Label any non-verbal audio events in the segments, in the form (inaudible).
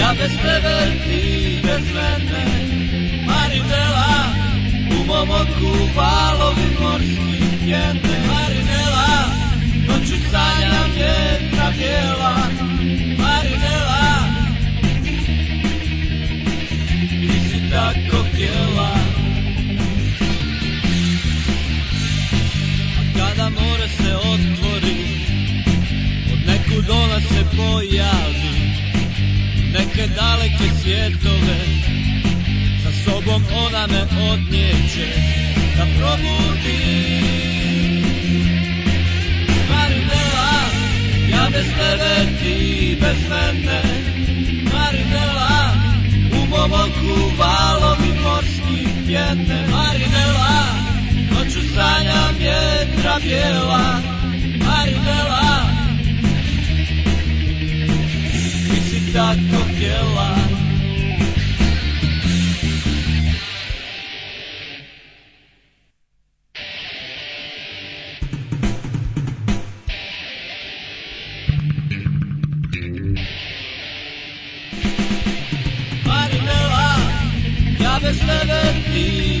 Ja bez tebe, ti bez mene Marinela U mom oku valovi morski tjene Marinela Noću sanjam vjetra bijela Marinela Ti si tako htjela A kada more se otvori Od nekud ona se pojavi neke daleke svjetove Sa sobom ona me odnijeće da probudi Marinela, ja bez tebe, ti bez mene Marinela, u mom oku valovi morski pjene Marinela, noću sanjam vjetra bijela Marinela tako dakle, htjela Marinela, ja bez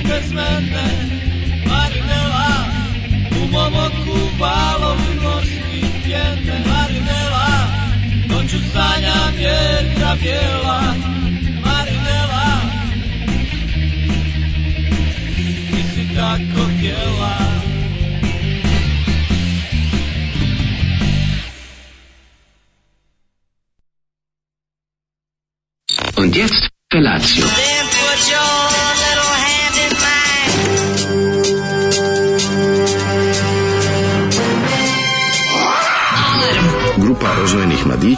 bez mene Marinela, u mom oku valo Dracula.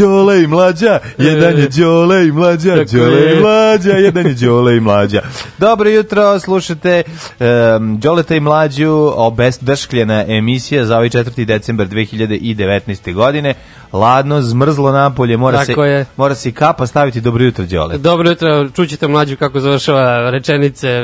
Đole i mlađa, jedan je e. Đole i mlađa, Đole i mlađa, jedan je Đole i mlađa. Dobro jutro, slušate um, i mlađu, obesdaškljena emisija za ovaj 4. decembar 2019. godine ladno, zmrzlo napolje, mora Tako se je. mora se i kapa staviti dobro jutro Đole. Dobro jutro, čućete mlađu kako završava rečenice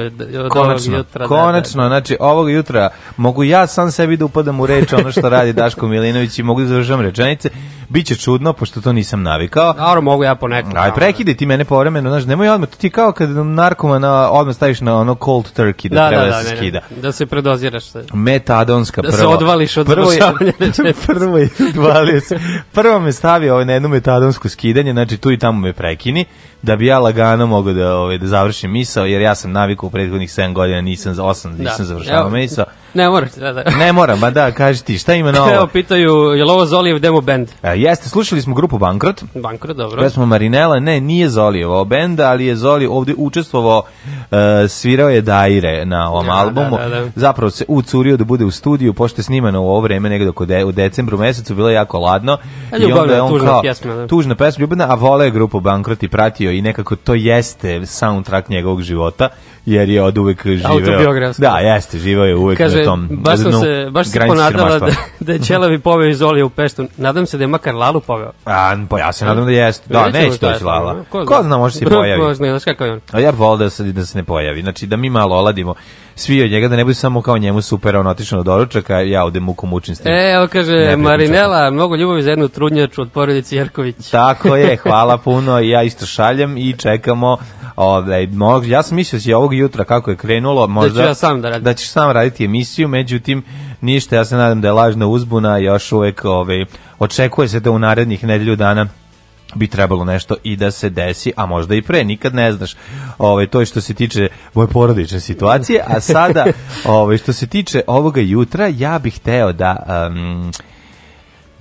od konačno, ovog jutra. Konačno, da, da. da. znači ovog jutra mogu ja sam sebi da upadam u reč ono što radi Daško Milinović i mogu da završavam rečenice. Biće čudno pošto to nisam navikao. Naravno mogu ja ponekad. Aj prekidi ti mene povremeno, znaš, nemoj odmah, to ti kao kad narkomana odmah staviš na ono cold turkey da, da treba da, da, da skida. Ne, ne, da se predoziraš. Metadonska prvo. Da se odvališ od prvo je, (laughs) prvo je, prvo (laughs) prvo me stavio ovaj, na jedno metadonsku skidanje, znači tu i tamo me prekini, da bi ja lagano mogao da, ovaj, da završim misao, jer ja sam navikao u prethodnih 7 godina, nisam za 8, da. nisam da. završavao misao. Ne moram, da, da. Ne moram, ma da, kaži ti, šta ima (laughs) novo? Evo, pitaju, je li ovo Zolijev demo band? E, jeste, slušali smo grupu Bankrot. Bankrot, dobro. Pesma Marinela, ne, nije Zolijevo band, ali je Zoli ovde učestvovao, uh, svirao je Daire na ovom da, da, albumu. Da, da, Zapravo se ucurio da bude u studiju, pošto je snimano u ovo vreme, nekako de, u decembru mesecu, bilo je jako ladno. A ljubavna, I onda je on tužna kao, pjesma. Da. Tužna pjesma, ljubavna, a voleo je grupu Bankrot i pratio i nekako to jeste soundtrack njegovog života jer je od uvek živeo. Autobiografski. Da, jeste, živeo je uvek Kaže, na tom baš dnu se, baš se ponadala da, da je Čelavi poveo iz Olija u Peštu. Nadam se da je makar Lalu poveo. A, pa ja se nadam da jeste. Da, neće doći Lala. Ko zna, može se i Ko zna, znaš kakav je on. A ja bi volao da se, da se ne pojavi. Znači, da mi malo oladimo svi od njega da ne bude samo kao njemu super, on otišao na doručak, a ja ovde muku mučim s tim. E, evo kaže, ne, Marinela, mnogo ljubavi za jednu trudnjaču od porodice Jerković. Tako je, (laughs) hvala puno, ja isto šaljem i čekamo ovde, ovaj, mog, ja sam mislio da će ovog jutra kako je krenulo, da možda da, ću ja sam da, radim. da ćeš sam raditi emisiju, međutim ništa, ja se nadam da je lažna uzbuna, još uvek ove, ovaj, očekuje se da u narednih nedelju dana bi trebalo nešto i da se desi, a možda i pre, nikad ne znaš. Ovaj to je što se tiče moje porodične situacije, a sada (laughs) ovaj što se tiče ovoga jutra, ja bih hteo da um,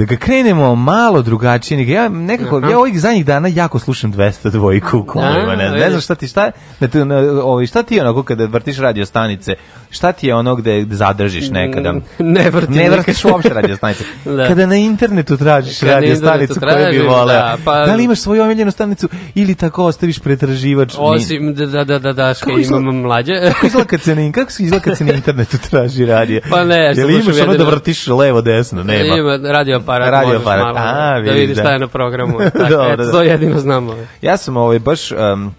da ga krenemo malo drugačije. ja nekako Aha. ja ovih zadnjih dana jako slušam 202 dvojku u kolima, da, ne, ne da, znam šta ti šta, ne, na, ovaj šta ti ono kada vrtiš radio stanice, šta ti je ono gde zadržiš nekada? Ne vrtim. Ne vrtiš uopšte radio stanice. (laughs) da. Kada na internetu tražiš kada radio stanicu tražim, koju bi da, voleo. Da, pa... da li imaš svoju omiljenu stanicu ili tako ostaviš pretraživač? Osim da da da da daška imam mlađe. kako kad se na, (laughs) kako izgleda se na internetu traži radio? Pa ne, ja, što imaš da vrtiš levo desno, nema. Ima radio aparat, radio aparat. Malo, A, da vidim, da vidiš šta je na programu. Dobro, (laughs) da, eto, da, da. to jedino znam. Ovaj. Ja sam ovaj, baš um,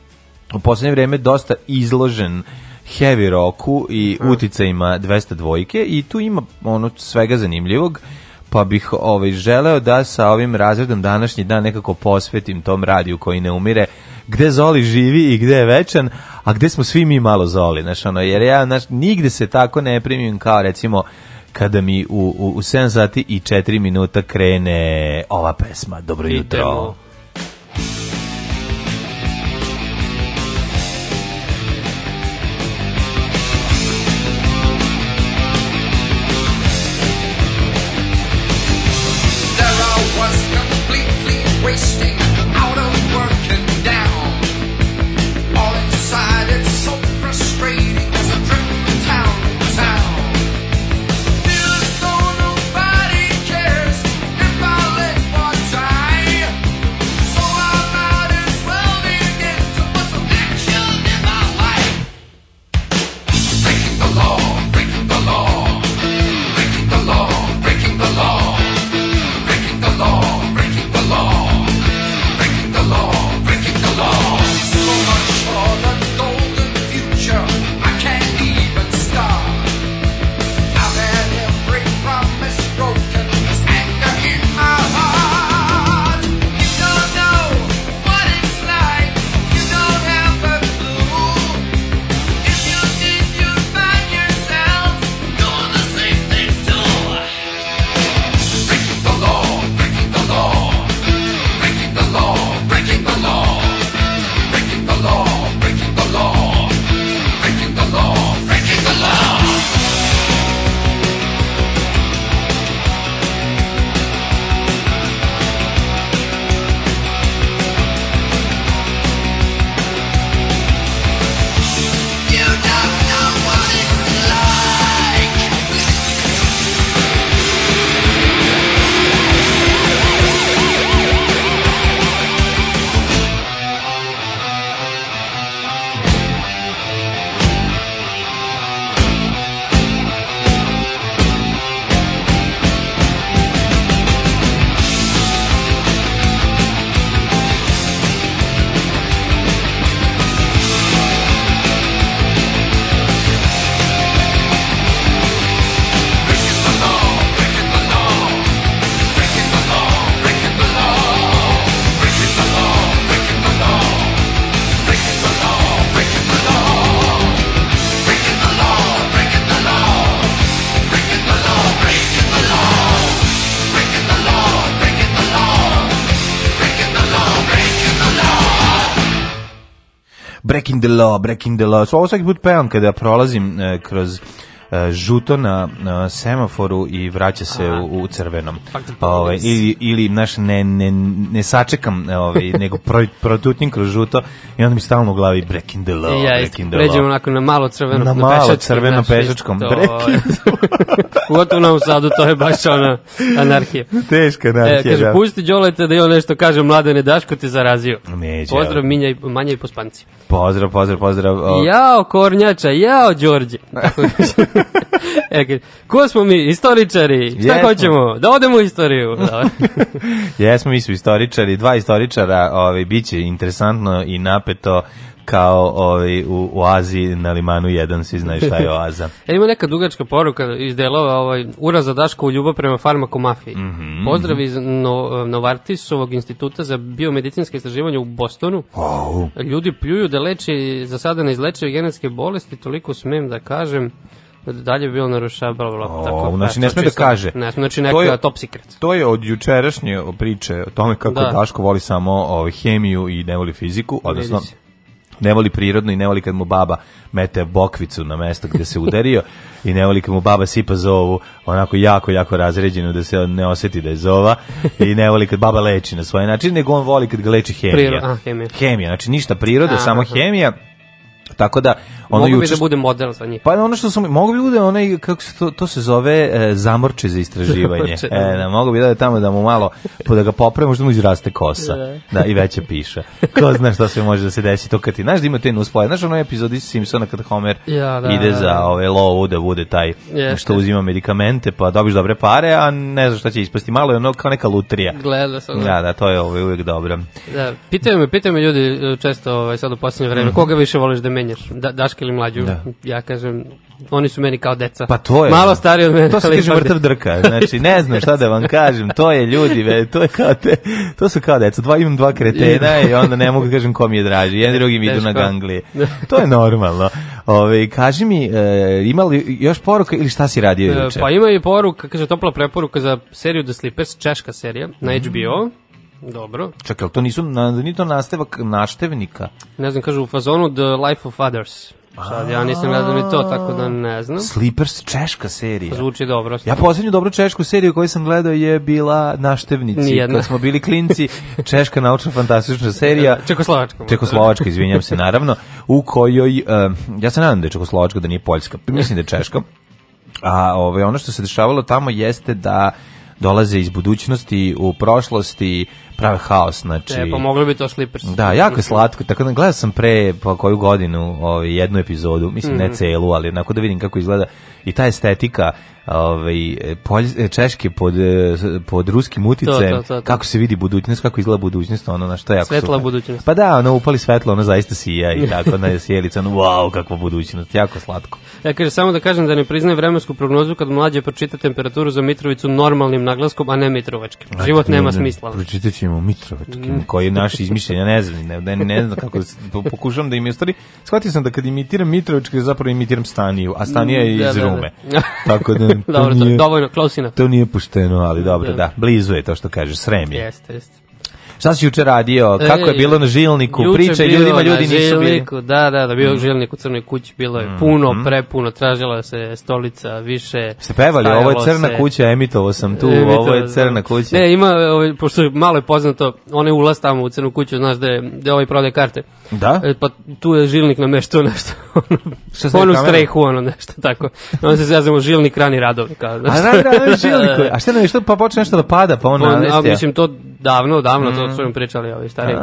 u poslednje vreme dosta izložen heavy rocku i hmm. uticajima 202 dvojke i tu ima ono svega zanimljivog pa bih ovaj, želeo da sa ovim razredom današnji dan nekako posvetim tom radiju koji ne umire gde Zoli živi i gde je večan, a gde smo svi mi malo Zoli, znaš, ono, jer ja, znaš, nigde se tako ne primim kao, recimo, kada mi u, u, u 7 sati i 4 minuta krene ova pesma, Dobro jutro. Idemo. Breaking the Law. Ovo svaki put pevam kada prolazim e, kroz E, žuto na semaforu i vraća se u, u crvenom. Ovaj ili ili naš ne ne ne sačekam e, ovaj (laughs) nego pro, protutnim kroz žuto i onda mi stalno u glavi Breaking the Law, ja, Breaking the Law. Pređemo onako na malo crveno na, na malo pešačkom, crveno pešačkom. Breaking. Ovaj. (laughs) Gotovo na usadu to je baš ona (laughs) anarhija. Teška e, anarhija. E, kaže da. pusti Đoleta da je on nešto kaže mladene Daško te zarazio. Neće. Pozdrav Minja i Manja i Pospanci. Pozdrav, pozdrav, pozdrav. O... Jao Kornjača, jao Đorđe. (laughs) e, ko smo mi? Istoričari. Šta Jesmo. hoćemo? Da odemo u istoriju. (laughs) Da. (laughs) Jesmo, mi su istoričari. Dva istoričara, ovaj, bit će interesantno i napeto kao ovaj, u, u Aziji na limanu 1, svi znaju šta je oaza. e, ima neka dugačka poruka iz delova, ovaj, uraza Daško u ljubav prema farmakomafiji. Mm -hmm. Pozdrav iz no, Novartisovog instituta za biomedicinske istraživanje u Bostonu. Wow. Ljudi pljuju da leče za sada ne izleče genetske bolesti, toliko smem da kažem dalje bi bilo narušava, bla, bla, o, tako. Znači, ne sme da kaže. Ne sme, znači, neko je top secret. To je od jučerašnje priče o tome kako da. Daško voli samo o, ovaj, hemiju i ne voli fiziku, odnosno ne voli prirodno i ne voli kad mu baba mete bokvicu na mesto gde se udario i ne voli kad mu baba sipa zovu onako jako, jako razređeno da se ne osjeti da je zova i ne voli kad baba leči na svoj način, nego on voli kad ga leči hemija. Priroda, a, hemija. hemija. znači ništa priroda, a, samo aha. hemija Tako da ono juče bi da bude model za njih. Pa ono što su mogu bi da bude onaj kako se to, to se zove e, zamorče za istraživanje. (laughs) Da. e, da mogu bi da je tamo da mu malo po da ga popravi možda mu izraste kosa. Da. da i veće piše. Ko zna šta se može da se desi to kad ti znaš da ima te uspoje. Znaš onaj epizodi Simpsona kad Homer ja, da, ide za ove lovu da bude taj jeste. što uzima medikamente pa dobiš dobre pare, a ne znaš šta će ispasti. Malo je ono kao neka lutrija. Gleda sam. Ja, da, to je ovaj uvek dobro. Da, pitaju me, pitaju me ljudi e, često ovaj sad u poslednje vreme, mm. koga više voliš da menjaš, da, Daška ili mlađu, da. ja kažem, oni su meni kao deca. Pa tvoje. Malo stariji od mene. To se kaže mrtav drka, znači ne znam šta da vam kažem, to je ljudi, ve, to je kao te, to su kao deca, dva, imam dva kretena i onda ne mogu da kažem ko mi je draži, jedan drugi mi idu na ganglije. To je normalno. Ove, kaži mi, e, ima li još poruka ili šta si radio e, juče? Pa ima i poruka, kaže topla preporuka za seriju The Slippers, češka serija, na mm. HBO. Mm -hmm. Dobro. Čekaj, to nisu, nije to nastavak naštevnika? Ne znam, kažu u fazonu The Life of Others. Sad ja nisam gledao ni to, tako da ne znam. Slippers, češka serija. Zvuči dobro. Ja poslednju dobru češku seriju koju sam gledao je bila Naštevnici. Kad smo bili klinci, (laughs) češka naučna fantastična serija. Čekoslovačka. Čekoslovačka, izvinjam se, naravno. U kojoj, eh, ja se nadam da je Čekoslovačka, da nije Poljska. Mislim da je Češka. A ovaj, ono što se dešavalo tamo jeste da dolaze iz budućnosti u prošlosti, prave haos, znači. E, pomogli pa bi to Slippers. Da, jako je slatko. Tako da gledao sam pre pa koju godinu ovaj jednu epizodu, mislim mm -hmm. ne mhm. celu, ali onako da vidim kako izgleda i ta estetika ovaj polj, češke pod pod ruskim uticajem to, to, to, kako se vidi budućnost kako izgleda budućnost ono na što je jako svetla super. budućnost pa da ono upali svetlo ono zaista sija i tako na sjelica ono wow kakva budućnost jako slatko ja kažem, samo da kažem da ne priznaje vremensku prognozu kad mlađe pročita temperaturu za Mitrovicu normalnim naglaskom a ne Mitrovačkim život nema smisla pročitaćemo u Mitrovičkim, koji je naš izmišljen, ne znam, ne, ne, ne znam kako, da pokušavam da im je stvari, shvatio sam da kad imitiram Mitrovičke, zapravo imitiram Staniju, a Stanija je mm, da, iz da, da. Rume. Da, (laughs) da. Tako da, to dobro, to, nije, dovoljno, close To nije pušteno, ali dobro, da, blizu je to što kažeš, srem je. Jeste, jeste. Šta si juče radio? Kako je bilo na žilniku? Juče Priča ljudima, ljudi nisu bili. Da, da, da bio mm. žilnik u crnoj kući, bilo je mhm. puno, mm. prepuno, tražila se stolica više. Ste pevali, ovo je crna se... kuća, emitovo sam tu, Emitovo, ovo je da. crna kuća. Ne, ima, ovaj, pošto je malo je poznato, one ulaz tamo u crnu kuću, znaš da je, da ovaj prodaje karte. Da? E, pa tu je žilnik na mešto nešto. (laughs) Ono, Šta se ono strehu, ono nešto tako. On se zazemo žilnik rani radovnik. A rani radovnik (laughs) žilnik. A šta nešto, pa počne nešto da pada, pa on pa, A mislim, to davno, davno, mm. to su im pričali ovi stari.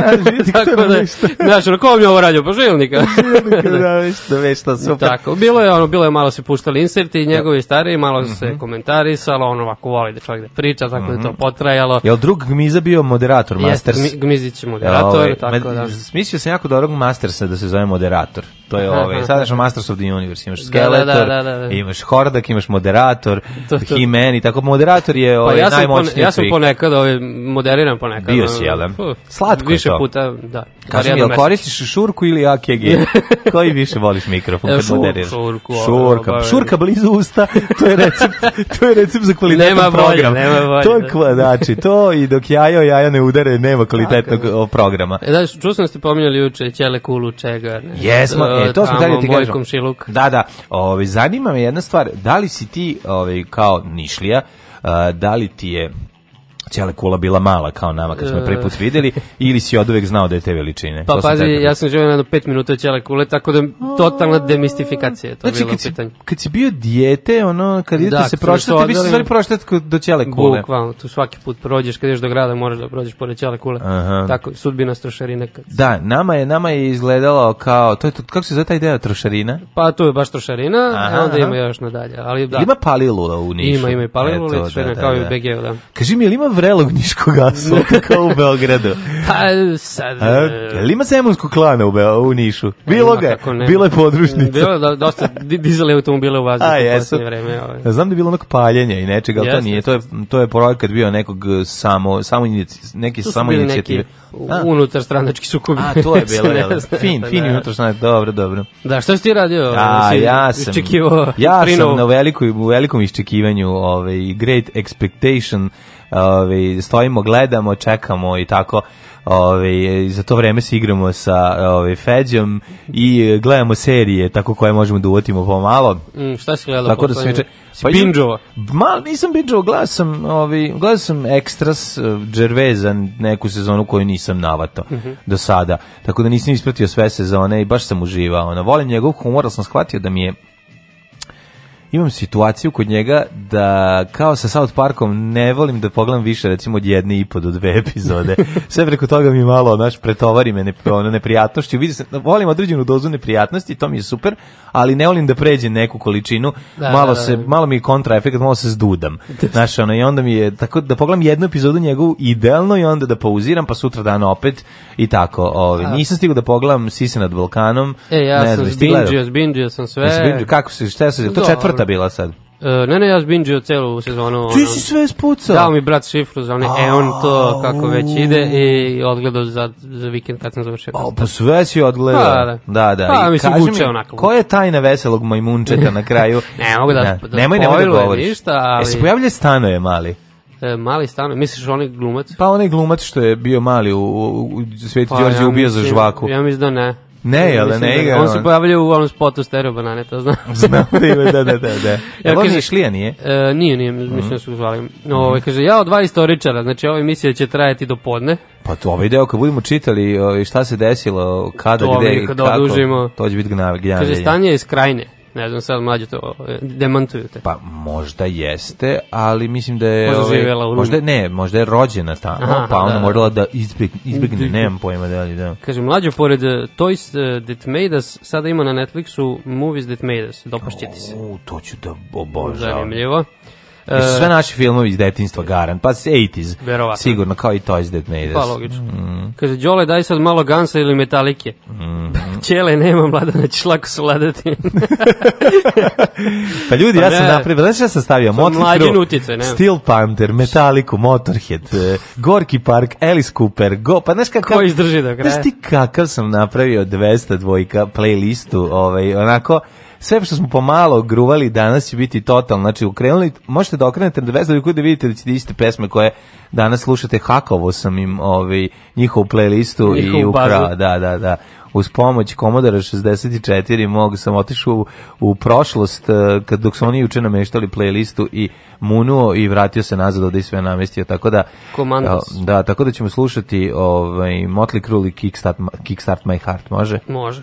(laughs) tako da, znaš, ono, ko mi ovo radio, pa žilnika. (laughs) da, već, (laughs) da, super. Tako, bilo je, ono, bilo je malo se puštali inserti, da. njegovi stari, malo se mm -hmm. komentarisalo, on ovako voli da čovjek da priča, tako mm -hmm. da je to mhm. potrajalo. Jel drug Gmiza bio moderator, Masters? Jeste, Gmizić je moderator, Jel, ove, tako da. Smislio sam jako dobrog Mastersa da se zove moderator. To je ovaj, sada što Masters of the Universe, imaš da, da, Skeletor, da, da, da, da. imaš Hordak, imaš moderator, to, to. He-Man i tako. Moderator je pa ovaj, pa ja sam najmoćniji pon, Ja sam ponekad ovaj, modeliram ponekad. Bio si, jel da? Slatko Više je to. puta, da. Kaži mi, jel koristiš šurku ili AKG? (laughs) Koji više voliš mikrofon kad e, moderiraš? Šurku. Šurka. Šurka blizu usta, to je recept, (laughs) to je recept za kvalitetan nema program. Bolje, nema bolje. To je, da. kva, znači, to i dok jajo, jajo ne udare, nema kvalitetnog Tako. programa. E, da, čuo sam da ste pominjali juče Ćele Kulu čega. Ne, Jesmo, e, to smo dalje ti kažem. Da, da, ovi, ovaj, zanima me jedna stvar, da li si ti ovaj, kao Nišlija, Uh, da li ti je Ćele kula bila mala kao nama kad smo je prvi put e. videli ili si oduvek znao da je te veličine? Pa pazi, ja sam živio jedno 5 minuta ćele kule, tako da totalna demistifikacija je to znači, bilo kad pitanje. Si, kad si bio dijete, ono, kad idete da, da, se proštate, vi ste stvari proštate do ćele kule. Bukvalno, tu svaki put prođeš, kad ideš do grada moraš da prođeš pored ćele kule. Aha. Tako, sudbina strošarine. Kad... Da, nama je, nama je izgledalo kao, to je, to, kako se zove taj ideja, trošarina? Pa to je baš trošarina, e, aha, onda aha. ima još nadalje. Ali, da. Ima palilula u Nišu. Ima, ima i palilula, da, da, da, kao da, i da. BG, da. Kaži mi, ili ima vrelog niškog asfalta kao u Beogradu. Pa, sad... A, e, jel ima zemunskog klana u, Beo, u Nišu? Bilo ga, bilo je podružnica. Bilo je dosta dizele automobile u vazduhu. A, jesu. Vreme, ovaj. Znam da je bilo onako paljenje i nečega, ali to nije. To je, to je projekat bio nekog e, samo, samo neke to samo inicijative. Neki unutar stranački sukobi. A, to je (laughs) bilo, jel? fin, fin da. da. unutar stranački, dobro, dobro. Da, što si ti radio? A, ja sam, ja sam na velikom, velikom iščekivanju ovaj, Great Expectation Ove, ovaj, stojimo, gledamo, čekamo i tako. Ove, ovaj, za to vreme se igramo sa ove, ovaj, Feđom i gledamo serije tako koje možemo da uvotimo pomalo. Mm, šta si gledala? Tako da se juče... Pa Binđova. Mal, nisam binđova, gledao sam, ovi, gledao sam Extras Džerveza eh, neku sezonu koju nisam navato mm -hmm. do sada. Tako da nisam ispratio sve sezone i baš sam uživao. Ono, volim njegov humor, sam shvatio da mi je imam situaciju kod njega da kao sa South Parkom ne volim da pogledam više recimo od jedne i po do dve epizode. (laughs) Sve preko toga mi malo, znaš, pretovari me ne, ono, neprijatnošću. Vidim se, volim određenu dozu neprijatnosti, to mi je super, ali ne volim da pređe neku količinu. Da, da malo, da. se, malo mi je kontraefekt, malo se zdudam. Znaš, ono, i onda mi je, tako da pogledam jednu epizodu njegovu idealno i onda da pauziram, pa sutra dan opet i tako. Ovi. Ovaj. Nisam stigao da pogledam Sise nad Balkanom. E, ja ne sam zbinđio, zbinđio sam sve. Zbinđio, kako se, šta se, to četvrta minuta bila sad? E, ne, ne, ja zbinđio celu sezonu. Ti si sve spucao? Dao mi brat šifru za onaj Eon to, kako već ide, i odgledao za, za vikend kad sam završio. O, pa sve si odgledao. Da, da. da, da. Pa, I mislim, kaži buče, mi, onako. Ko je tajna veselog majmunčeta na kraju? (laughs) ne, mogu da, ne, da. da nemoj, nemoj da govoriš. Ništa, e, ali... E, se pojavlja stanoje mali? E, mali stan, misliš onaj glumac? Pa onaj glumac što je bio mali u, u, u Sveti pa, Đorđe ja ubio mislim, za žvaku. Ja mislim da ne. Ne, ali ne igra. On se pojavlja u onom spotu Stereo Banane, to znam. (laughs) znam da ima, da, da, da. da. da. Jel, ovo Nišlija nije? E, nije, nije, mislim da mhm. su zvali. No, ovaj, kaže, ja od dva istoričara, znači ova emisija će trajati do podne. Pa to ovaj deo, kad budemo čitali ovaj, šta se desilo, kada, to gde, ovaj, i kada kako, to će biti gnjavljenje. Kaže, stanje je skrajne. Ne znam, sad mlađe to e, demantuju te. Pa možda jeste, ali mislim da je... Možda ovaj, živjela u Rumi. Možda, ne, možda je rođena tamo, Aha, pa da, ona da. morala da izbegne, izbegne nemam pojma da li da. Kaže, mlađo, pored e, Toys e, That Made Us, sada ima na Netflixu Movies That Made Us, dopašćete se. U, to ću da obožavam. Zanimljivo. Jesu sve naši filmovi iz detinjstva garant, pa 80s. Verovatno. Sigurno, kao i Toys That Made Us. Pa logično. Mm. Kaže, Đole, daj sad malo Gansa ili Metalike. Mm. (laughs) Ćele, nema mladana, ćeš lako sladati. (laughs) pa ljudi, pa ja sam napravio, znaš ja sam stavio? Motley Crue, utice, Steel Panther, Metalliku, Motorhead, e, Gorky Park, Alice Cooper, Go, pa znaš kakav... Ko izdrži do kraja? Znaš ti kakav sam napravio 200 dvojka playlistu, ovaj, onako, sve što smo pomalo gruvali danas će biti total. Znači, ukrenuli, možete da okrenete na vezali da vidite da ćete iste pesme koje danas slušate. Hakovo sam im ovaj, njihovu playlistu Njihov i ukrao. Da, da, da uz pomoć Komodora 64 mog sam otišao u, u prošlost eh, kad dok su oni juče nameštali playlistu i munuo i vratio se nazad ovde i sve namestio tako da Komandos. Eh, da tako da ćemo slušati ovaj Motley Crue i Kickstart Kickstart My Heart može može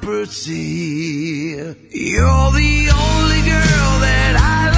property. You're the only girl that I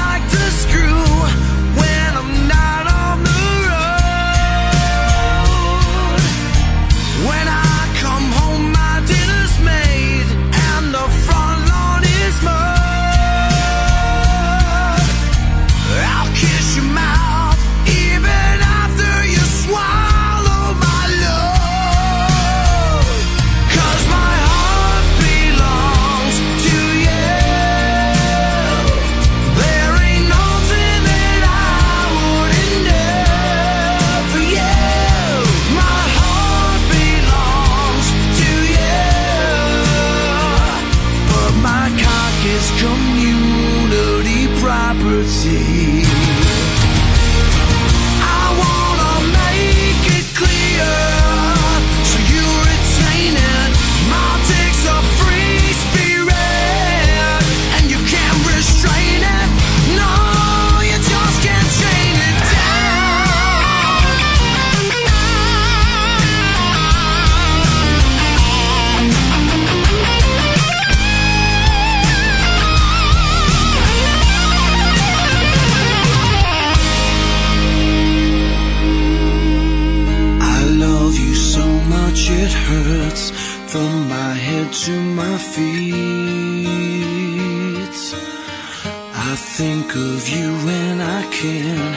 think of you when I can't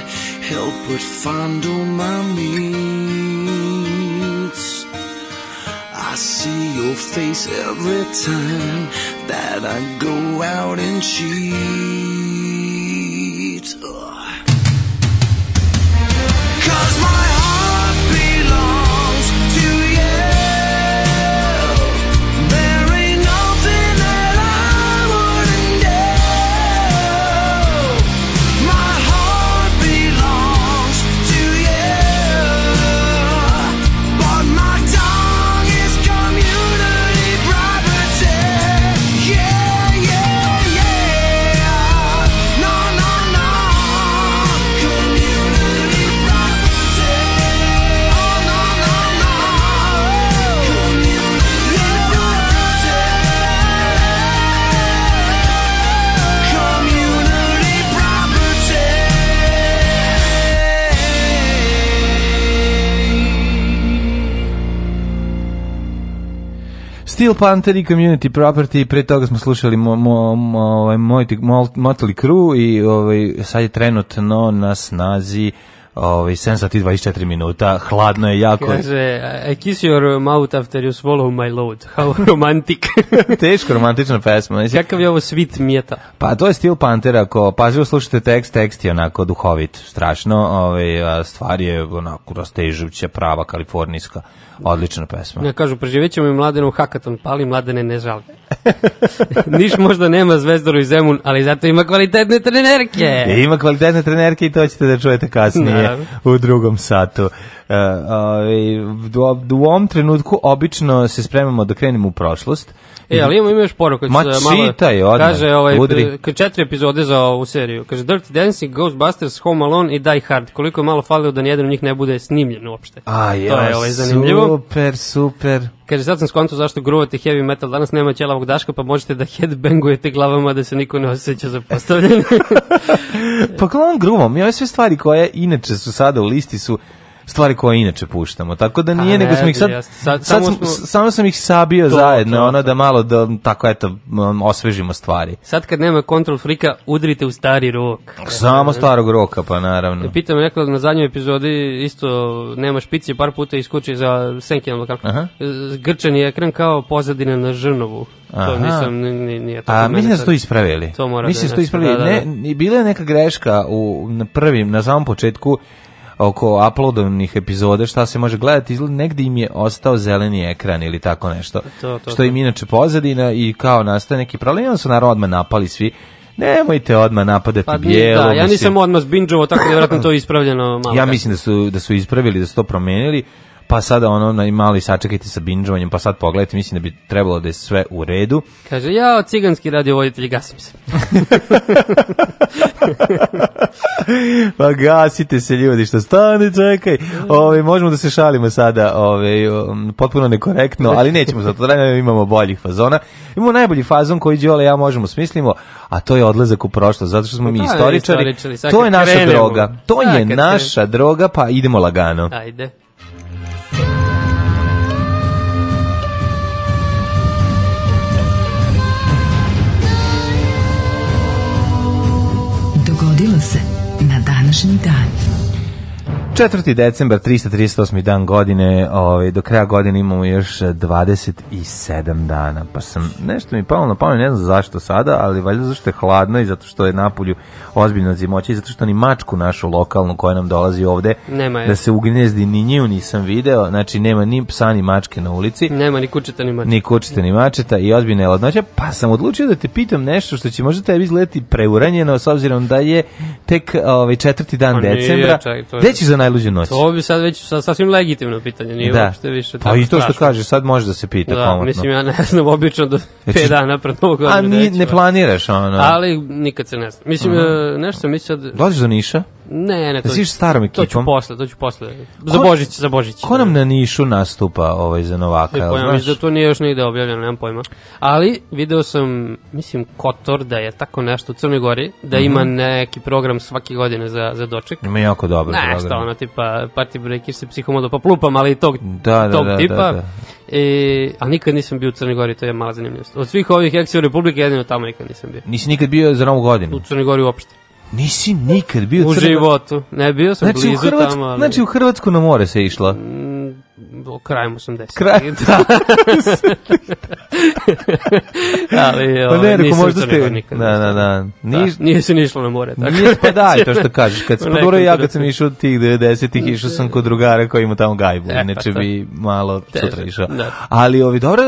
help but fondle my meats. I see your face every time that I go out and cheat. Steel Panther i Community Property, pre toga smo slušali mo, mo, mo, ovaj, Motley Crue i ovaj, sad je trenutno na snazi ovaj 7 sati 24 minuta, hladno je jako. Kaže, I kiss your mouth after you swallow my load. How (laughs) romantic. (laughs) Teško romantična pesma. Mislim. Kakav je ovo svit mjeta? Pa to je stil Pantera, ako pažljivo slušate tekst, tekst je onako duhovit, strašno, ovaj, stvar je onako rastežuća, prava, kalifornijska, odlična pesma. Ja kažu, preživećemo i mladenom hakaton, pali mladene ne žalbe. (laughs) Niš možda nema zvezdoru i zemun, ali zato ima kvalitetne trenerke. I ima kvalitetne trenerke i to ćete da čujete kasnije u drugom satu. E, ovaj, u ovom trenutku obično se spremamo da krenemo u prošlost, E, ali imamo još poruku. Ma čitaj, odmah. Kaže, ovaj, udri. četiri epizode za ovu seriju. Kaže, Dirty Dancing, Ghostbusters, Home Alone i Die Hard. Koliko je malo falilo da nijedan od njih ne bude snimljen uopšte. A, jo, to je ovaj, zanimljivo. Super, super. Kaže, sad sam skonto zašto gruvate heavy metal. Danas nema ćelavog daška, pa možete da headbangujete glavama da se niko ne osjeća zapostavljen. (laughs) pa glavom gruvom. I ove sve stvari koje inače su sada u listi su stvari koje inače puštamo. Tako da pa, nije, ne, nego smo ih sad, sad, sad smo, samo sam ih sabio to, zajedno, to, to, ono da malo da tako eto osvežimo stvari. Sad kad nema kontrol frika, udrite u stari rok. Samo starog roka, pa naravno. Pitam rekla na zadnjoj epizodi isto nema špice, par puta iskoči za senke na kako. Grčan je ekran kao pozadina na Žrnovu. Aha. To nisam, nije to. A mislim da su to ispravili. To mora mislim da, da su to ispravili. Da, da, da. Ne, bila je neka greška u, na prvim, na samom početku oko uploadovnih epizoda šta se može gledati, izgleda negde im je ostao zeleni ekran ili tako nešto. To, to, što im inače pozadina i kao nastaje neki problem, onda su naravno odmah napali svi. Nemojte odmah napadati pa, da, bijelo. Da, ja nisam odmah zbinđovao, tako da je vjerojatno to ispravljeno malo. Ja mislim da su, da su ispravili, da su to promijenili pa sada ono na mali sačekajte sa binđovanjem, pa sad pogledajte, mislim da bi trebalo da je sve u redu. Kaže, ja ciganski radiovoditelj, gasim se. (laughs) pa gasite se ljudi, što stani, čekaj. Ove, možemo da se šalimo sada, ove, um, potpuno nekorektno, ali nećemo zato da imamo boljih fazona. Imamo najbolji fazon koji Đole ja možemo smislimo, a to je odlazak u prošlost, zato što smo mi pa, istoričari. To je naša krenemo. droga. To je naša droga, pa idemo lagano. Ajde. 你敢。4. decembar, 338. dan godine, ovaj, do kraja godine imamo još 27 dana, pa sam, nešto mi palo na pamet, ne znam zašto sada, ali valjda zašto je hladno i zato što je napolju ozbiljno zimoće i zato što ni mačku našu lokalnu koja nam dolazi ovde, nema da se ugnjezdi ni nju nisam video, znači nema ni psa ni mačke na ulici. Nema ni kućeta ni mačeta. Ni kućeta ni mačeta i ozbiljna je ladnoća, pa sam odlučio da te pitam nešto što će možda tebi izgledati preuranjeno, s obzirom da je tek ovaj, četvrti dan pa decembra. Gde ćeš za naj najluđu noć. To bi sad već sa, sasvim legitimno pitanje, nije da. uopšte više tako Pa i to što kažeš, sad može da se pita da, komotno. Mislim, ja ne znam, obično do 5 (laughs) dana pre novog godina. A ni, ne planiraš ono? Ali nikad se ne znam. Mislim, uh mhm. -huh. E, nešto sam sad Dođeš do Niša? Ne, ne, to, da starom ekipom. To ću posle, to ću posle. Za ko, Božić, za Božić. Ko nam na Nišu nastupa ovaj za Novaka? Ne pojma, da znaš? da to nije još nigde objavljeno, nemam pojma. Ali video sam, mislim, Kotor da je tako nešto u Crnoj Gori, da mm -hmm. ima neki program svake godine za, za doček. Ima jako dobro ne, program. Nešto, ono, tipa, party breakers se psihomodo pa plupam, ali tog, da, da, tog da, tipa. Da, da. E, a nikad nisam bio u Crnoj Gori, to je mala zanimljivost. Od svih ovih eksija Republike jedino tamo nikad nisam bio. Nisi nikad bio za Novu godinu? U Crnoj Gori uopšte. Nisi nikad bio u crna... životu. Ne bio sam znači, blizu u tamo, ali... Znači u Hrvatsku na more se išla. Mm, do kraja 80. Krajem, (laughs) da. Ali, pa ovaj, ne, rekao, možda ste... Da, da, na, Niš... Da, nije se nišlo na more, tako. Nije, pa da, to što kažeš. Kad se (laughs) poduro pa ja, kad sam išao tih 90-ih, išao sam kod drugara koji ima tamo gajbu. E, pa Inače pa, bi malo sutra išao. Da. Ali, ovi, dobro,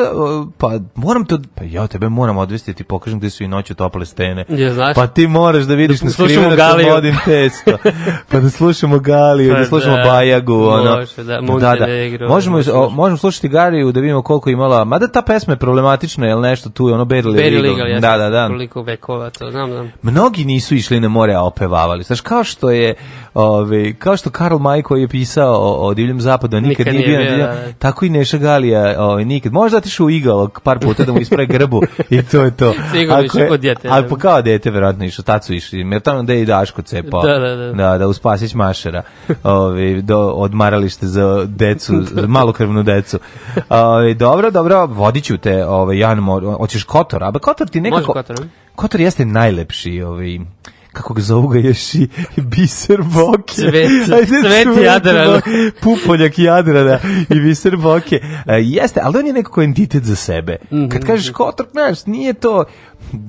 pa moram to... Pa ja tebe moram odvesti, ti pokažem gde su i noću tople stene. Je, znaš? Pa ti moraš da vidiš da, na skrivenu da vodim testo. (laughs) Pa da slušamo Galiju, da pa, da slušamo Bajagu, ono. Može, da, Montenegro. Da, da. Možemo, o, možemo slušati Gariju da vidimo koliko je imala, mada ta pesma je problematična, jel nešto tu je ono Barely Legal. Legal ja da, da, da. Koliko vekova to, znam, znam. Mnogi nisu išli na more, a opevavali. Znaš, kao što je, ove, kao što Karl Majko je pisao o, o divljem zapadu, nikad, nikad nije bio, bio da, da. tako i Neša Galija, ove, nikad. Možda otišu u igalo par puta da mu isprave grbu i to je to. (laughs) Sigurno išao kod djete. Ali pa kao djete, verovatno išao, tad su išli, jer tamo da je i Daško cepao. Da, da, da. Da, da, uspasić mašera. Ove, do odmaralište za decu (laughs) za (laughs) malokrvnu decu. Ovaj dobro, dobro, vodiću te, ovaj Jan Mor, hoćeš Kotor, a Kotor ti nekako Može Kotor. Kotor jeste najlepši, ovaj kako ga zovu ga još i biser boke. Cvet, (laughs) Ajde, jadrana. Pupoljak jadrana i biser boke. E, jeste, ali on je nekako entitet za sebe. Mm -hmm. Kad kažeš kotor, znaš, nije to,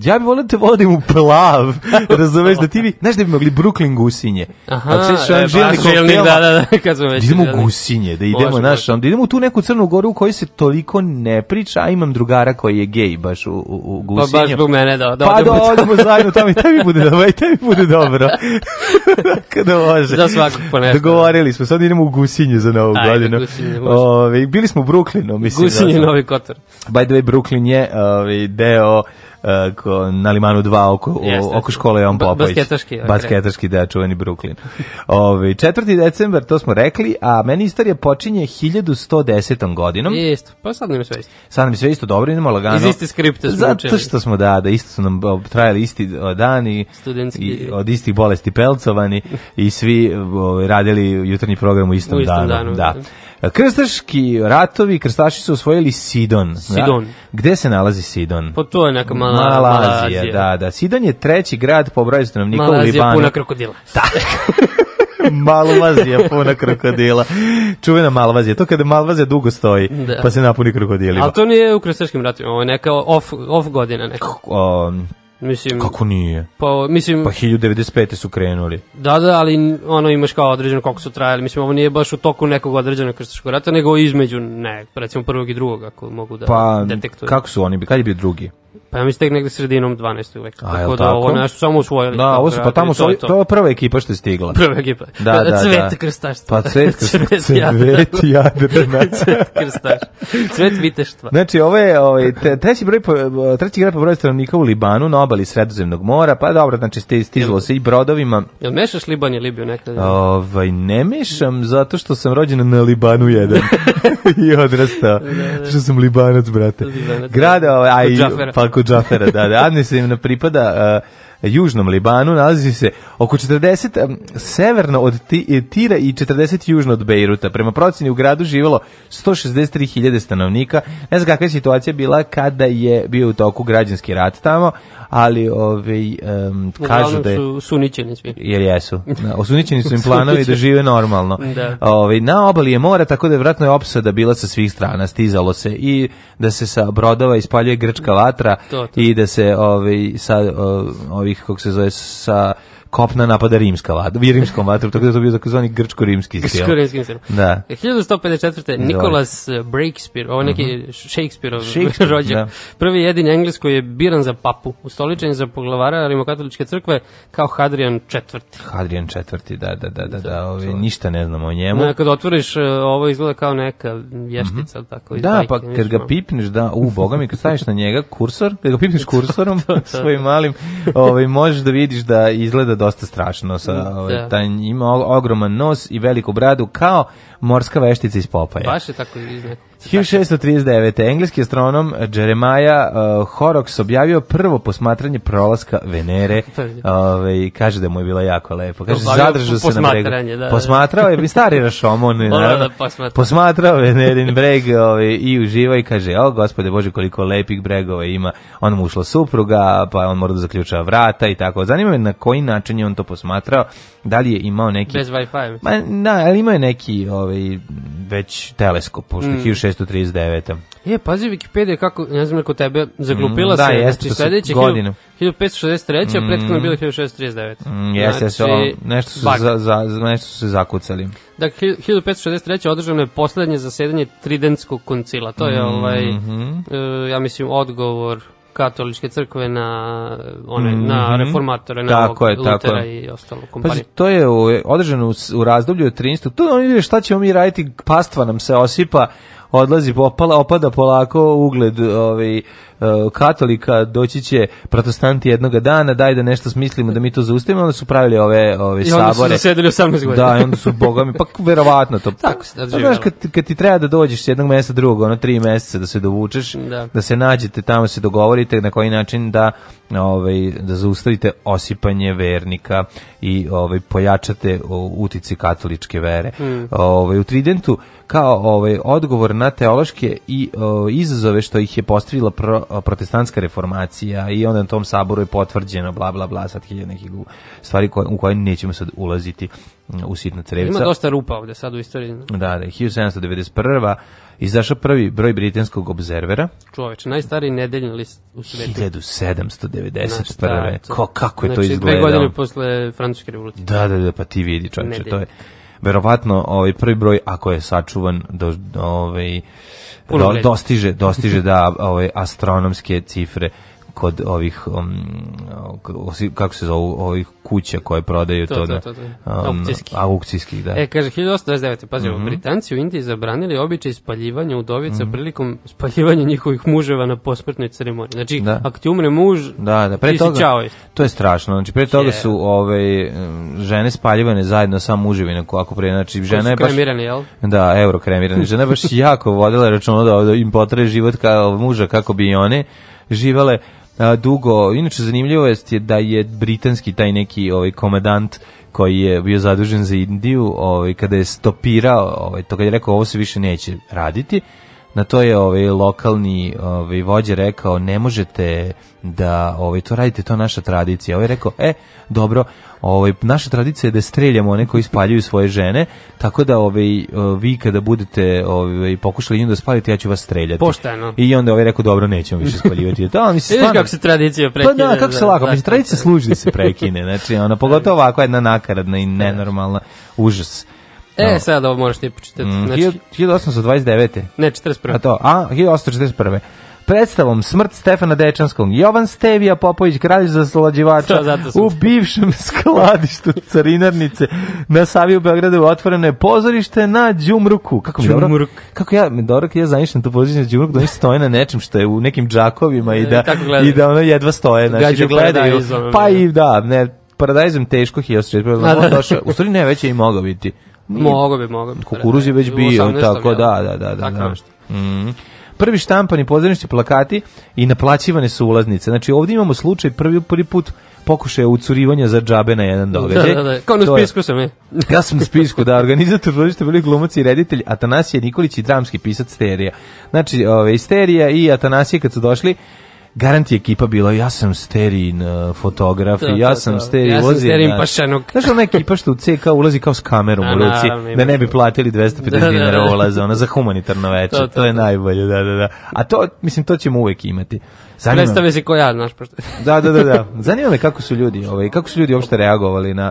ja bih volio da te vodim u plav, (laughs) razumeš, da ti bi, znaš da bi mogli Brooklyn gusinje. Aha, Ako se e, žilni žilni, da, da, da, (laughs) kad smo već. Da idemo u gusinje, da idemo, naš, da idemo u tu neku Crnu Goru u kojoj se toliko ne priča, a imam drugara koji je gej baš u, u, u gusinje. Pa baš zbog mene, da, da, pa da, odemo zajedno tamo i tebi bude dobro, i tebi bude dobro. (laughs) Kada može. Za svakog po Dogovorili smo, sad idemo u gusinje za novu Ajde, godinu. Gusinje, Ove, bili smo u Brooklynu, mislim. Gusinje, da, Novi Kotor. By the way, Brooklyn je ove, deo Uh, na Limanu 2 oko, Jeste. oko škole Jovan Popović. Basketaški. Okay. Basketaški, da, čuveni Brooklyn. Ove, 4. decembar, to smo rekli, a meni istorija počinje 1110. godinom. Isto, pa sad nam je sve isto. Sad nam je sve isto, dobro, idemo lagano. Iz isti skripte smo Zato učili. što smo, da, da, isto su nam trajali isti dani, Studentski. i od istih bolesti pelcovani i svi o, ovaj, radili jutarnji program u istom, u istom danu. danu da. da. Krstaški ratovi, krstaši su osvojili Sidon. Sidon. Da? Gde se nalazi Sidon? Po pa to je neka mala, Malazija, Malazija. Da, da. Sidon je treći grad po broju stanovnika u Libanu. Malazija puna krokodila. (laughs) Tako. malvazija puna krokodila. Čuvena malvazija. To kada malvazija dugo stoji, da. pa se napuni krokodilima. Ali to nije u krstaškim ratovima. ovo je neka off, off godina. Neka. Um, Mislim, Kako nije? Pa, mislim, pa 1095. su krenuli. Da, da, ali ono imaš kao određeno koliko su trajali. Mislim, ovo nije baš u toku nekog određenog krstaškog rata, nego između, ne, recimo prvog i drugog, ako mogu da pa, detektujem. kako su oni, kad je bio drugi? Pa ja mislim tek negde sredinom 12. veka. A, tako, da ovo nešto samo usvojili. Da, ovo su, da, pa tamo su, to, je prva ekipa što je stigla. (laughs) Prva ekipa. Da, da, da. Cvet krstaštva. Pa cvet (laughs) krstaštva. cvet jadrna. Da. (laughs) cvet krstaštva. Cvet viteštva. Znači, ovo je ovaj, treći, broj, treći grad po broju stanovnika u Libanu, na obali Sredozemnog mora, pa dobro, znači ste stizlo se i brodovima. Jel mešaš Liban i Libiju nekada? Ovaj, ne mešam, zato što sam rođen na Libanu jedan. I odrastao. Da, što sam Libanac, brate. Grada, ovaj, aj, pa Džafera, da, da, administrativno pripada južnom Libanu, nalazi se oko 40 severno od e, Tira i 40 južno od Bejruta. Prema proceni u gradu živelo 163.000 stanovnika. Ne znam kakva je situacija bila kada je bio u toku građanski rat tamo, ali ovaj, um, kažu da je... su sunićeni svi. Jer jesu. Osunićeni su im (laughs) planovi da žive normalno. Da. Ove, ovaj, na obali je mora, tako da je vratno je opsada bila sa svih strana. Stizalo se i da se sa brodova ispaljuje grčka vatra to, to. i da se ovaj, sa ovih ovih, kako se zove, sa kopna napada rimska u rimskom vatru, tako da to bio takozvani grčko-rimski stil. Grčko-rimski stil. Da. 1154. Nikolas eh, Breakspear, ovo neki mhm. Shakespeareov Shakespeare, (laughs) rođak, da. prvi jedini Engles koji je biran za papu, ustoličen za poglavara Rimokatoličke crkve kao Hadrian IV. Hadrian IV, da, da, da, da, da ovi, ovaj, ništa ne znamo o njemu. Da, kad otvoriš, eh, ovo izgleda kao neka vještica, mm -hmm. tako. Da, dajke, pa kad mišmo. ga pipneš, da, u, boga mi, kad staviš na njega kursor, kad ga pipneš (laughs) kursorom svojim malim, ovaj, možeš da vidiš da izgleda dosta strašno sa da. Ovaj, taj ima ogroman nos i veliku bradu kao morska veštica iz Popaja. Baš je tako izgleda. 1639. Engleski astronom eh, Jeremiah uh, Horrocks objavio prvo posmatranje prolaska Venere. (laughs) Ove, ovaj, kaže da mu je bilo jako lepo. Kaže, zadržao se na bregu. Da, da, Posmatrao je, stari rašomon. (laughs) da posmatrao Venerin breg ove, ovaj, i uživa i kaže, o gospode Bože, koliko lepih bregova ima. On mu ušla supruga, pa on mora da zaključava vrata i tako. Zanima me na koji način je on to posmatrao. Da li je imao neki... Bez Wi-Fi. Ma, da, ali imao je neki ovaj, već teleskop, pošto mm. 1639. Je, pazi Wikipedia kako, ne znam kako tebe, zaglupila mm, da, se. Da, jeste, znači, sledeće godina. 1563, mm, a prethodno bilo 1639. Mm, jeste, znači, nešto, su za, za, nešto su se zakucali. Dakle, 1563. održano je poslednje zasedanje Tridentskog koncila. To je, mm, ovaj, mm -hmm. ja mislim, odgovor katoličke crkve na one mm -hmm. na mhm. reformatore na tako je, Lutera tako i ostalo kompanije. Pa to je u, održano u, u razdoblju 13. Tu oni vide šta ćemo mi raditi, pastva nam se osipa, odlazi, opala, opada polako ugled ovaj, e, katolika, doći će protestanti jednog dana, daj da nešto smislimo da mi to zaustavimo, onda su pravili ove, ove I onda sabore. su zasedili 18 godina. Da, i onda su bogami, pa verovatno to. Tako se pa Znaš, kad, kad ti treba da dođeš s jednog mesta drugog, ono 3 meseca da se dovučeš, da. da se nađete tamo, se dogovorite na koji način da ovaj, da zaustavite osipanje vernika i ovaj, pojačate utici katoličke vere. Mm. Ovaj, u Tridentu, kao ovaj, odgovor na na teološke i o, izazove što ih je postavila pro, protestantska reformacija i onda na tom saboru je potvrđeno bla bla bla sad hiljada nekih stvari koje, u koje nećemo sad ulaziti u sitna crevica. Ima dosta rupa ovde sad u istoriji. Da, da, 1791. Izašao prvi broj britanskog obzervera. Čoveč, najstariji nedeljni list u svetu. 1791. Ko, kako je znači, to izgledalo? Znači, dve godine posle Francuske revolucije. Da, da, da, pa ti vidi čoveče, to je verovatno ovaj prvi broj ako je sačuvan do ovaj do, dostiže dostiže (laughs) da ovaj astronomske cifre kod ovih um, kako se zovu ovih kuća koje prodaju to, to, to, da, to, to. Um, aukcijskih. aukcijskih da. E kaže 1829. pazi, mm -hmm. Britanci u Indiji zabranili običaj spaljivanja udovica mm -hmm. prilikom spaljivanja njihovih muževa na posmrtnoj ceremoniji. Znači, da. ako ti umre muž, da, da. Pre ti toga, si čao To je strašno. Znači pre toga su ove ovaj, žene spaljivane zajedno sa muževina. ako pre znači da, žena je baš jel? Da, euro kremirane. Žena je baš jako vodila računa da, da im potraje život kao muža kako bi i one živale dugo, inače zanimljivo je da je britanski taj neki ovaj komandant koji je bio zadužen za Indiju, ovaj kada je stopirao, ovaj to kad je rekao ovo se više neće raditi, na to je ovaj lokalni ovaj vođa rekao ne možete da ovaj to radite to je naša tradicija. Ovaj je rekao e dobro, ovaj naša tradicija je da streljamo one koji spaljuju svoje žene, tako da ovaj vi kada budete ovaj pokušali nju da spalite ja ću vas streljati. Pošteno. I onda ovaj rekao dobro nećemo više spaljivati. Da, mi se kako se tradicija prekine. Pa da, kako se lako, mislim tradicija služi da se prekine. Znači ona pogotovo ovako jedna nakaradna i nenormalna užas. E, sad ovo moraš ti počitati. Mm, znači, 1829. Ne, 41. A to, a, 1841 predstavom Smrt Stefana Dečanskog, Jovan Stevija Popović, kralj za slađivača, u bivšem (laughs) skladištu carinarnice na Savi u Beogradu otvoreno je pozorište na Đumruku. Kako mi Đumruk. dobro, kako ja, dobro, ja zamišljam to pozorište na Đumruku, da oni stoje na nečem što je u nekim džakovima i e, da, e, i da ono jedva stoje, znači, da gledaju, pa i da, ne, paradajzom teško 1800, da, da. u stvari ne, već je i mogao biti. Mogu bi, mogu bi. Kukuruz je već bio, tako da, da, da. da, da. Mm. Prvi štampani pozornični plakati i naplaćivane su ulaznice. Znači ovdje imamo slučaj prvi, prvi put pokušaja ucurivanja za džabe na jedan da, događaj. Da, da, da. Kao na spisku sam je. Ja sam na spisku, da, organizator prolište bili glumac i reditelj Atanasije Nikolić i dramski pisac Sterija. Znači, ove, Sterija i Atanasije kad su došli, garanti ekipa bila, ja sam sterin uh, fotograf, to, to, ja sam sterin vozi. Ja sam pašanog. Znaš ona ekipa što u CK ulazi kao s kamerom u ruci, da ne bi platili 250 da, da, da, dinara ulaza, ona za humanitarno veče to, to, je najbolje, da, da, da. A to, mislim, to ćemo uvek imati. Zanima... Predstave se ko ja, znaš. da, da, da, da. Zanima me kako su ljudi, ovaj, kako su ljudi uopšte reagovali na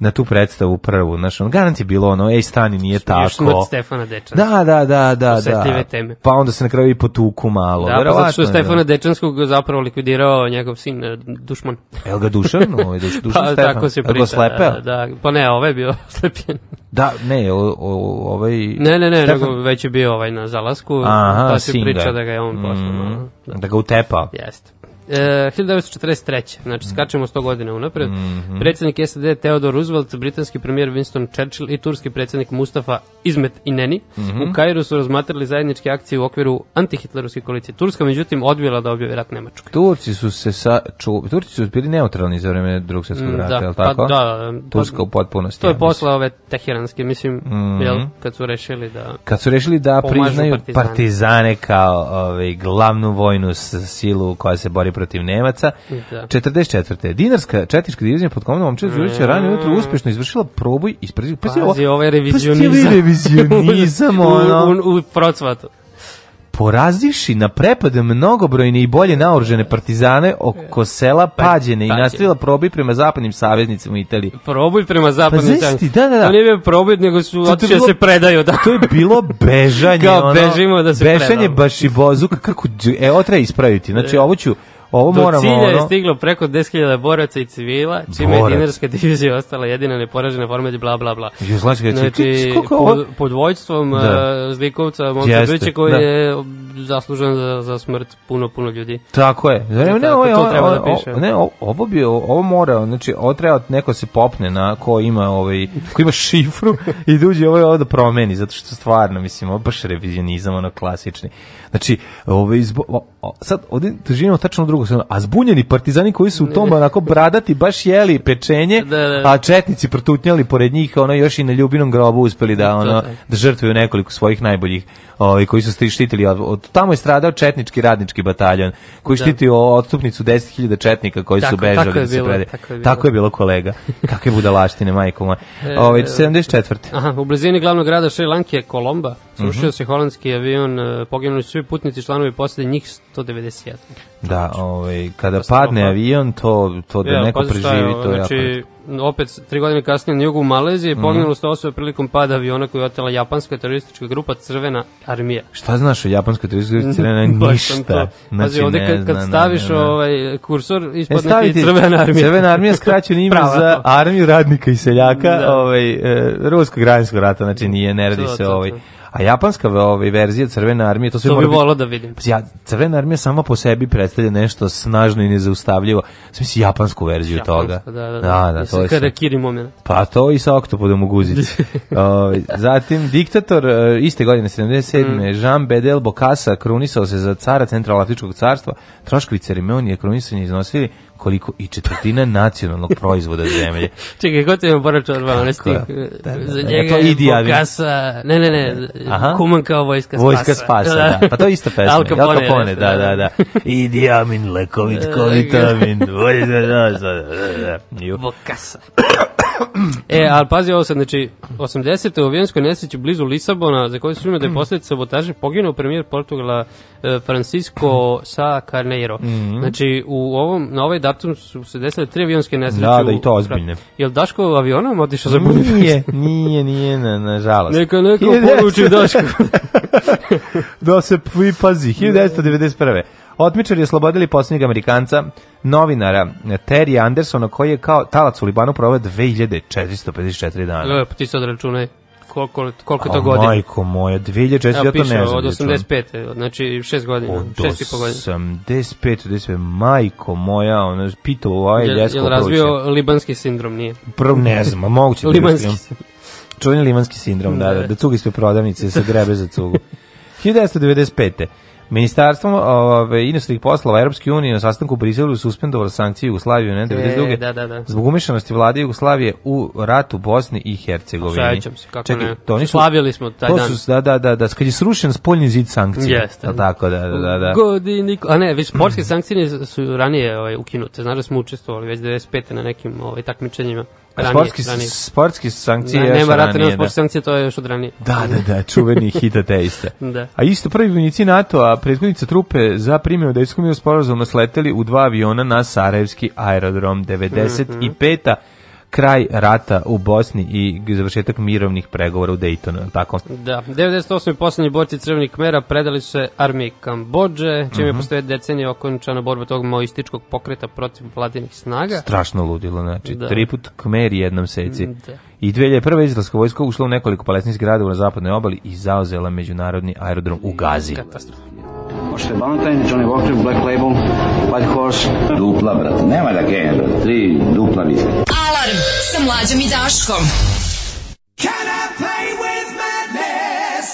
na tu predstavu prvu. Znaš, on garant je bilo ono, ej, stani, nije tako. Stefana Dečana. Da, da, da, da. da. Teme. Pa onda se na kraju i potuku malo. Da, Verovatno, pa zato što da. Stefana Dečanskog zapravo likvidirao njegov sin eh, Dušman. Jel ga Dušan? (laughs) Ovaj, duš, Dušan pa, Stefan. tako se priča. slepeo? Da, da, da, pa ne, ovaj je bio (laughs) slepjen. Da, ne, o, o, ovaj... Ne, ne, ne, Stefan... nego već je bio ovaj na zalasku, Aha, pa se priča da ga je on poslao. Mm, da ga utepa. Jeste. E, 1943. Znači, mm. skačemo 100 godina unapred. Mm -hmm. Predsednik SAD Theodore Roosevelt, britanski premijer Winston Churchill i turski predsednik Mustafa Izmet Ineni mm -hmm. u mhm. Kairu su razmatrali zajedničke akcije u okviru antihitlerovske koalicije. Turska, međutim, odbila da objavi rat Nemačke. Turci su se sa, ču, Turci su bili neutralni za vreme drugog svetskog mm, da, rata, da, je li pa tako? Pa, da, Turska pa u potpunosti. To je posla ove teheranske, mislim, mm -hmm. jel, kad su rešili da Kad su rešili da priznaju partizane, partizane kao ovaj, glavnu vojnu silu koja se bori protiv Nemaca. Da. 44. Dinarska četnička divizija pod komandom Momčila Đurića mm. ranije ujutro uspešno izvršila proboj ispred pa si ovo ovaj revizionizam. Pa revizionizam (laughs) ono. u, u, u procvatu porazivši na prepade mnogobrojne i bolje naoružene partizane oko sela pa, Pađene i nastavila proboj prema zapadnim saveznicima u Italiji. Proboj prema pa zapadnim pa ti, da, da, da. To nije bio proboj, nego su otišli da se predaju. Da. To je bilo (laughs) bežanje. Kao ono, bežimo da se Bešanje predamo. baš i bozuk. Kako, e, treba ispraviti. Znači, da. ovo ću Ovo Do moramo, cilja ono... je stiglo preko 10.000 boraca i civila, čime Borac. je dinarska divizija ostala jedina neporažena formać bla bla bla. Jugoslavenska znači, pod, pod vojstvom da. Eh, zlikovca Monca Biće koji da. je zaslužen za, za smrt puno puno ljudi. Tako je. Znači, ne, Tako, ovo, to treba ovo, da piše. ne, ovo bi ovo mora, znači ovo treba da neko se popne na ko ima ovaj ko ima šifru i duđe ovo, ovaj ovo da promeni zato što stvarno mislim ovo baš revizionizam ono klasični. Znači, ovaj sad ovde živimo tačno drugo drugo se a zbunjeni partizani koji su u tom onako bradati baš jeli pečenje, da, da, da. a četnici protutnjali pored njih, ono još i na ljubinom grobu uspeli da ono da žrtvuju nekoliko svojih najboljih ovaj, koji su štitili. Od, tamo je stradao četnički radnički bataljon koji da. štitio odstupnicu 10.000 četnika koji tako, su bežali. Tako je, da bilo, tako, je bilo. tako je bilo kolega. Kakve budalaštine, majko moja. E, ovaj, 74. Aha, u blizini glavnog grada Šrilanke Kolomba. Srušio mm -hmm. se holandski avion, e, poginuli su svi putnici, članovi posade njih 191. Da, ovaj, kada padne avion, to, to da neko preživi, to je znači, jako opet tri godine kasnije na jugu Malezije, mm -hmm. poginulo 100 osoba prilikom pada aviona koji je otela japanska teroristička grupa Crvena armija. Šta znaš o japanskoj terorističkoj (laughs) crvena ništa? Znači, Pazi, ovde kad, kad staviš ne, ne, ne. ovaj e, kursor, ispod e, ti Crvena (laughs) armija. Crvena armija skraćeno ime za armiju radnika i seljaka da. ovaj, e, ruskog građanskog rata, znači nije, ne radi to, se to, ovaj... To A japanska ovaj, verzija Crvene armije, to sve to bi volao da vidim. Ja, Crvena armija sama po sebi predstavlja nešto snažno i nezaustavljivo. Sve si japansku verziju Japanska, toga. Da, da, da. da, da to je karakiri moment. Pa to i sa oktopodom u guzici. (laughs) ovaj, zatim, diktator eh, iste godine, 77. Mm. Jean Bedel Bokasa krunisao se za cara Centralafričkog carstva. Troškovi ceremonije krunisanja iznosili koliko i četvrtina nacionalnog proizvoda zemlje. (laughs) Čekaj, ko ti je oborav čorba, ono Za e, njega to idi, Bokasa, ne, ne, ne, Aha. kuman kao vojska spasa. Vojska spasa, da. da. Pa to je ista (laughs) pesma. Al Capone, Al Capone da, da, da. da, da. (laughs) idi amin, lekovit, kovitamin, da, vojska, da, da, da. Bokasa e, ali pazi ovo sad, znači, 80. u Vijenskoj nesreći blizu Lisabona, za koju se da je mm. posledica sabotaže, poginuo premijer Portugala e, Francisco Sa Carneiro. Mm -hmm. Znači, u ovom, na ovaj datum su se desile tri avionske nesreće. Da, da, i to ozbiljne. Je li Daško avionom otišao za Budimpeštu? Nije, nije, nije, na, nažalost. Neka neko poruči Daško. (laughs) da se pripazi, 1991. Otmičari oslobodili posljednjeg Amerikanca, novinara eh, Terry Andersona, koji je kao talac u Libanu proveo 2454 dana. Lepo, pa ti sad računaj koliko, koliko to godina. Majko moja, 2400, ja to ne znam. Od 85. Da znači 6 godina, 6 i po godina. 85, 85, majko moja, ono, pitao ovaj ljesko proće. Je li razvio libanski sindrom, nije? Prvo ne znam, a moguće. Da libanski sindrom. libanski sindrom, da, da, da cugi sve prodavnice se grebe za cugu. 1995. (laughs) Ministarstvo ove, ovaj, inostranih poslova Evropske unije na sastanku u Briselu suspendovalo sankcije Jugoslavije ne, 92. E, da, da, da. zbog umešanosti vlade Jugoslavije u rat u Bosni i Hercegovini. Sećam se, kako Čekaj, ne. To nisu, Slavili smo taj to su, dan. Da, da, da, da, kad je srušen spoljni zid sankcija. Jeste. Da, tako, da, da, da. da. Godini, a ne, već sportske sankcije su ranije ovaj, ukinute. Znači da smo učestvovali već 95. na nekim ovaj, takmičenjima ranije, sportski, ranije. sportski sankcije da, nema rata, nema sportske sankcije, to je još od ranije. Da, da, da, čuveni (laughs) hit ateista. da. A isto prvi vojnici NATO-a, prethodnica trupe za primjenu da iskomio sporazum nasleteli u dva aviona na Sarajevski aerodrom 95. Mm -hmm kraj rata u Bosni i završetak mirovnih pregovora u Daytonu. Tako. Da, 98. poslednji borci Crvenih Kmera predali su se armiji Kambođe, čim je mhm. postoje decenije okončana borba tog maoističkog pokreta protiv vladinih snaga. Strašno ludilo, znači, da. triput Kmeri jednom seci. Mm, da. I 2001. izraelska vojska ušlo u nekoliko palestinskih gradova na zapadnoj obali i zauzela međunarodni aerodrom u Gazi. Katastrofa. Ošte Valentine, Johnny Walker, Black Label, White Horse. Dupla, brate, nema da genja, tri dupla viske. Alarm sa mlađom i Daškom. Can I play with madness?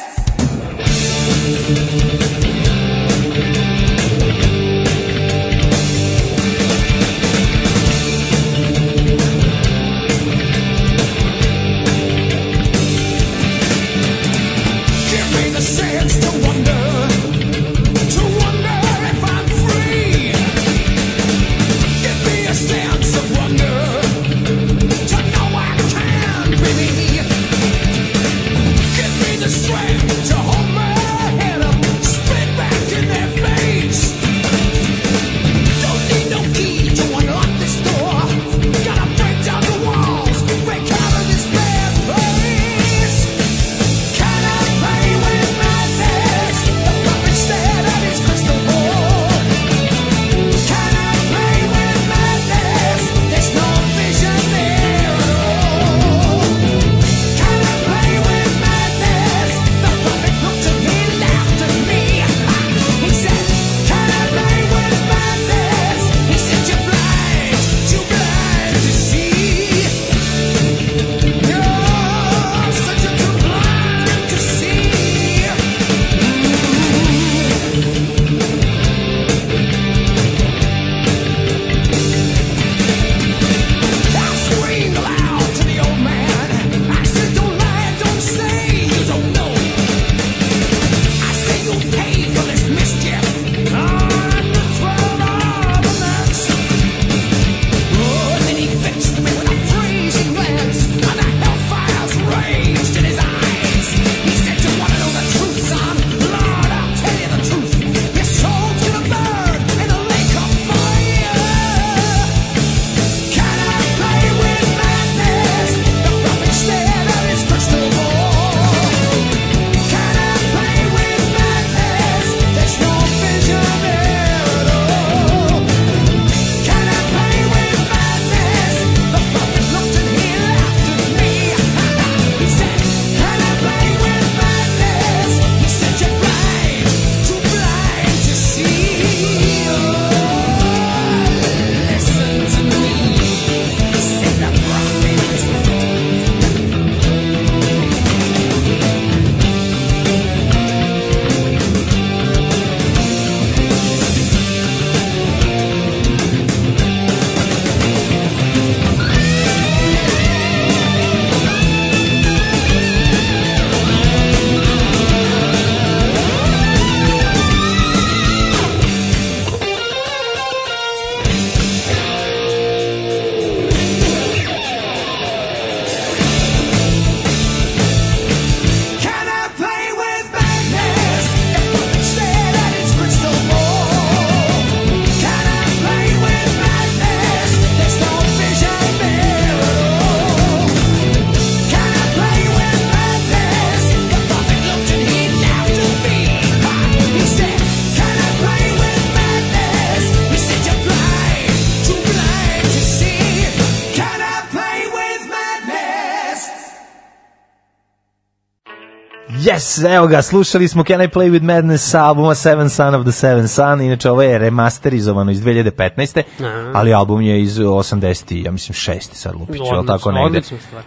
Yes, evo ga, slušali smo Can I Play With Madness sa albuma Seven Son of the Seven Son, inače ovo je remasterizovano iz 2015. Aha. ali album je iz 80. ja mislim 6. sad lupiću, ali tako negde.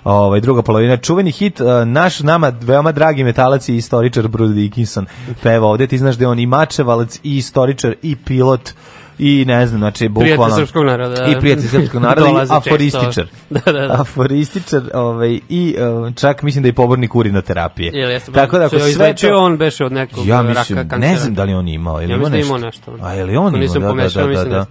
Ovaj, druga polovina, čuveni hit, eh, naš nama veoma dragi metalac i istoričar Bruce Dickinson peva ovde, ti znaš da on i mačevalac i istoričar i pilot i ne znam, znači bukvalno prijatelj srpskog naroda da. i prijatelj srpskog naroda i aforističar. (laughs) da, da, da. Aforističar, ovaj i e, čak mislim da i pobornik urina terapije. Jel, jeste, Tako da ako sve to... on beše od nekog ja mislim, raka kancera. Ne znam da li on imao, ili ja ima da nešto. nešto. A je li on imao? Nisam da, da pomešao, da, da, mislim da.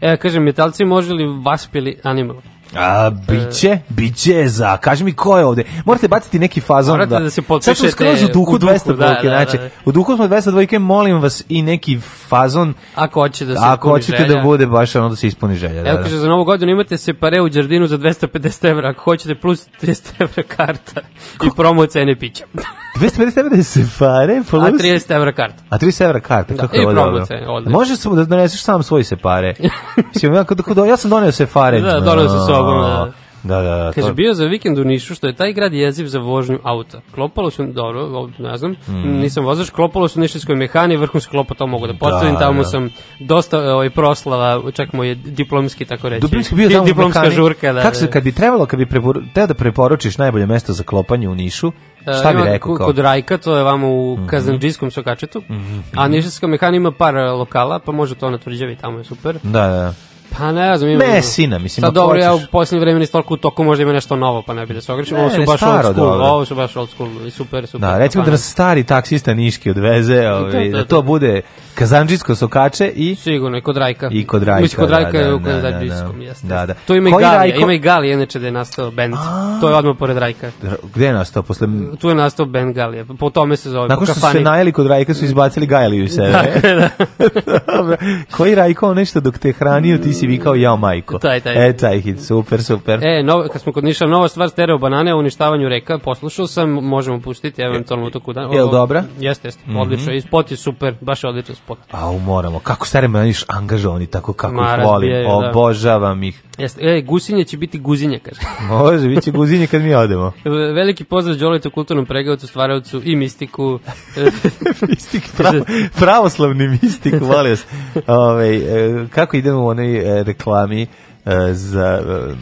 da. E, kažem, metalci može li vaspili animal? A, biće, e. biće za, kaži mi ko je ovde. Morate baciti neki fazon. Morate da, da se potpišete. Sad smo skroz u duhu, u duhu 200 dvojke, da, da, da, znači, u duhu smo 200 dvojke, molim vas i neki fazon. Ako hoćete da se Ako hoćete da bude baš ono da se ispuni želja. Evo da, da, kaže, za novu godinu imate se pare u Đardinu za 250 evra, ako hoćete plus 30 evra karta i promo cene pića. 250 (laughs) evra je da se pare plus... A 30 evra karta. A 30 evra karta, da, kako da, je ovo dobro. Može se da doneseš sam svoj se pare. (laughs) Mislim, ja, ja sam doneo se pare Da, doneo se sobom, da. Da, da, da. Kaže, to... bio za vikend u Nišu, što je taj grad jeziv za vožnju auta. Klopalo su, dobro, ne znam, mm. nisam vozač, klopalo su nišinskoj mehani, vrhunsko klopo to mogu da, da postavim, da, tamo da. sam dosta ovaj, proslava, čak moj diplomski, tako reći. Dublinski bio tamo Diplomska mehani. žurka, da. Kako da, se, da. kad bi trebalo, kad bi prepor... teo da preporučiš najbolje mesto za klopanje u Nišu, e, Šta bi rekao? Kao? Kod Rajka, to je vamo u mm -hmm. Kazanđijskom sokačetu, mm -hmm. a Nišinska mehana ima par e, lokala, pa može to na tvrđavi, tamo je super. Da, da. Pa ne znam, ima... Ne, mislim, Sad dobro, ja u posljednje vremeni toliko toku možda ima nešto novo, pa ne bi da se ogrišim. Ovo su baš old school, ovo su baš old school, super, super. Da, recimo pa da nas stari taksista Niški odveze, da, ovi, da, da, da, da to bude Kazandžijsko sokače i sigurno i kod Rajka. I kod Rajka. Mislim kod Rajka da, je da, u da, Kazandžijskom da. jeste. Da, da. To ima i Galija, ima i Gali, inače da je nastao bend. To je odmah pored Rajka. Gde je nastao posle Tu je nastao bend Galija. Po tome se zove. Nakon što su se najeli kod Rajka su izbacili Gali iz sebe. Da, (laughs) da. Koji Rajko nešto dok te hranio, ti si vikao ja majko. Taj, taj. E, taj hit, super, super. E, novo, kad smo kod Niša, nova stvar stereo banane o uništavanju reka, poslušao sam, možemo pustiti eventualno u toku dana. Jel dobra? Jeste, jeste, mhm. odlično. I je super, baš odlično spot. A pa, moramo, kako stare maniš angažovani, tako kako Ma, ih volim, razbijaju, da. obožavam ih. Jeste, e, gusinje će biti guzinje, kaže. (laughs) Može, bit će guzinje kad mi odemo. E, veliki pozdrav Đolitu, kulturnom pregavcu, stvaravcu i mistiku. E, (laughs) mistik, pravo, pravoslavni mistik, volim vas. (laughs) Ove, ovaj, kako idemo u onoj e, reklami, E, za e,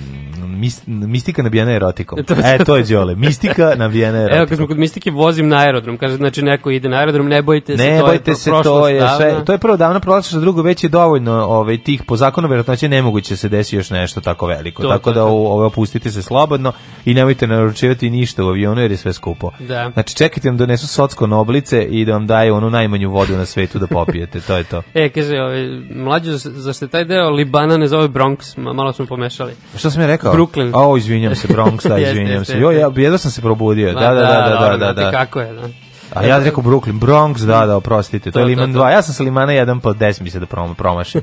mis, mistika nabijena erotikom. (laughs) e, to je Đole. Mistika nabijena erotikom. (laughs) Evo, kad smo kod mistike, vozim na aerodrom. Kaže, znači, neko ide na aerodrom, ne bojite se, ne to bojite je se, to je sve, To je prvo davno prolaziš, a drugo već je dovoljno ovaj, tih, po zakonu će nemoguće se desi još nešto tako veliko. To, tako to, da ovo, ovaj, opustite se slobodno i nemojte naručivati ništa u avionu jer je sve skupo. Da. Znači, čekajte da vam donesu socko noblice i da vam daju onu najmanju vodu na svetu da popijete. To je to. (laughs) E, kaže, ovaj, mlađo, zašto taj deo Libana ne zove Bronx? malo smo pomešali. Šta sam ja rekao? Brooklyn. A, o, izvinjam se, Bronx, da, (laughs) izvinjam se. Jo, ja, jedva sam se probudio. Da, da, da, da, da, da, da, da, da, da, da, da, da, da, A ja rekao Brooklyn, Bronx, da, da, oprostite, to je da, Liman 2. Da, da. Ja sam sa Limana 1 pa 10 mi se da promašim.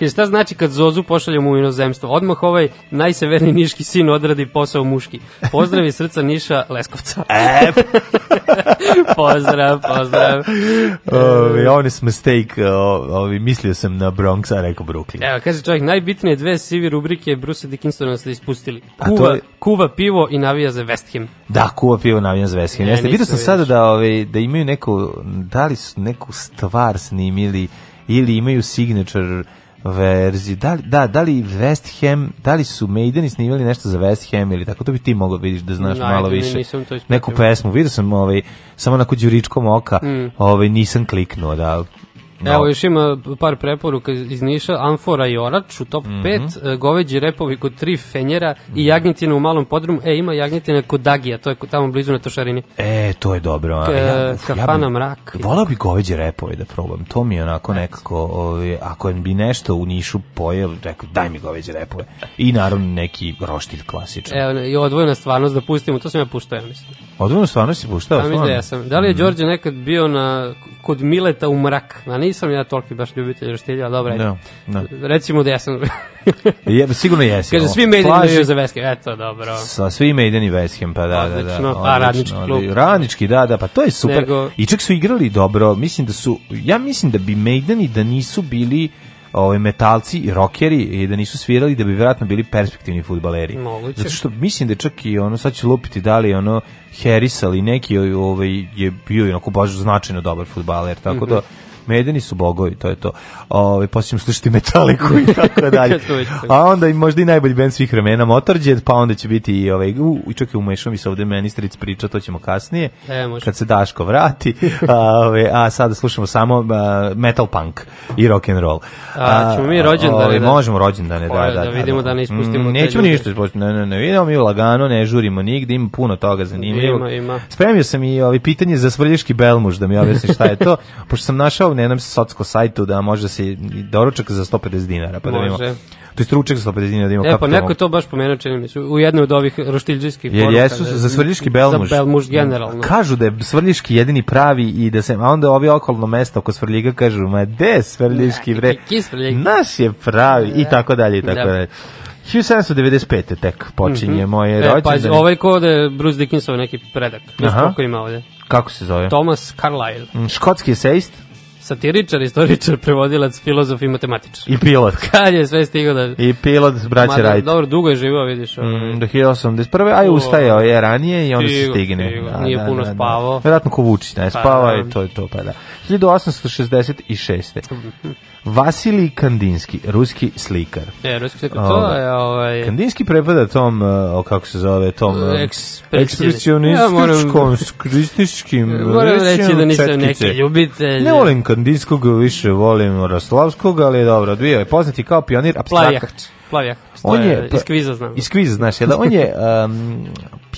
Jer (laughs) šta znači kad Zozu pošaljem u inozemstvo? Odmah ovaj najseverniji niški sin odradi posao muški. Pozdrav iz srca Niša Leskovca. e, (laughs) pozdrav, pozdrav. Ovi, honest mistake, ovi, mislio sam na Bronx, a rekao Brooklyn. Evo, kaže čovjek, najbitnije dve sivi rubrike Bruce Dickinsona ste ispustili. Kuva, je... kuva pivo i navija za West Ham. Da, kuva pivo i navija za West Ham. Jeste, vidio sam sada da ovi, da imaju neku, da li su neku stvar snimili ili imaju signature verzi, da li, da, da li West Ham, da li su Maideni snimili nešto za West Ham ili tako, to bi ti mogao vidiš da znaš no, malo više. Neku pesmu, vidio sam ovaj, samo na đuričkom oka, mm. ovaj, nisam kliknuo, da, No. Evo, još ima par preporuka iz Niša, Amfora i Orač u top 5, mm -hmm. goveđi repovi kod tri fenjera mm -hmm. i mhm. jagnjetina u malom podrumu. E, ima jagnjetina kod Dagija, to je tamo blizu na Tošarini. E, to je dobro. A? Ja, e, uf, kafana ja bi, mrak. Volao bi goveđi repove da probam, to mi je onako nekako, ovaj, ako bi nešto u Nišu pojel, rekao, daj mi goveđi repove. I naravno neki roštilj klasičan. Evo, i odvojena stvarnost da pustimo, to sam ja puštao, ja mislim. Odvojena stvarnost si puštao? Ja mislim da ja sam. Da li je mm -hmm. Đorđe nekad bio na, kod Mileta u mrak, na nisam ja toliki baš ljubitelj roštilja, ali dobro. No, da, da. no. Recimo da jesam. (laughs) je, sigurno jesam. Kaže, svi Maiden imaju za West eto, dobro. Sa svi Maiden i West Ham, pa da, odlično, da, da. Odlično, pa radnički klub. Radnički, da, da, pa to je super. Nego... I čak su igrali dobro, mislim da su, ja mislim da bi Maiden i da nisu bili ovaj metalci i rokeri i da nisu svirali da bi vjerojatno bili perspektivni fudbaleri. Zato što mislim da čak i ono sad će lupiti da li ono Harris ali neki ovaj je bio inaako baš značajno dobar fudbaler tako mm -hmm. da Medeni su bogovi, to je to. Ovaj posjećujem pa slušati Metaliku i tako (laughs) dalje. A onda i možda i najbolji bend svih vremena Motorhead, pa onda će biti i ovaj i čekaj umešao mi se ovde ministric priča, to ćemo kasnije. E, kad se Daško vrati. (laughs) Ovaj a sada slušamo samo a, metal punk i rock and roll. A, a ćemo mi rođendane ovaj, da možemo rođendane da, da, da, da, vidimo da, da ne mm, ispustimo. Mm, nećemo ništa, ne ne ne, vidimo mi lagano, ne žurimo nigde, ima puno toga zanimljivog. Ima, ima. Spremio sam i ovi ovaj, pitanje za Svrljiški Belmuž da mi objasni šta je to, (laughs) pošto sam našao na jednom socko sajtu da može se i doručak za 150 dinara, pa da vidimo. To je stručak za 150 dinara, da imamo e, pa neko je to baš pomenuo, čini mi se, u jednoj od ovih roštiljđijskih Jer poruka. jesu da za svrljiški belmuž. Za belmuž da. generalno. Kažu da je svrljiški jedini pravi i da se, a onda ovi okolno mesta oko svrljiga kažu, ma de svrljiški da, bre, naš je pravi i tako dalje i tako dalje. 1795. tek počinje mm -hmm. moje rođenje. E, pa ovaj kod je Bruce Dickinsov neki predak, nešto kako ima ovde. Kako se zove? Thomas Carlyle. Mm, škotski eseist satiričar, istoričar, prevodilac, filozof i matematičar. I pilot. (laughs) Kad je sve stigao da... I pilot, braće da, Rajt. Dobro, dugo je živao, vidiš. Mm, ovaj. Mm, do 1891. A ustajao ovaj. je ranije i onda se stigne. Stigo. Da, Nije da, puno da, da. spavao. Da. Vjerojatno ko Vučić, ne, spava pa, i da. to je to, pa da. 1866. (laughs) Vasili Kandinski, ruski slikar. Ne, ruski slikar, to ovaj, je ovaj... Kandinski prepada tom, uh, kako se zove, tom eh, ekspresionističkom, skrističkim... (laughs) Moram reći da nisam četkice. neki ljubitelj. Ne volim Kandinskog, više volim Roslavskog, ali dobro, dvije je poznati kao pionir abstrakta. Plavijak. On je, je iz kviza znam. Iz kviza znaš, jel? Da? On je um,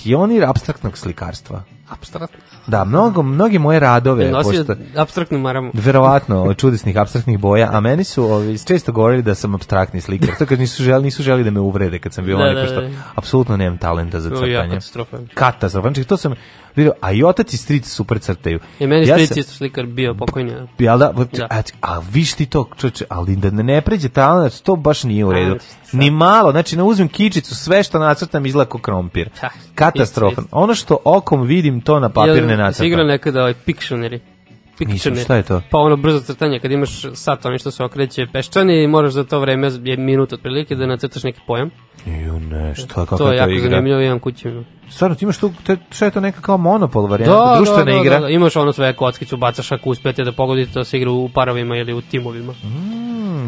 pionir abstraktnog slikarstva. Abstraktno. Da, mnogo, mnogi moje radove... Nosio pošto, abstraktnu maramu. Verovatno, od čudesnih abstraktnih boja, a meni su ovi, često govorili da sam abstraktni slikar. To kad nisu želi, nisu želi da me uvrede kad sam bio da, onako što da, da. apsolutno nemam talenta za crtanje. Ja, katastrofan. Katastrofan, znači to sam vidio, a i otac i stric super crtaju. I meni ja stric isto slikar bio pokojni. Jel da? da? A, a viš ti to, čoče, ali da ne pređe talent, znači to baš nije u redu. Ni malo, znači na uzmem kičicu, sve što nacrtam izlako krompir. Da, Katastrofa. Ono što okom vidim, to na papir ne nacrtam. Igra nekada ovaj Pictionary. Nisam, šta je to? Pa ono brzo crtanje, kad imaš sat, ono što se okreće peščani i moraš za to vreme, je minut otprilike, da nacrtaš neki pojam. Ju ne, šta, kako to, je igra? To je jako zanimljivo, imam kući. Stvarno, ti imaš tu, te, šta je to neka kao monopol varijanta, da, da društvena da, da, igra? Da, da, imaš ono sve kockicu, bacaš ako uspete da pogodite, to da se igra u parovima ili u timovima. Mm.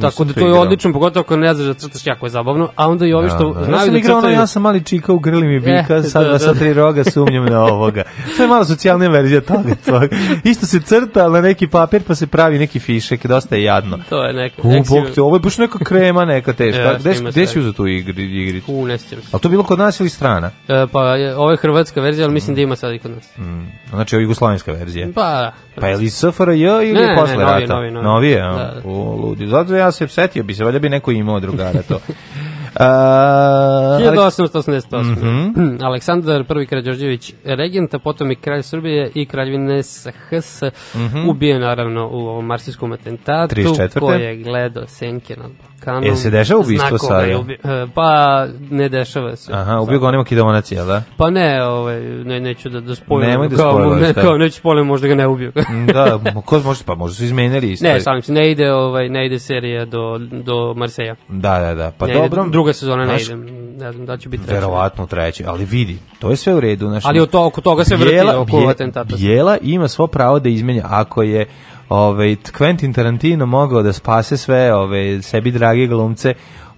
Tako da to je odlično, pogotovo ako ne znaš da crtaš, jako je zabavno. A onda i ovi što da, da. znaju ja sam da igrao, crtaju... ja sam mali čika u grli mi (laughs) e, bika, eh, sad da, da. sa tri roga sumnjam na ovoga. To je malo socijalna verzija toga. (laughs) toga. Isto se crta na neki papir pa se pravi neki fišek, dosta je jadno. To je neka... U, bok te, ovo je baš neka krema neka teška. Ja, gde, gde si uzao tu igri, igricu? U, ne sjećam se. Ali to bilo kod nas ili strana? E, pa, ovo je hrvatska verzija, ali mislim da ima sad i kod nas. Mm. Znači, ovo je jugoslavenska verzija. Pa, Pa je li SFRJ ili ne, je posle ne, novi, rata? Novi, novi, novi. Novije, a? Da, da. O, ludi. Zato ja se setio bi se, valjda bi neko imao drugara to. (laughs) 1888. Mm -hmm. Aleksandar I Krađorđević regenta, potom i kralj Srbije i kraljevine SHS, mm -hmm. ubijen naravno u ovom marsijskom atentatu, 34. koji je gledao senke na Balkanu. Jel se dešava ubistvo sada? Ubi, e, pa ne dešava se. Aha, ubio ga onima kidonac, jel da? Pa ne, ovaj, ne, neću da, da spojim. Nemoj da kao, spojim. Ne, da. kao, neću spojim, možda ga ne ubio. Da, da, ko može, pa možda su izmenili. Ne, sam ne ide, ovaj, ne ide serija do, do Marseja. Da, da, da. Pa ne dobro, druga sezona ne idem. Ne znam da će biti treća. Verovatno treća, ali vidi, to je sve u redu. Znaš, ali to, oko toga se vrti, bijela, oko atentata. Bijela ima svo pravo da izmenja, ako je ovaj Quentin Tarantino mogao da spase sve ove ovaj, sebi drage glumce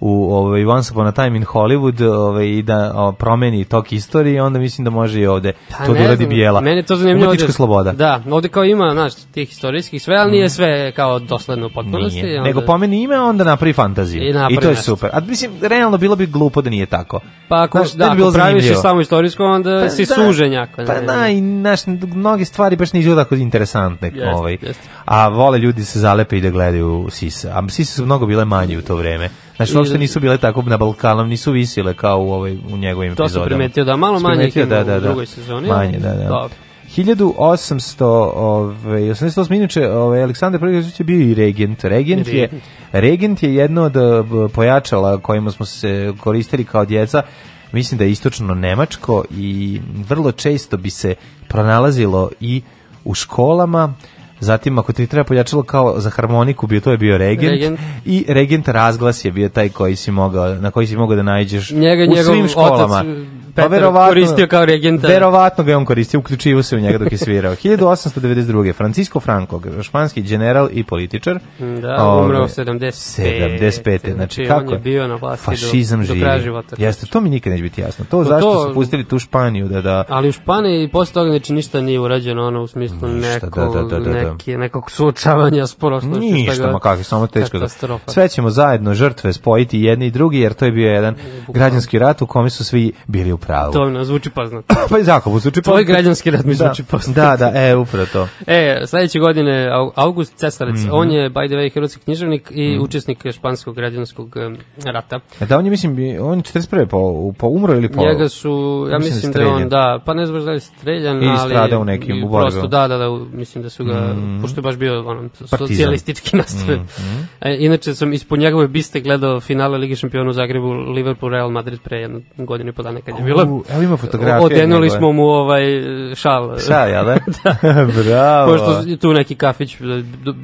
u ovaj Once Upon a Time in Hollywood ovaj i da o, promeni tok istorije, onda mislim da može i ovde pa, to da uradi Bijela. Mene to zanimljivo. Umetnička sloboda. Da, ovde kao ima, znaš, tih istorijskih sve, al nije mm. sve kao dosledno u potpunosti. Onda... Nego pomeni ime, onda napravi fantaziju. I, I to je nešto. super. A mislim, realno bilo bi glupo da nije tako. Pa ako, znaš, da, da ako praviš samo istorijsko, onda pa, si da, suženjak. Pa, da, i naš, mnoge stvari baš nisu izgleda tako interesantne. Jest, ovaj. jest. A vole ljudi se zalepe i da gledaju sisa. A sisa su mnogo bile manje u to vreme. Znači, uopšte nisu bile tako na Balkanom, nisu visile kao u, ovaj, u njegovim epizodama. To se primetio, da, malo manje da, da, da, da, u drugoj sezoni. Manje, da, da. Dobro. 1800 ovaj 88 inače ovaj Aleksandar Prgović je bio i regent. Regent je regent je jedno od eh, pojačala kojima smo se koristili kao djeca. Mislim da je istočno nemačko i vrlo često bi se pronalazilo i u školama Zatim, ako ti treba pojačalo kao za harmoniku, bio, to je bio regent. regent. I regent razglas je bio taj koji si mogao, na koji si mogao da nađeš u svim školama. Otac Pa Petar pa verovatno, koristio kao regenta. Verovatno ga je on koristio, uključivo se u njega dok je svirao. 1892. (laughs) Francisco Franco, španski general i političar. Da, umro umro 75. 75. Znači, znači kako? On je bio na vlasti fašizam do, živi. do kraja života. Jeste, to mi nikad neće biti jasno. To, pa to zašto su pustili tu Španiju da... da... Ali u Španiji posle toga znači ništa nije urađeno ono u smislu ništa, da, neko, da, da, da, da. Neke, nekog suočavanja s prošlošću. Ništa, ma kakvi, samo teško. Da- Katastrofa. Sve ćemo zajedno žrtve spojiti jedni i drugi, jer to je bio jedan građanski rat u kome su svi bili u pravu. To zvuči poznato. (coughs) pa i Zakovu zvuči poznato. Tvoj građanski rat mi da. zvuči poznato. Da, da, e, upravo to. E, sledeće godine August Cesarec, mm -hmm. on je, by the way, hrvatski književnik i mm. učesnik španskog građanskog rata. E da, on je, mislim, on je 41. po, po umro ili po... Njega su, ja mislim, mislim da je on, da, pa ne znam da je streljan, ali... I strada u nekim, u Prosto, da, da, da, mislim da su ga, mm. pošto je baš bio ono, socijalistički nastav. Mm. Mm. E, inače sam ispod njegove biste gledao finale Ligi šampiona u Zagrebu, Liverpool, Real Madrid pre jednu godinu i po dana kad je oh, bio bila... evo ima fotografije. Odenuli smo mu ovaj šal. Šal, jel da? (laughs) (laughs) Bravo. Pošto tu neki kafić e,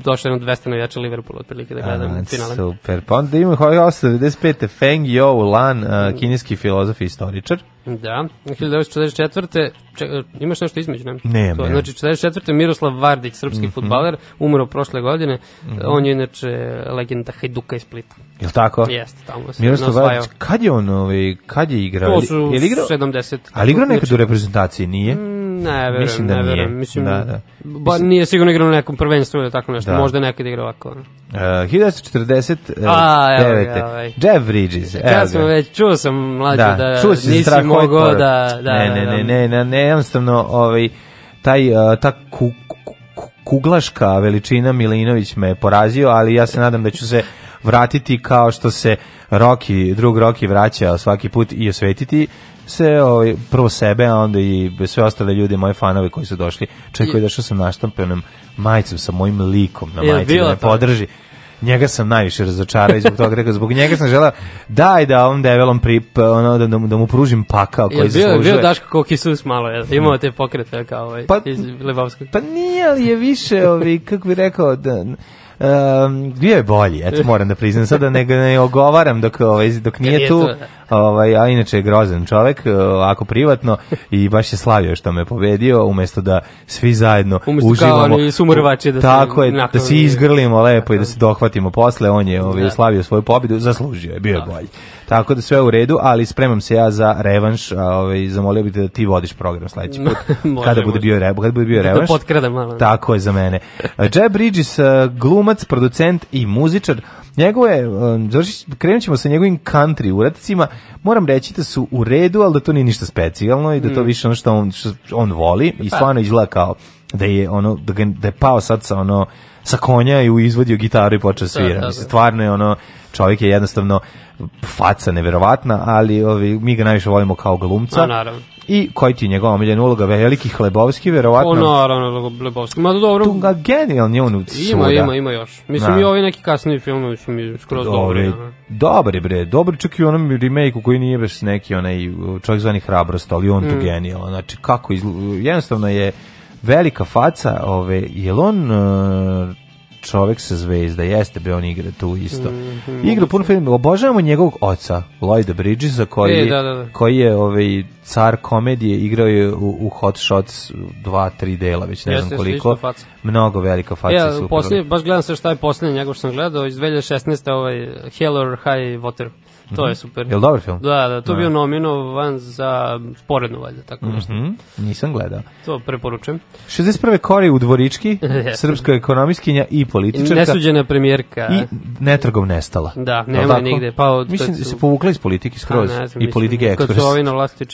došao na 200 navijača Liverpoola otprilike da gledam finale. Super. Pa onda ima 895. Feng Youlan, Lan, e, kineski filozof i istoričar. Da, 1944. Če, e, imaš nešto između, ne? Ne, to, ne. Znači, 44. Miroslav Vardić, srpski mm -hmm. futbaler, umro prošle godine. Mm -hmm. On je inače legenda Hajduka iz Splita. Jel tako? Jeste, tamo se Miroslav Valić, kad je on, ovaj, kad je igrao? To su je igrao? 70. Ali igrao nekad u reprezentaciji, nije? Mm, ne, verujem, Mislim da ne, verujem. nije. Mislim, da, da. Ba, nije sigurno igrao na nekom prvenstvu ili tako nešto, da. možda nekad igrao ovako. Uh, 1949. Uh, Jeff Bridges. Kad smo već, čuo sam mlađo da, da čuo si nisi mogao da, da... Ne, da, ne, da. ne, ne, ne, ne, jednostavno, ovaj, taj, uh, ta ku, kuglaška veličina Milinović me je porazio, ali ja se nadam da ću se vratiti kao što se Roki, drug Roki vraća svaki put i osvetiti se ovaj, prvo sebe, a onda i sve ostale ljude, moje fanove koji su došli. Čovjek koji je došao da sam naštampenom majicom sa mojim likom na majici da me podrži njega sam najviše razočarao zbog toga rekao, zbog njega sam želeo daj da ovom develom prip, ono, da, da mu da pružim pakao koji se Je Bio Daško kao kisus malo, je, mm. imao te pokrete kao ovaj, pa, iz Lebavskog. Pa nije, ali je više, ovi, ovaj, kako bi rekao, da, Um, bio je bolji, eto moram da priznam sada ne, ne ogovaram dok, ovaj, dok nije tu, ovaj, a inače je grozan čovjek, e, ako privatno i baš je slavio što me pobedio umjesto da svi zajedno umesto uživamo. Umesto da Tako je, da se izgrlimo lepo i da se da. dohvatimo posle, on je ovaj, da. slavio svoju pobjedu, zaslužio je, bio je da. bolji. Tako da sve u redu, ali spremam se ja za revanš, ovaj, zamolio bih te da ti vodiš program sledeći put. (laughs) može, kada, bude može. Bio, kada bude bio revanš. Da potkradam, Tako je za mene. Jeb Bridges, e, gluma glumac, producent i muzičar. Njegove, e, krenut ćemo sa njegovim country uradcima, moram reći da su u redu, ali da to nije ništa specijalno i da to mm. više ono što on, što on voli i pa. stvarno izgleda kao da je ono da, ga, da je pao sad sa ono sa konja i izvodio gitaru i počeo da svira. Da, da, stvarno je ono čovjek je jednostavno faca neverovatna, ali ovi mi ga najviše volimo kao glumca. A, pa, naravno i koji ti je njegova omiljena uloga veliki Hlebovski verovatno. Ono, naravno, Hlebovski. Ma dobro. Tu ga genijalni on u Ima, ima, ima još. Mislim da. i ovi neki kasni filmovi su mi skroz dobri. Dobri, bre. Dobri čak i u onom remake-u koji nije baš neki onaj čovjek zvani hrabrost, ali on mm. tu genijalan. Znači kako izgleda, jednostavno je velika faca, ove, je on uh, čovek sa zvezda, jeste be on igra tu isto. Mm -hmm. Igra pun film, obožavamo njegovog oca, Lloyda Bridgesa, koji, e, da, da, da. koji je ovaj, car komedije, igrao je u, u Hot Shots dva, tri dela, već ne jeste, znam koliko. Mnogo velika faca. Ja, poslije, baš gledam se šta je posljednje njegov što sam gledao, iz 2016. ovaj Hell or High Water. To je super. Jel dobar film? Da, da, to je da. bio nominovan za sporednu valjda, tako mhm, nešto. Mm -hmm. Nisam gledao. To preporučujem. 61. Kori u Dvorički, (laughs) srpska ekonomiskinja i političarka. Nesuđena premijerka. I netrgom nestala. Da, nema nigde. Pa od, mislim, su... se povukla iz politike pa skroz. A, znam, I politike ekspres. Kad su ovi na vlasti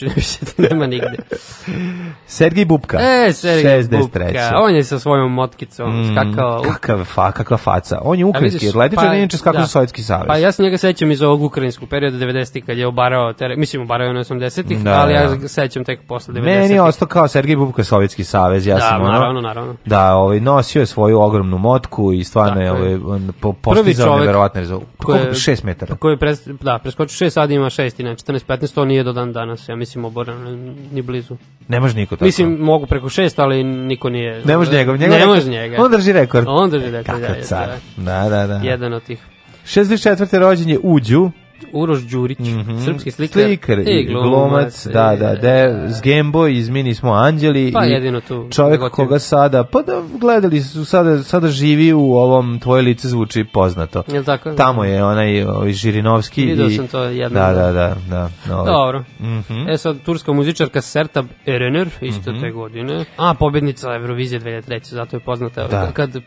da nema nigde. (laughs) Sergij Bubka. E, Sergij 63. Bubka. On je sa svojom motkicom mm, skakao. Kakav, fa, kakva faca. On je ukrajinski, atletičar, pa, inače skakao da. Sovjetski savez. Pa ja se njega sećam iz ovog ukrajinskog u periodu 90-ih kad je obarao, tere, mislim obarao je na 80-ih, da, ali ja da. sećam tek posle 90-ih. Meni je ostao kao Sergej Bubka Sovjetski savez, ja da, sam naravno, naravno. Da, ovaj, nosio je svoju ogromnu motku i stvarno je ovaj, po, postizao neverovatne rezultate. Koliko? 6 metara. Koji pres, da, preskočio 6, sad ima 6 i na 14-15, to nije do dan danas, ja mislim oboran, ni blizu. Ne može niko tako. Mislim, mogu preko 6, ali niko nije. Ne može njega. njega ne može njega. On drži rekord. On drži rekord. Kakav da, car. Da. da, da, da. Jedan od tih. 64. rođen je Uđu, Uroš Đurić, mm -hmm. srpski slikar, slikar i e, glumac, e, da, da, de, da. e. s Gameboy iz Mi nismo anđeli pa, i jedino tu čovjek negotim. koga sada, pa da gledali su, sada, sada živi u ovom, tvoje lice zvuči poznato. Jel tako? Tamo je onaj ovaj, Žirinovski. Vidio i, sam to jedno. Da, da, da. da no, Dobro. Mm -hmm. E sad, turska muzičarka Sertab Erener, isto mm -hmm. te godine, a pobednica Eurovizije 2003, zato je poznata. Da. Kad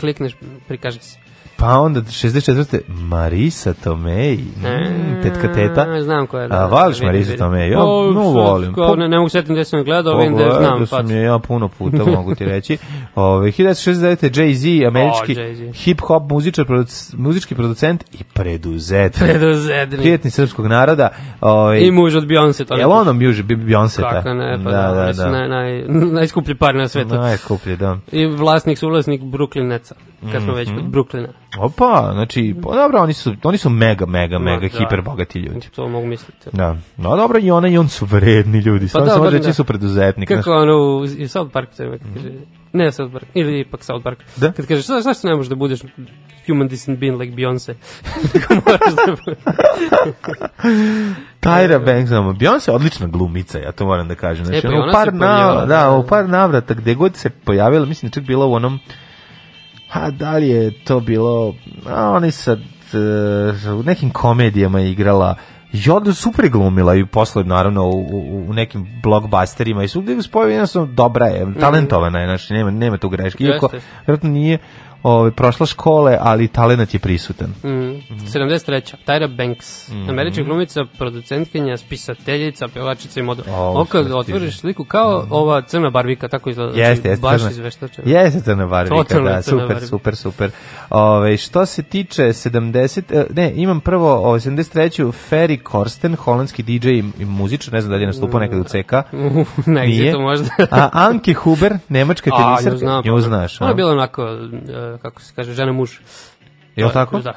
klikneš, prikaže se. Pa onda 64. Marisa Tomei, mm, tetka teta. Znam ko je. Da, A, voliš da, Marisa da, da. Tomei? Ja, o, no, volim. Ko, pa- ne, ne mogu setim gde sam gledao, pa vidim da znam. Da sam pa- je ja puno puta, (laughs) mogu ti reći. Ove, 1969. Jay-Z, američki hip-hop muzičar, produc, muzički producent i preduzetnik. Preduzetni. Prijetni srpskog naroda. Ove, I muž od Beyoncé. To Jel ono muž Beyoncé? Kako ne, pa da, da, da. da. Naj, naj, najskuplji par na svetu. Najskuplji, da. I vlasnik, suvlasnik Brooklyn Netsa, kad smo mm -hmm. već kod mhm. Brooklyna. Opa, znači, pa dobro, oni su, oni su mega, mega, no, mega da. hiper bogati ljudi. To mogu misliti. Da. No dobro, i ona i on su vredni ljudi. Pa da, može pa da da, reći da. su preduzetnik. Kako naš... ono, i South Park te uvek ne South Park, ili ipak South Park. Da? Kad kažeš, znaš, znaš ne možeš da budeš human decent being like Beyoncé? Kako (laughs) moraš da Tyra e, e. Banks, znamo, Beyoncé je odlična glumica, ja to moram da kažem. Znači, e, pa ona, ona par se pojavila. Da, u par navrata, gde god se pojavila, mislim da čak bila u onom A pa, da li je to bilo... A oni sad e, u nekim komedijama igrala i onda super glumila i posle naravno u, u, nekim blockbusterima i svugde je spojila jednostavno dobra je, mhm. talentovana je, znači nema, nema tu greške. Iako, vjerojatno nije ove, ovaj, prošla škole, ali talenat je prisutan. Mm. Mm. 73. Tyra Banks, mm. američka glumica, producentkinja, spisateljica, pevačica i model. Oh, Ovo otvoriš sliku, kao mm. ova crna barbika, tako izgleda. Znači, jeste, znači, jeste. Baš crna, izveštačeva. Jeste crna barbika, da, crna super, barbika. super, super. Ove, što se tiče 70, e, ne, imam prvo o 73. Ferry Korsten, holandski DJ i, muzičar, ne znam da li je nastupao nekad u CK. (laughs) Negdje to možda. a Anke Huber, nemačka tenisarka. Nju, znam, nju pa da. znaš. Ona je bila onako e, kako se kaže, žena muž. Je li da, tako? Da.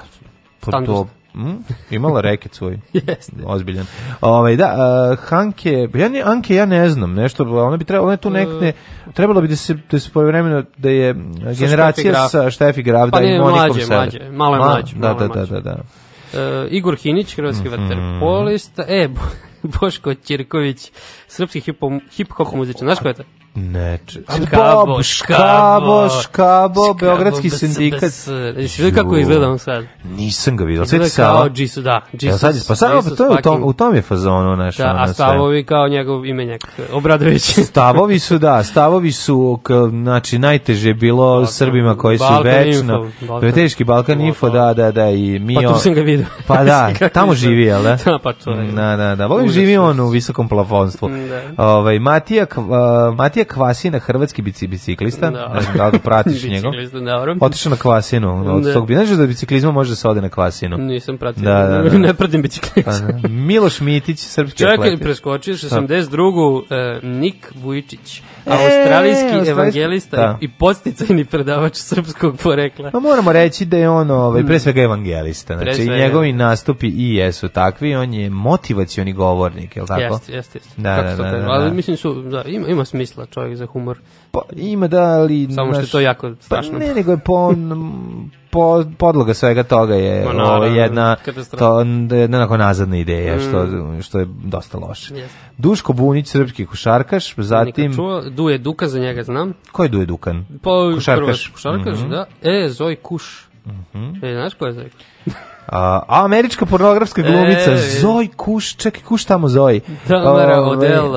Pa to, Mm, imala reket svoj. (laughs) Jeste. Ozbiljan. Ovaj da, uh, Hanke, ja ne Anke ja ne znam, nešto ona bi trebala ona tu e, nekne trebalo bi da se da se povremeno da je sa generacija Štefi sa Štefi Graf pa da i Monikom mlađe, mlađe, malo je mlađe, da, malo da, da, mlađe. da, da, da. Uh, Igor Hinić, hrvatski mm -hmm. vaterpolista, e, (laughs) Boško Ćirković, srpski hip-hop hip muzičan, znaš ko je to? Ne, škabo, škabo, škabo, beogradski sindikat. Jesi e, vidio kako izgleda on sad? Nisam ga vidio, sve ti sava. Kao Gisu, da. Gisu, ja, sad, pa to je u tom, u tom je fazonu naš. Da, a stavovi kao njegov imenjak, Obradović. (laughs) stavovi su, da, stavovi su, znači, najteže bilo Balkan, Srbima koji su Balkan večno. Balkan. Teški Balkan Info, da, da, da, i Mio. Pa tu sam ga vidio. Pa da, (laughs) tamo živi, jel da? (laughs) Da, pa to je. Da, da, da, volim živi on u visokom plafonstvu. Da. Ovaj, Matija, Matija Kvasina, hrvatski biciklista, no. ne da li pratiš njega. Otišao na Kvasinu, od tog bi. Znaš da biciklizma može da se ode na Kvasinu? Nisam pratio, da, da, da. (laughs) ne pratim biciklizam. Pa, da. Miloš Mitić, srpski atlet. Čekaj, preskočio 82. Uh, e, Nik Vujičić australijski e, australijski- evangelista Da. i podsticajni predavač srpskog porekla. Pa moramo reći da je on ovaj, pre svega evangelista, Pre znači i njegovi nastupi i jesu takvi, on je motivacioni govornik, je li tako? Jeste, jeste, jeste. Da, Kako da, se to da, da, da. Ali mislim su, da, ima, ima smisla čovjek za humor. Pa, ima da, ali... Samo što je to jako pa strašno. Pa ne, nego je pon po podloga svega toga je no, no, ovaj, jedna to jedna onako nazadna ideja mm. što što je dosta loše. Yes. Duško Bunić srpski košarkaš, zatim čuo, Duje Duka za njega znam. Ko je Duje Dukan? Pa košarkaš, košarkaš mm -hmm. da. E Zoj Kuš. Mhm. Mm e, znaš ko je Zoj A, a američka pornografska e, glumica e, Zoj Kuš, čekaj, Kuš tamo Zoj. Tamara o, Odel.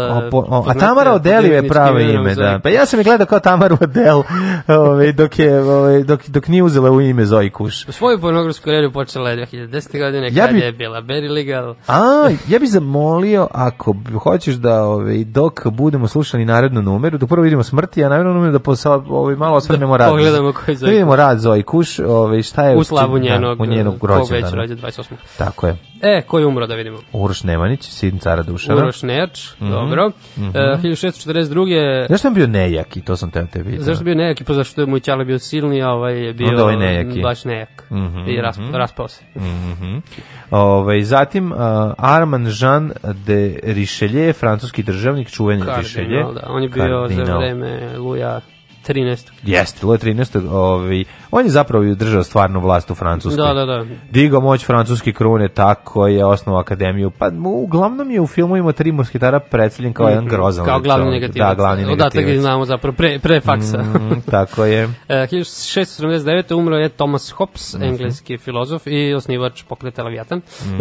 a Tamara Odel je pravo ime, da. Pa ja sam je gledao kao Tamara Odel (laughs) ove, dok, je, ove, dok, dok nije uzela u ime Zoj Kuš. Svoju pornografsku karijeru počela je 2010. godine ja bi, kada je bila Barry Legal. A, ja bih zamolio, ako hoćeš da ove, dok budemo slušali narednu numeru, dok da prvo vidimo smrti, a narednu numeru da posao, ove, malo osvrnemo da, rad. Pogledamo koji Zoj Da vidimo rad Zoj Kuš, ove, šta je u slavu da, njenog, u njenog rođendan. Ko već da, da. rođe 28. Tako je. E, ko je umro da vidimo? Uroš Nemanić, sin cara Dušana. Uroš Nejač, mm -hmm. dobro. Mm -hmm. uh, 1642. Zašto je bio nejak i to sam teo te vidio? Zašto je bio nejak i pa zašto je moj ćala bio silni, a ovaj je bio ovaj nejak baš nejak. Mm -hmm. I rasp, mhm. raspao se. Mm -hmm. Ove, ovaj, zatim uh, Arman Jean de Richelieu, francuski državnik, čuveni Richelieu. Da. On je bio Kardinal. za vreme Luja 13. Jeste, Loj 13. Ovaj, on je zapravo i držao stvarnu vlast u Francuskoj. Da, da, da. Digao moć francuske krune, tako je osnovao akademiju. Pa uglavnom je u filmu ima tri musketara predstavljen kao mm -hmm. jedan mhm. grozan. Kao glavni negativac. Da, glavni negativac. Odatak ga znamo zapravo, pre, pre faksa. Mm, tako je. uh, (laughs) 1679. E, umro je Thomas Hobbes, mm -hmm. engleski filozof i osnivač pokreta Leviatan. Mm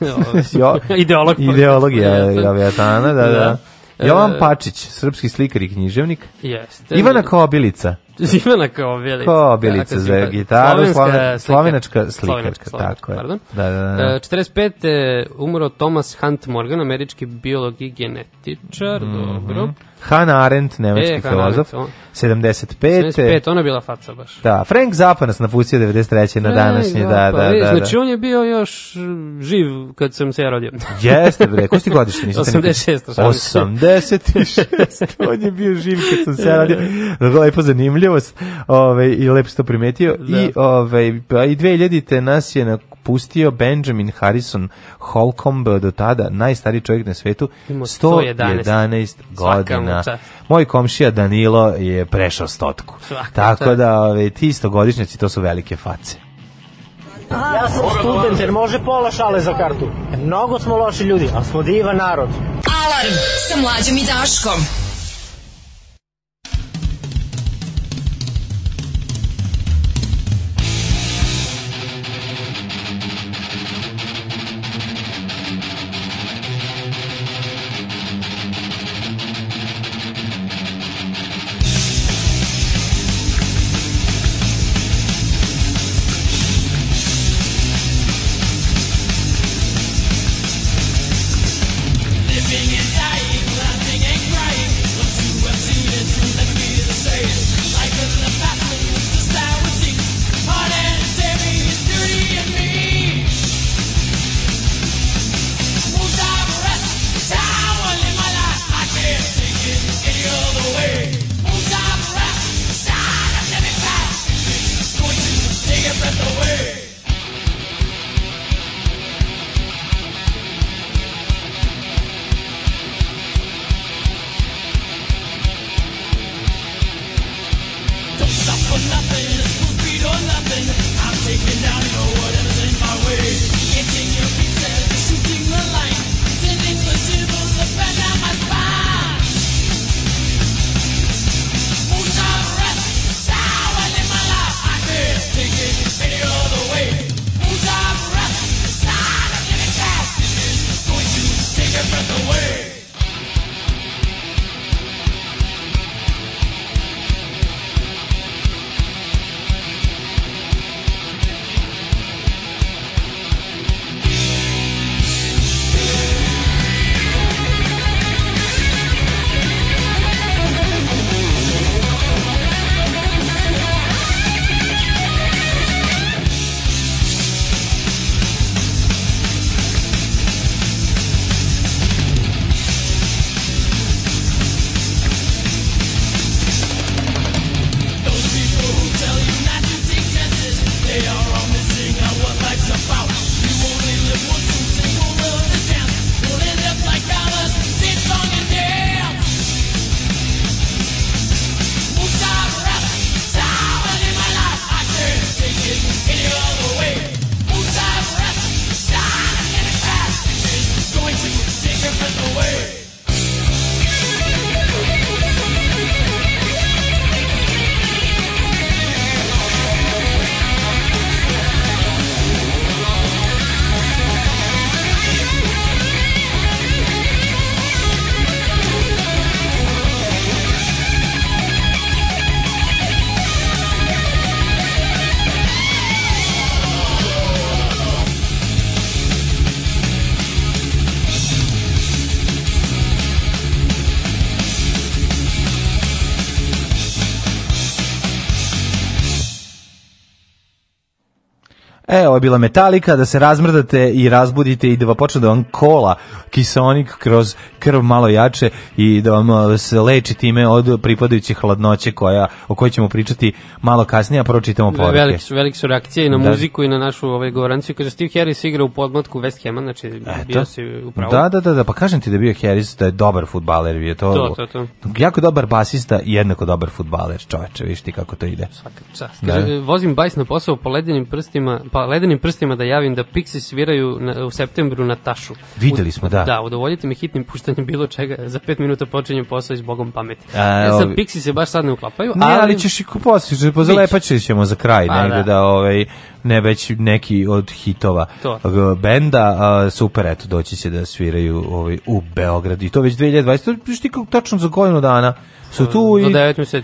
-hmm. (laughs) (laughs) Ideolog. Ideolog je Leviatana, da, da. da. E, Jovan Pačić, srpski slikar i književnik. Jeste. Ivana Kobilica. (laughs) Ivana Kobilica. Kobilica za gitaru, slovenačka, slovenačka slikarka. Tako je. Pardon. Da, da, da. 45. Da. E, e, umro Thomas Hunt Morgan, američki biolog i genetičar. Mm -hmm. Dobro. Hannah Arendt, nemački e, filozof, Arendt, 75. 75, ona bila faca baš. Da, Frank Zappa nas napustio 93. na današnje, da, da, da, da. Znači, da. on je bio još mm, živ kad sam se ja rodio. (laughs) Jeste, bre, ko si ti godište? 86. 86. on je bio živ kad sam se ja rodio. Da, da, lepo zanimljivost ove, ovaj, i lepo se to primetio. Da. I, ove, ovaj, pa i 2000. nas je napustio Benjamin Harrison Holcomb do tada, najstariji čovjek na svetu, 111, 111 godina da. Moj komšija Danilo je prešao stotku. Svaka Tako da, ove, ti stogodišnjaci, to su velike face. Ja sam student, jer može pola šale za kartu. Mnogo smo loši ljudi, ali smo divan narod. Alarm sa mlađom i Daškom. E, ovo je bila metalika, da se razmrdate i razbudite i da vam počne da vam kola kiseonik kroz krv malo jače i da vam e, se leči time od pripadajuće hladnoće koja, o kojoj ćemo pričati malo kasnije, a pročitamo poruke. Velike su, velike su reakcije i na da. muziku i na našu ovaj, govoranciju. Kaže, Steve Harris igra u podmatku West Ham, znači Eto. bio si upravo. Da, da, da, da, pa kažem ti da je bio Harris, da je dobar futbaler, je to, to, to, to. jako dobar basista i jednako dobar futbaler, čoveče, viš ti kako to ide. Svaka čast. Da. Kaže, da. vozim bajs na posao po ledenim prstima, pa ledenim prstima da javim da Pixi sviraju na, u septembru na Tašu. Videli smo, da. Da, udovoljite mi hitnim puštanjem bilo čega, za 5 minuta počinjem posao iz bogom pameti. A, ja e, sad, Pixi se baš sad ne uklapaju. Ne, ali, ali ćeš i kupovati, pozalepaćećemo za kraj, pa, negde da, da ovaj, ne već neki od hitova to. benda, a, super, eto, doći će da sviraju ovaj, u Beograd i to već 2020, što ti tačno za godinu dana su tu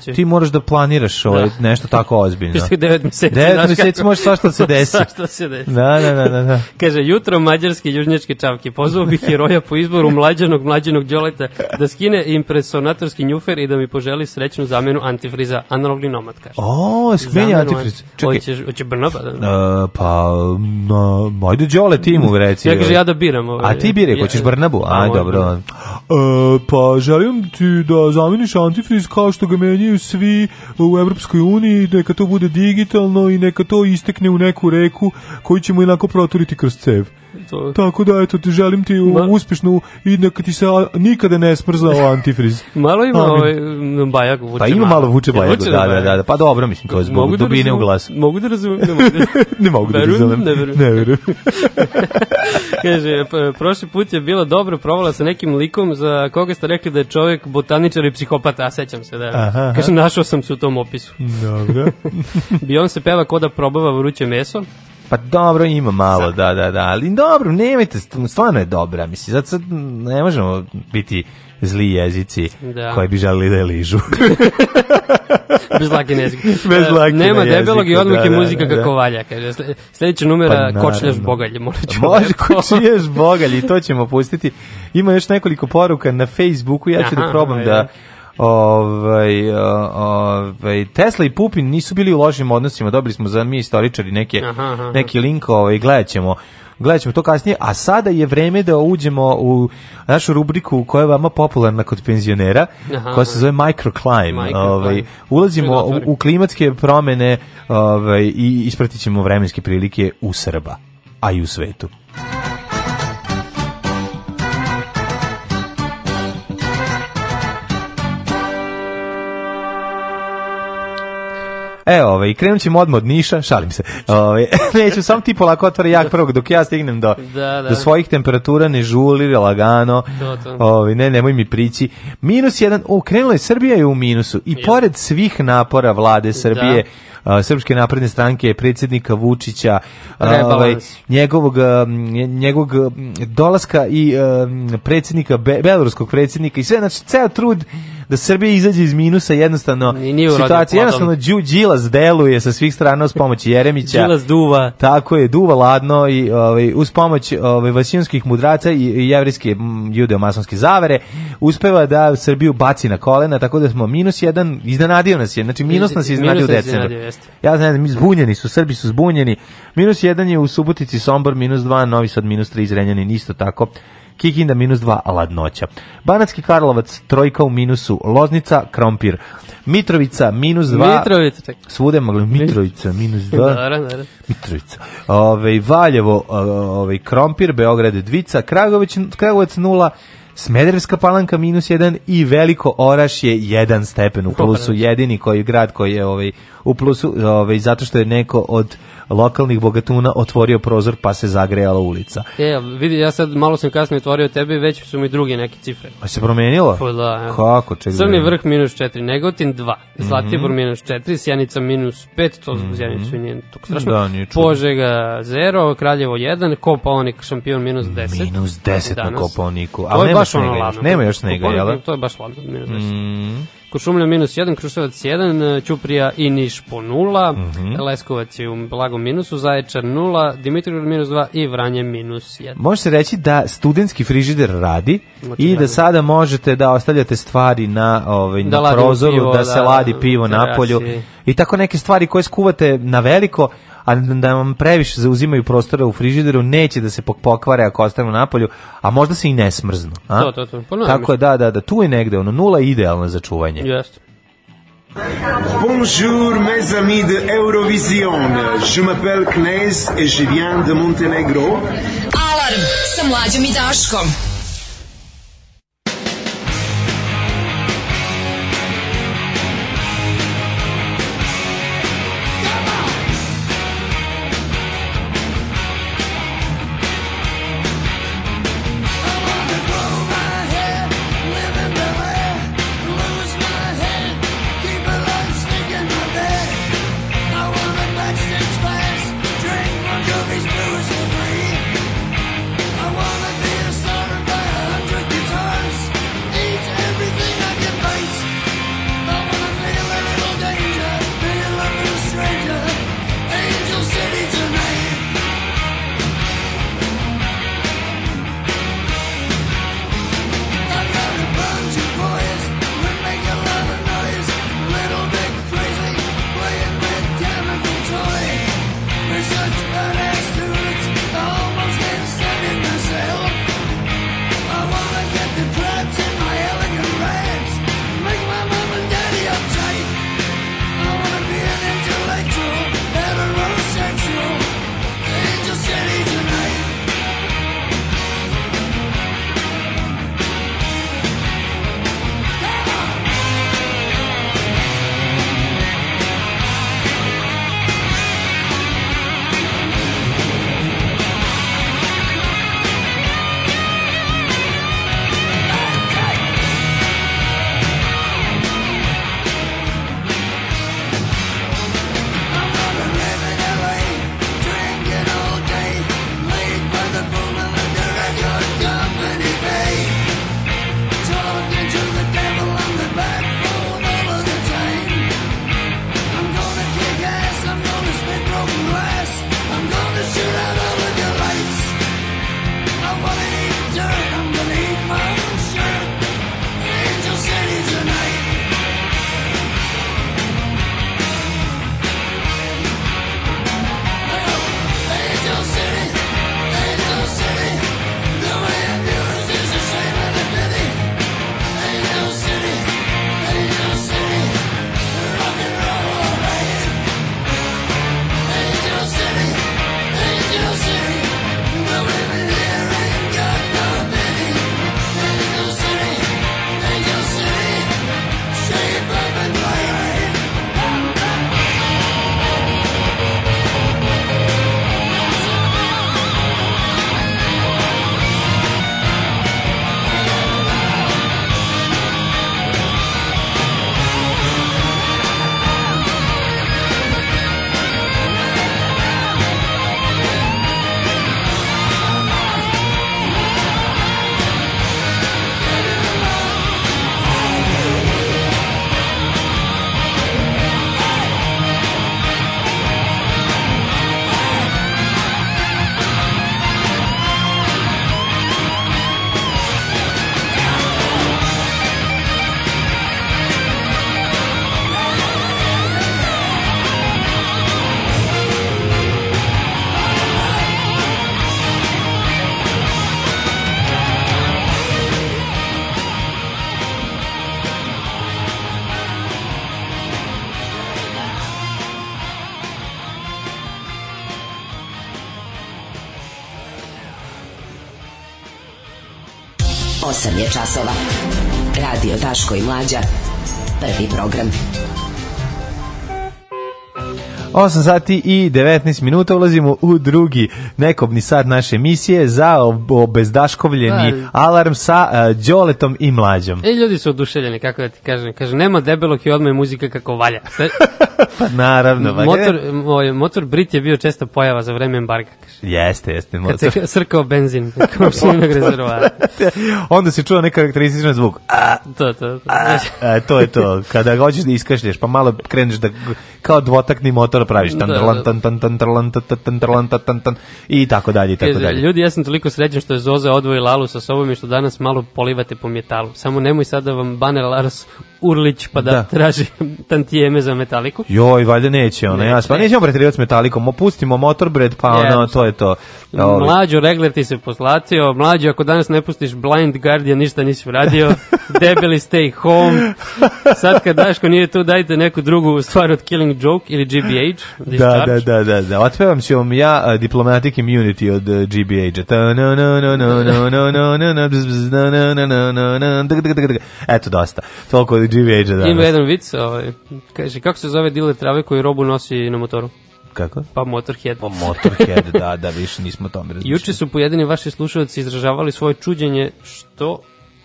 i ti moraš da planiraš da. ovaj, da. nešto tako ozbiljno. Što (laughs) 9 meseci. 9 meseci može svašta se (laughs) desi. svašta se desi. Da, da, da, da, da. (laughs) Kaže, jutro mađarski južnjački čavki. Pozvao bih heroja po izboru mlađanog mlađanog Đoleta da skine impresonatorski njufer i da mi poželi srećnu zamenu antifriza. Analogni nomad, kaže. O, skmenja antifriz. Čekaj. Oće, oće Brnoba. da, da. E, pa, no, ajde Đole timu, (laughs) reci. Ja kažem ja da biram. Ovaj, a ti bire, hoćeš Brnabu? Aj a dobro. Uh, pa, želim ti da zameniš antifriz kao što ga menjaju svi u Evropskoj uniji, neka to bude digitalno i neka to istekne u neku reku koju ćemo inako proturiti kroz cev to... Tako da, eto, ti želim ti Ma... uspešnu i neka ti se nikada ne smrzao antifriz. (laughs) malo ima ovaj, bajag vuče. Pa ima malo vuče bajag, da, da, da, da. Pa dobro, mislim, to je zbog da dubine u glasu. Mogu da razumem, da (laughs) ne mogu da... ne mogu da razumem. Ne verujem. Ne verujem. (laughs) Kaže, prošli put je bilo dobro provala sa nekim likom za koga ste rekli da je čovjek botaničar i psihopata, a sećam se da. Aha, Kaže, našao sam se u tom opisu. Dobro. Bion se peva ko da probava vruće meso. Pa dobro, ima malo, da, da, da, ali dobro, nemajte, stvarno je dobra, mislim, zato sad ne možemo biti zli jezici da. koji bi želili da je ližu. (laughs) Bez laki na (laughs) Bez e, laki Nema na debelog jeziku, i da, odmah je da, da, muzika da, kako da. valja. Kaže. Sljedeća numera pa, kočljaš bogalj. Može kočljaš bogalj i to ćemo pustiti. Ima još nekoliko poruka na Facebooku, ja ću da Aha, da probam da Ovaj, ovaj, Tesla i Pupin nisu bili u lošim odnosima, dobili smo za mi istoričari neke, aha, aha. neki link, ovaj, gledat ćemo gledat ćemo to kasnije, a sada je vreme da uđemo u našu rubriku koja je vama popularna kod penzionera, Aha, koja se zove microclimb. Micro ovaj, ulazimo u, u, klimatske promene ovaj, i ispratit ćemo vremenske prilike u Srba, a i u svetu. E, ovaj, krenut ćemo odmah Niša, šalim se. Ovaj, (laughs) neću, sam ti polako otvara jak prvog, dok ja stignem do, da, da. do svojih temperatura, ne žuli, lagano. Ovaj, ne, nemoj mi prići. -1. o, krenula je Srbija je u minusu. I pored svih napora vlade Srbije, da Srpske napredne stranke, predsjednika Vučića, ovaj, njegovog, njegovog dolaska i predsjednika, beloruskog predsjednika i sve, znači, ceo trud da Srbija izađe iz minusa jednostavno situacija jednostavno Đu Đilas deluje sa svih strana uz pomoć Jeremića Đilas duva tako je duva ladno i ovaj uz pomoć ovaj vasionskih mudraca i, i jevrijske judeomasonske zavere uspeva da Srbiju baci na kolena tako da smo minus jedan iznenadio nas je znači minus nas je iznenadio u decembru Ja ne znam, zbunjeni su, Srbi su zbunjeni. Minus 1 je u Subotici, Sombor, minus 2, Novi Sad, minus 3, Zrenjanin, isto tako. Kikinda minus 2, Ladnoća. Banatski Karlovac, trojka u minusu, Loznica, Krompir. Mitrovica, minus 2. Mitrovica, čekaj. Svude mogli, Mitrovica, minus 2. (laughs) Naravno, naravno. Mitrovica. Ove, ovaj, Valjevo, ove, ovaj, Krompir, Beograd, Dvica, Kragović, Kragovac 0, Smederevska palanka minus 1 i Veliko Oraš je 1 stepen u plusu, jedini koji grad koji je ovaj, u plusu, ovaj, zato što je neko od lokalnih bogatuna otvorio prozor pa se zagrejala ulica. E, vidi, ja sad malo sam kasnije otvorio tebe, već su mi drugi neke cifre. A se promenilo? Pa da, Kako, čekaj. Crni vrh minus 4, Negotin 2, Zlatibor mm -hmm. minus 4, Sjenica minus 5, to mm -hmm. Sjenica nije tako da, strašno. Da, nije čudno. Požega 0, Kraljevo 1, Kopaonik šampion minus 10. Minus 10 na Koponiku. Ali nema, baš snega, ono nema još snega, jel? To je baš ladno, minus 10. Mm -hmm. Košumlja minus 1, Kruševac 1, Ćuprija i Niš po 0, mm -hmm. Leskovac je u blagom minusu, Zaječar 0, Dimitrov minus 2 i Vranje minus 1. Može se reći da studentski frižider radi Moči znači, i da radi. sada možete da ostavljate stvari na, ovaj, da na prozoru, pivo, da, da se ladi pivo na polju i tako neke stvari koje skuvate na veliko, a da vam previše zauzimaju prostora u frižideru, neće da se pokvare ako ostanu na polju, a možda se i ne smrznu. A? To, to, to. Pa Tako je, da, da, da, tu je negde, ono, nula je idealna za čuvanje. Jeste. Bonjour mes amis de Eurovision. Je m'appelle Knez et je viens de Montenegro. Alarm sa mlađom i Daškom. je časova. Radio Daško i Mlađa. Prvi program. 8 sati i 19 minuta ulazimo u drugi nekobni sad naše emisije za obezdaškovljeni alarm sa uh, Đoletom i Mlađom. E, ljudi su oduševljeni, kako da ti kažem. Kaže, nema debelog i odme muzika kako valja. (laughs) pa naravno. Pa motor, moj, motor Brit je bio često pojava za vreme embarga. Jeste, jeste. Motor. Kad se srkao benzin, kao pšinog rezervara. Onda se čuo nekarakterističan zvuk. A, to, to. To. A, to je to. Kada ga hoćeš da iskašlješ, pa malo kreneš da kao dvotakni motor praviš. Tantrlan, tan, tan, tan, tan, tan, tan, tan, tan, i tako dalje, i tako dalje. Ljudi, ja sam toliko sređen što je Zoza odvojila Lalu sa sobom i što danas malo polivate po metalu. Samo nemoj sad da vam Bane Lars Urlić pa da, da. traži tantijeme za metaliku. Joj, valjda neće ona. Ne, ja, pa nećemo preterivati s metalikom, Pustimo motorbred, pa ne, ono, to je to. Ovi. Mlađo, Regler ti se poslatio, mlađo, ako danas ne pustiš Blind Guardian, ništa nisi uradio. debeli stay home, sad kad Daško nije tu, dajte neku drugu stvar od Killing Joke ili GBH. Da, da, da, da, da, otpevam ću vam ja uh, Diplomatic Immunity od uh, GBH-a. No, no, no, no, no, no, no, no, no, no, no, no, no, no, no, no, no, no, no, no, Jimmy Age, da. Ima jedan vic, ovaj, kaže, kako se zove diler trave koji robu nosi na motoru? Kako? Pa Motorhead. Pa Motorhead, da, da, više nismo o tome razmišljali. Juče su pojedini vaši slušalci izražavali svoje čuđenje što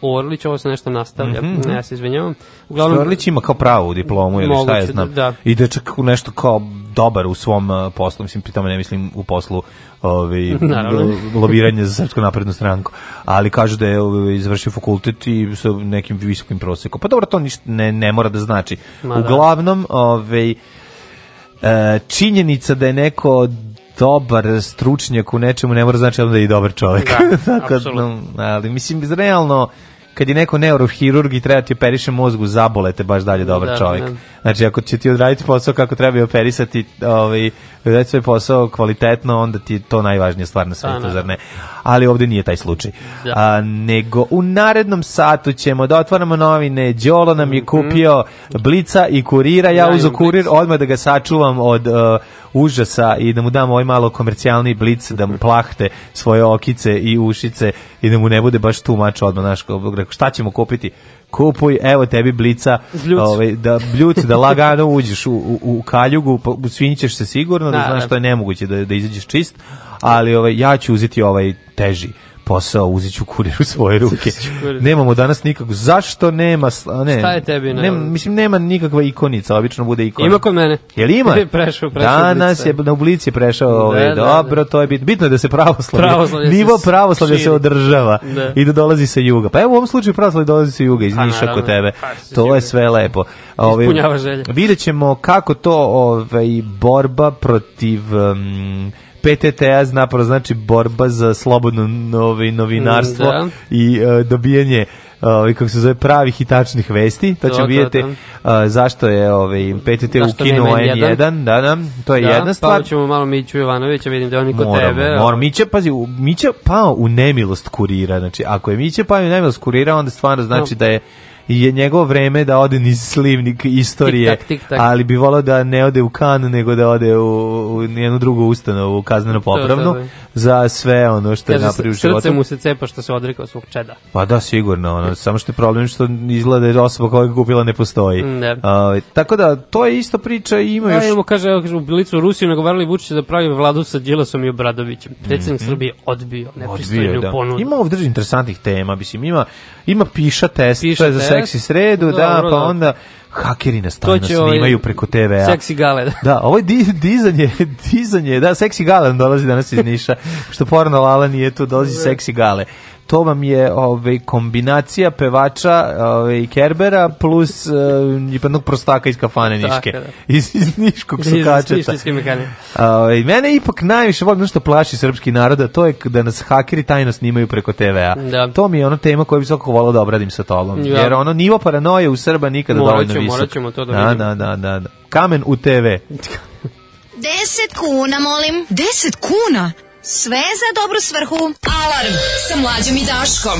Orlić, ovo se nešto nastavlja, mm -hmm. ja se izvinjavam. Uglavnom, Što Orlić ima kao pravu diplomu ili šta je da, znam. Da, da. Ide čak u nešto kao dobar u svom uh, poslu, mislim, pri ne mislim u poslu ovi, (laughs) lobiranje za srpsku naprednu stranku, ali kažu da je ovi, izvršio fakultet i sa nekim visokim prosekom. Pa dobro, to ništa ne, ne mora da znači. Ma, da. Uglavnom, ovi, e, činjenica da je neko dobar stručnjak u nečemu ne mora da znači da je i dobar čovjek. Da, (laughs) Tako, ali mislim, realno, kad je neko neurohirurg i treba ti operiše mozgu, zabolete baš dalje dobar da, čovjek. Da. Znači, ako će ti odraditi posao kako treba operisati, ovaj, radi svoj posao kvalitetno, onda ti je to najvažnija stvar na svijetu, da, da. zar ne? Ali ovdje nije taj slučaj. Ja. Da. A, nego u narednom satu ćemo da otvaramo novine, Đolo nam je mhm. kupio blica i kurira, ja, ja uzu kurir odmah da ga sačuvam od uh, užasa i da mu dam ovaj malo komercijalni blic, da mu plahte svoje okice i ušice i da mu ne bude baš tumač odmah, znaš, šta ćemo kupiti? kupuj, evo tebi blica, ovaj, da bljuc, da lagano uđeš u, u, u kaljugu, pa svinjićeš se sigurno, da, da znaš što je nemoguće da, da izađeš čist, ali ovaj, ja ću uzeti ovaj teži posao uzet ću kurir u svoje ruke. Nemamo danas nikakvu. Zašto nema? Ne, Šta je tebi? Ne? mislim, nema nikakva ikonica, obično bude ikonica. Ima kod mene. Jel ima? (laughs) prešao, prešao danas je na ulici je prešao, da, ovaj, da, da. dobro, da. to je bitno. Bitno je da se pravoslavlje, pravoslavlje nivo pravoslavlja se održava da. i da dolazi sa juga. Pa evo u ovom slučaju pravoslavlje dolazi sa juga, iz pa Niša kod tebe. Pa to je sve lepo. Ovaj, Ispunjava želje. Vidjet ćemo kako to ovaj, borba protiv... Um, PTTA napravo znači borba za slobodno novi, novinarstvo mm, da. i uh, dobijanje ovaj kako se zove pravih i tačnih vesti. To ćemo da, da, vidjeti da, Uh, zašto je ovaj PTT ukinuo N1, N1, da, da, to je da, jedna stvar. Pa ćemo malo Miću Jovanovića, vidim da oni kod moramo, tebe. Moramo, Mića, pazi, u, Mića pao u nemilost kurira, znači ako je Mića pao u nemilost kurira, onda stvarno znači no. da je i je njegovo vreme da ode niz slivnik istorije, tik, tak, tik, tak. ali bi volao da ne ode u kan, nego da ode u, u jednu drugu ustanovu, kazneno popravnu, za sve ono što Kaže, je napravio u životu. Srce mu se cepa što se odrekao svog čeda. Pa da, sigurno, ono, samo što je problem što izgleda da osoba koja ga kupila ne postoji. Ne. Mm, da. A, ovaj, tako da, to je isto priča i ima da, Imamo, kaže, u licu u Rusiju nagovarali Vučića da pravi vladu sa Đilasom i Obradovićem. Mhm. Predsednik mm -hmm. Srbije odbio nepristojnu odbio, da. ponudu. Ima ovdje interesantnih tema, mislim, ima, ima piša test, piša to je za seksi sredu, da, da, pa da. onda hakeri nastavno ovaj snimaju preko TV-a. Seksi gale. Da, da ovo je dizanje, je, da, seksi gale dolazi danas iz Niša, što porno lala nije tu, dolazi da. seksi gale to vam je ovaj kombinacija pevača ovaj Kerbera plus uh, jednog prostaka iz kafane Niške. Tako, da. (laughs) Iz iz Niškog sukačeta. Ovaj mene ipak najviše volim što plaši srpski narod, a to je da nas hakeri tajno snimaju preko TV-a. Da. To mi je ona tema koju bih svakako volao da obradim sa tobom. Ja. Jer ono nivo paranoje u Srba nikada morat dovoljno visok. Morat ćemo to da, da vidimo. Da, da, da, da. Kamen u TV. 10 (laughs) (laughs) kuna, molim. 10 kuna? Sve za dobru svrhu. Alarm sa mlađom i Daškom.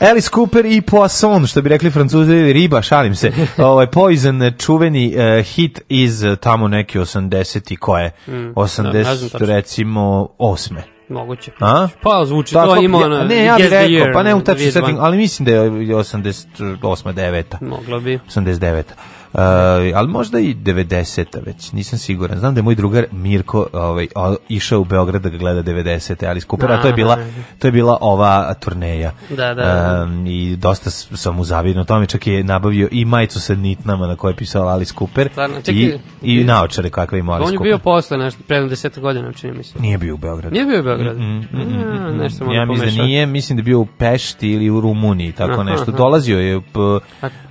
Alice Cooper i Poisson, što bi rekli francuzi, riba, šalim se. (laughs) Ovaj Poison čuveni uh, hit iz eh, tamo neki 80 i koje? Mm, 80 da, recimo osme. Moguće. A? Pa zvuči Tako, to ima ona. Ne, ja bih yes rekao, year, pa ne u tačnom da setting, ali mislim da je 88 9. Moglo bi. 89. Uh, ali možda i 90-a već, nisam siguran. Znam da je moj drugar Mirko ovaj, išao u Beograd da ga gleda 90-te, ali skupera, to je bila to je bila ova turneja. Da, da. Um, I dosta sam mu zavidno tome, čak je nabavio i majicu sa nitnama na kojoj je pisao Alice Cooper i, i, naočare kakve ima Ali On je bio posle, nešto, pre 10 godina, čini mi se. Nije bio u Beogradu. Nije bio u Beogradu? Mm, mm, mm, mm, mm, nešto ja mislim da nije, mislim da bio u Pešti ili u Rumuniji, tako aha, nešto. Aha. Dolazio je, p,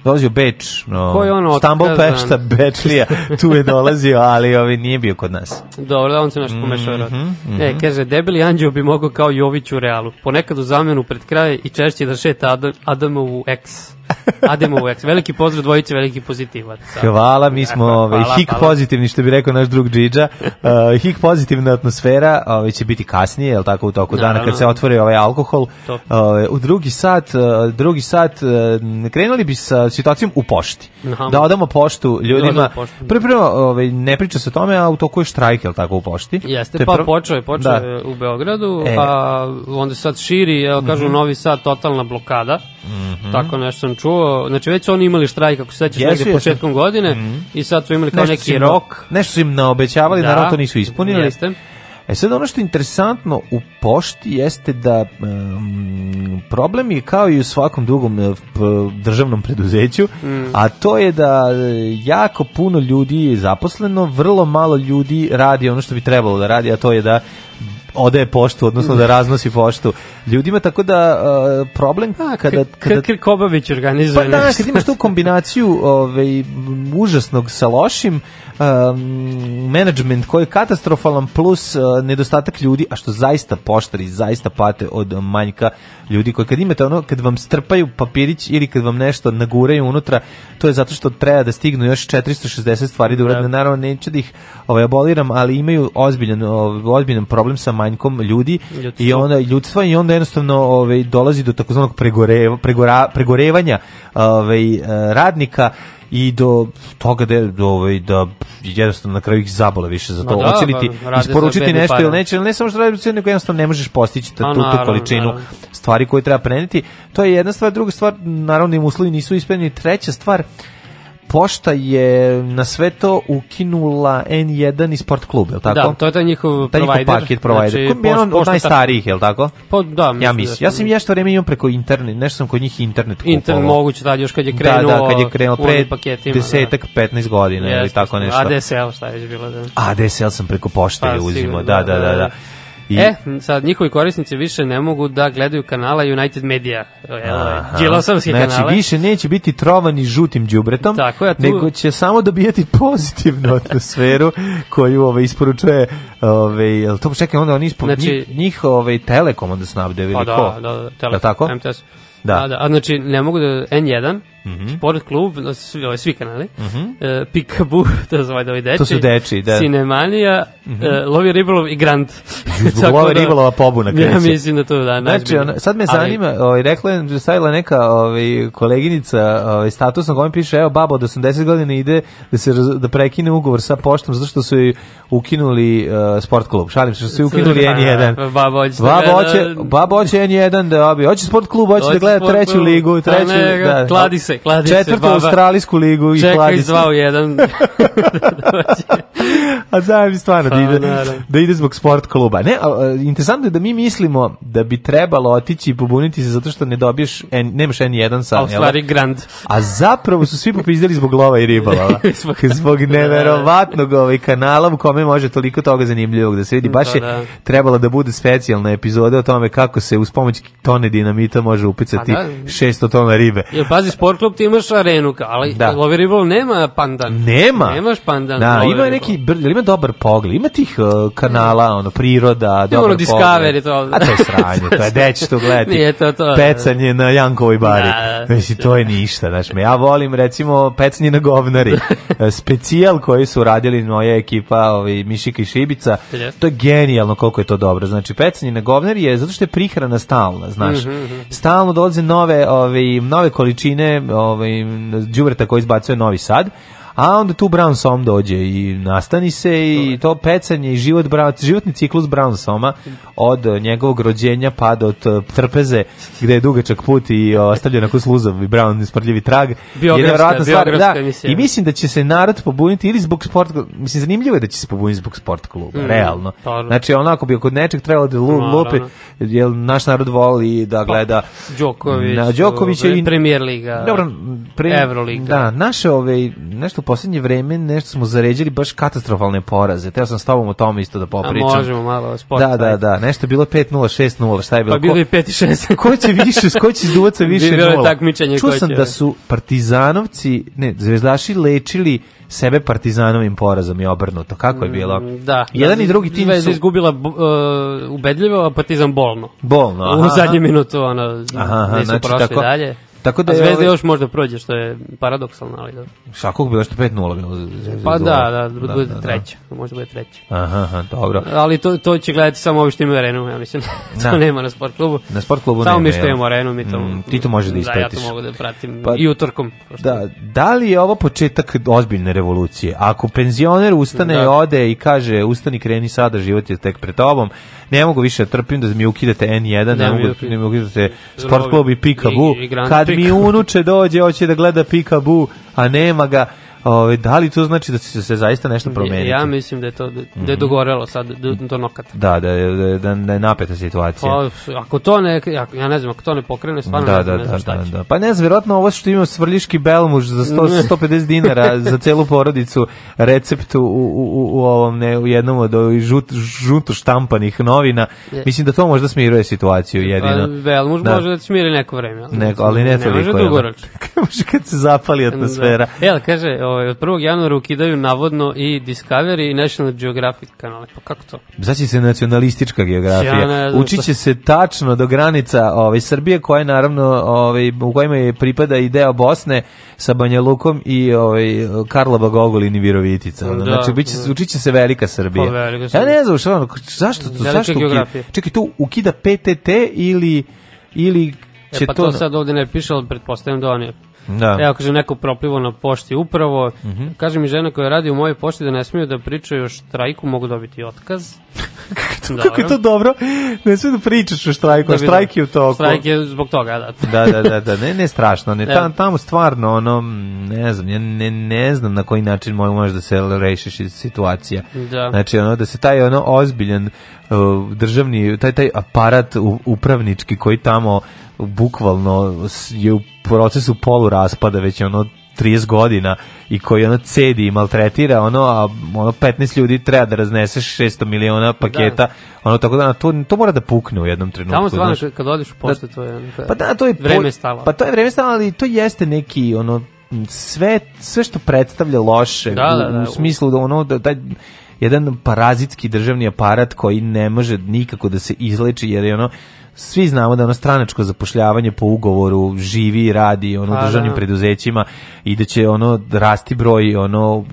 dolazio Beč, no, Ko je ono, Stambol da, da, da. Pešta, Bečlija, tu je dolazio, ali ovi nije bio kod nas. Dobro, da on se nešto mhm, pomešao. Mm -hmm, E, mhm. kaže, debeli anđeo bi mogao kao Jović u realu, ponekad u zamenu pred kraje i češće da šeta Adam, Adamovu eks. (laughs) Ademo UX. Veliki pozdrav dvojice, veliki pozitivac. Hvala, mi (laughs) smo ovaj, hik hvala. pozitivni, što bi rekao naš drug Džidža. (laughs) Uh, hik pozitivna atmosfera ovaj, će biti kasnije, jel tako, u toku Naravno. dana kad se otvori ovaj alkohol. Top. Uh, ovaj, u drugi sat, uh, drugi sat uh, krenuli bi sa situacijom u pošti. Aha. Da odamo poštu ljudima. Da poštu. Prvo, prvo ovaj, ne priča se o tome, a u toku je štrajk, jel tako, u pošti. Jeste, pa prv... počeo je, počeo da. je u Beogradu, e. pa onda sad širi, jel, kažu, mm -hmm. novi sad totalna blokada. Mm -hmm. Tako nešto sam čuo, znači već su oni imali štrajk, ako se sećaš, negde početkom godine mm. i sad su imali kao nešto neki rok. Nešto su im naobećavali, da, naravno to nisu ispunili. Jeste. E sad ono što je interesantno u pošti jeste da um, problem je kao i u svakom drugom eh, državnom preduzeću, mm. a to je da eh, jako puno ljudi je zaposleno, vrlo malo ljudi radi ono što bi trebalo da radi, a to je da odaje poštu, odnosno da raznosi poštu ljudima, tako da uh, problem a, kada... kada Krkobavić organizuje Pa da, kad imaš tu kombinaciju ovaj, užasnog sa lošim, um, management koji je katastrofalan plus uh, nedostatak ljudi, a što zaista poštari, zaista pate od manjka ljudi koji kad imate ono, kad vam strpaju papirić ili kad vam nešto naguraju unutra, to je zato što treba da stignu još 460 stvari da uradne, da. naravno neću da ih ovaj, aboliram, ali imaju ozbiljan, ovaj, ozbiljan problem sa manjkom ljudi ljudstva. i onda ljudstva i onda jednostavno ovaj dolazi do takozvanog pregoreva pregora, pregorevanja ovaj eh, radnika i do toga da ovaj da jednostavno na kraju ih zabole više za to no, da, oceliti ba, da, isporučiti nešto ili neće ili ne samo što radi nego jednostavno ne možeš postići ta, no, tu, tu naravno, količinu naravno. stvari koje treba preneti to je jedna stvar druga stvar naravno da im uslovi nisu ispunjeni treća stvar pošta je na sve to ukinula N1 i sport klub, je li da, tako? Da, to je taj njihov taj provider. Taj paket provider. Znači, je on od najstarijih, je li tako? Pa, da, mislim ja da mislim. ja sam što vreme imam preko internet, nešto sam kod njih internet kupovao. Internet moguće tad još kad je krenuo. Da, da, kad je krenuo pre paketima, da. desetak, da. 15 godina ili tako nešto. ADSL šta je bilo da. ADSL sam preko pošte pa, uzimao, da, da, da, da. I... E, sad njihovi korisnici više ne mogu da gledaju kanala United Media, Đilasovski znači, kanale. Znači, više neće biti trovani žutim đubretom, Tako ja tu... nego će samo dobijati (laughs) pozitivnu atmosferu koju ove, ovaj, isporučuje, ove, ovaj, jel to čekaj, onda oni ispod znači... njih, ove, ovaj, Telekom onda snabde, ili pa da, ko? Da, da, da, Telekom, tako? MTS. Da. da, da, a znači ne mogu da N1, Mm -hmm. Sport klub, da svi, ovaj, svi kanali, mm -hmm. uh, Pikabu, (laughs) to su da ovaj deči, to su deči da. Cinemanija, mm -hmm. uh, Lovi Ribolov i Grant. (laughs) Zbog Lovi da- Ribolova pobuna kreće. Ja mislim da to da Znači, on, sad me ali, zanima, ovaj, rekla je, stavila neka ovaj, koleginica ovaj, status na kojem piše, evo, baba od 80 godina ide da se da prekine ugovor sa poštom zato što su joj ukinuli uh, sport klub. Šalim se, što su ukinuli N1. (laughs) Baba hoće, baba hoće, baba N1 da obi. Hoće sport klub, hoće da gleda treću ligu, treću, da. Kladi se, kladi se baba. Četvrtu australijsku ligu i čeka kladi se. Čekaj, zvao jedan. (laughs) (laughs) a zajem stvarno, da ide, pa, da ide zbog sport kluba. Ne, a, interesantno je da mi mislimo da bi trebalo otići i pobuniti se zato što ne dobiješ, en, nemaš N1 sa... A grand. A zapravo su svi popizdeli zbog lova i ribolova. (laughs) zbog, zbog da, da, da. neverovatnog ovaj kanala u kome može toliko toga zanimljivog da se vidi. Baš je da. trebalo da bude specijalna epizoda o tome kako se uz pomoć tone dinamita može pa upicati da, 600 tona ribe. Jer pazi, sport klub ti imaš arenu, ali da. Lovi Ribol nema pandan. Nema. Nemaš pandan. Da, ima ribolov. neki, ima dobar pogled, ima tih uh, kanala, ono, priroda, ima dobar ono Discovery, to. A to je sranje, to je, gde (laughs) to gledati? Nije to to. Pecanje na Jankovoj bari. Da. Znači, to je ništa, znaš me. Ja volim, recimo, pecanje na govnari. (laughs) Specijal koji su radili moja ekipa, ovi, Mišika i Šibica, to je genijalno koliko je to dobro. Znači, pecanje na govnari je zato što je prihrana stalna, znaš. Mm -hmm. Stalno dolaze nove, ovi, nove količine ovaj đubreta koji izbacuje Novi Sad a onda tu Brown Som dođe i nastani se i to pecanje i život brat, životni ciklus Brown Soma od njegovog rođenja pa do e, trpeze gde je dugačak put i e, ostavljen onako sluzov i Brown isprljivi trag. Biografska, stvar, da, I mislim da će se narod pobuniti ili zbog sport mislim zanimljivo je da će se pobuniti zbog sport kluba, mm, realno. Tačno. Pa da. Znači onako bi kod nečeg trebalo da lupe, jer naš narod voli da pa, gleda Đoković, na Đoković i Premier liga. Dobro, pre, Evroliga. Da, naše ove nešto posljednje vreme nešto smo zaređili baš katastrofalne poraze. Teo sam s tobom o tome isto da popričam. A možemo malo sport. Da, da, da. Nešto je bilo 5-0, 6-0, šta je bilo? Pa bilo je 5-6. (laughs) ko će više, ko će izduvaca više bilo nula? takmičenje Čuo sam da su partizanovci, ne, zvezdaši lečili sebe partizanovim porazom i obrnuto. Kako je bilo? Mm, da. Jedan da, i drugi tim su... izgubila uh, ubedljivo, a partizan bolno. Bolno, aha. U zadnje minutu, ono, aha, aha, nisu znači, prošli tako, dalje. Tako da A Zvezda ovaj... još može prođe što je paradoksalno, ali da. Svakog bi došto 5:0 bilo. Pa da, da, da, da bude da, da. treća, da. možda bude treća. Aha, aha, dobro. Ali to to će gledati samo ovi što imaju arenu, ja mislim. (laughs) to da. nema na sport klubu. Na sport klubu samo nema. Samo mi što imamo arenu, mi to. Mm, ti to možeš da ispratiš. Da, ja to mogu da pratim pa, i utorkom. Pošto... Da, da li je ovo početak ozbiljne revolucije? Ako penzioner ustane da. i ode i kaže ustani kreni sada, život je tek pred tobom. Ne mogu više da trpim da mi ukidate N1, ne, mogu, ne mogu da se sport klub i Pikabu. Kad Kad mi unuče dođe, hoće da gleda Pikabu, a nema ga, Ove, ovaj, da li to znači da će se zaista nešto promeniti? Ja mislim da je to da, da je mhm. dogorelo sad do, da, da do nokata. Da, da je, da, da je napeta situacija. Pa, ako to ne, ja ne znam, ako to ne pokrene, stvarno da, ne znam, da, ne znam šta da, će. Da, da. Pa ne znam, vjerojatno ovo što ima svrljiški belmuž za 100, 150 (laughs) dinara za celu porodicu recept u, u, u, ovom, ne, u jednom od žut, žuto štampanih novina. Mislim da to možda smiruje situaciju pa, jedino. Pa, belmuž da. može da smiri neko vreme. Ali, neko, ali ne, ne, ne, ne, ne, ne, ne, ne, ne, ne, ne, ne, ne, ovaj, od 1. januara ukidaju navodno i Discovery i National Geographic kanale. Pa kako to? Znači se nacionalistička geografija. Ja Učit će se tačno do granica ovaj, Srbije, koja je naravno, ovaj, u kojima je pripada i deo Bosne sa Banja Lukom i ovaj, Karla Ogulin i Virovitica. Da, znači, biće, da. učit će se velika Srbija. Pa, velika Srbija. Ja ne znam, što, zašto to? Zašto ukida? Čekaj, tu ukida PTT ili ili e, će e, pa to... to sad ovde ne piše, ali pretpostavljam da oni Da. Evo, kažem, neko proplivo na pošti upravo. Mm -hmm. Kaže mi žena koja radi u mojoj pošti da ne smiju da pričaju o štrajku, mogu dobiti otkaz. (laughs) kako, kako je to dobro? Ne smiju da pričaš o štrajku, da, da, štrajk je u toku. Štrajk je zbog toga, da. (laughs) da, da, da, da, ne, ne strašno. Ne, tam, tamo stvarno, ono, ne znam, ja ne, ne znam na koji način možeš da se rešiš iz situacija. Da. Znači, ono, da se taj ono ozbiljan uh, državni taj taj aparat upravnički koji tamo bukvalno je u procesu polu raspada već ono 30 godina i koji ono cedi i maltretira, ono, a ono 15 ljudi treba da razneseš 600 miliona da. paketa, da. ono, tako da to, to mora da pukne u jednom trenutku. Tamo stvarno, znaš, kad odeš u pa poštu, da, to je, ono, pa da, to je vreme stalo. Pa to je vreme stalo, ali to jeste neki, ono, sve, sve što predstavlja loše, da, da, da, u, u smislu da ono, da, da jedan parazitski državni aparat koji ne može nikako da se izleči, jer je ono, svi znamo da ono stranačko zapošljavanje po ugovoru živi i radi ono A, pa da. državnim da. preduzećima i da će ono rasti broj ono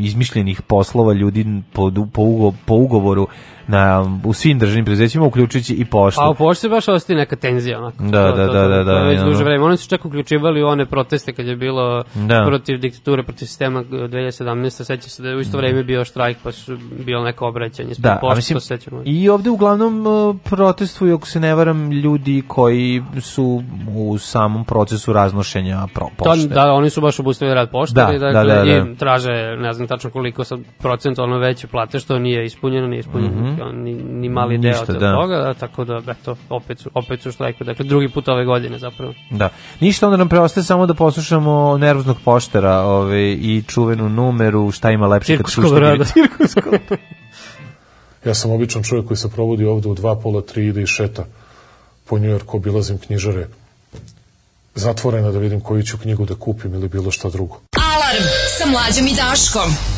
izmišljenih poslova ljudi po, po, ugo, po ugovoru na, u svim državnim preduzećima, uključujući i poštu. Pa u poštu se baš ostaje neka tenzija. Onako. Da, to, da, to, da, da, da. To već duže vreme. Oni su čak uključivali one proteste kad je bilo da. protiv diktature, protiv sistema 2017. Seća se da je u isto da. vreme bio štrajk, pa su bilo neko obraćanje. Da, poštu, a mislim, sećamo. i ovde uglavnom uh, protestuju, ako se ne varam, ljudi koji su u samom procesu raznošenja pro, pošte. To, da, oni su baš obustavili rad pošte. da, da dakle, da, da, da. i traže, ne znam tačno koliko sam procentualno veće plate, što nije ispunjeno, nije ispunjeno. Mm -hmm on ni, ni mali Ništa, deo od da. toga, da, tako da, eto, opet su, opet su šlajku, dakle, drugi put ove godine zapravo. Da. Ništa, onda nam preostaje samo da poslušamo nervoznog poštera ove, i čuvenu numeru, šta ima lepše kad Cirkusko Rada. (laughs) Cirkusko Ja sam običan čovjek koji se provodi ovde u dva pola, tri ide i šeta po Njujorku, obilazim knjižare zatvorena da vidim koju ću knjigu da kupim ili bilo šta drugo. Alarm sa mlađom i Daškom.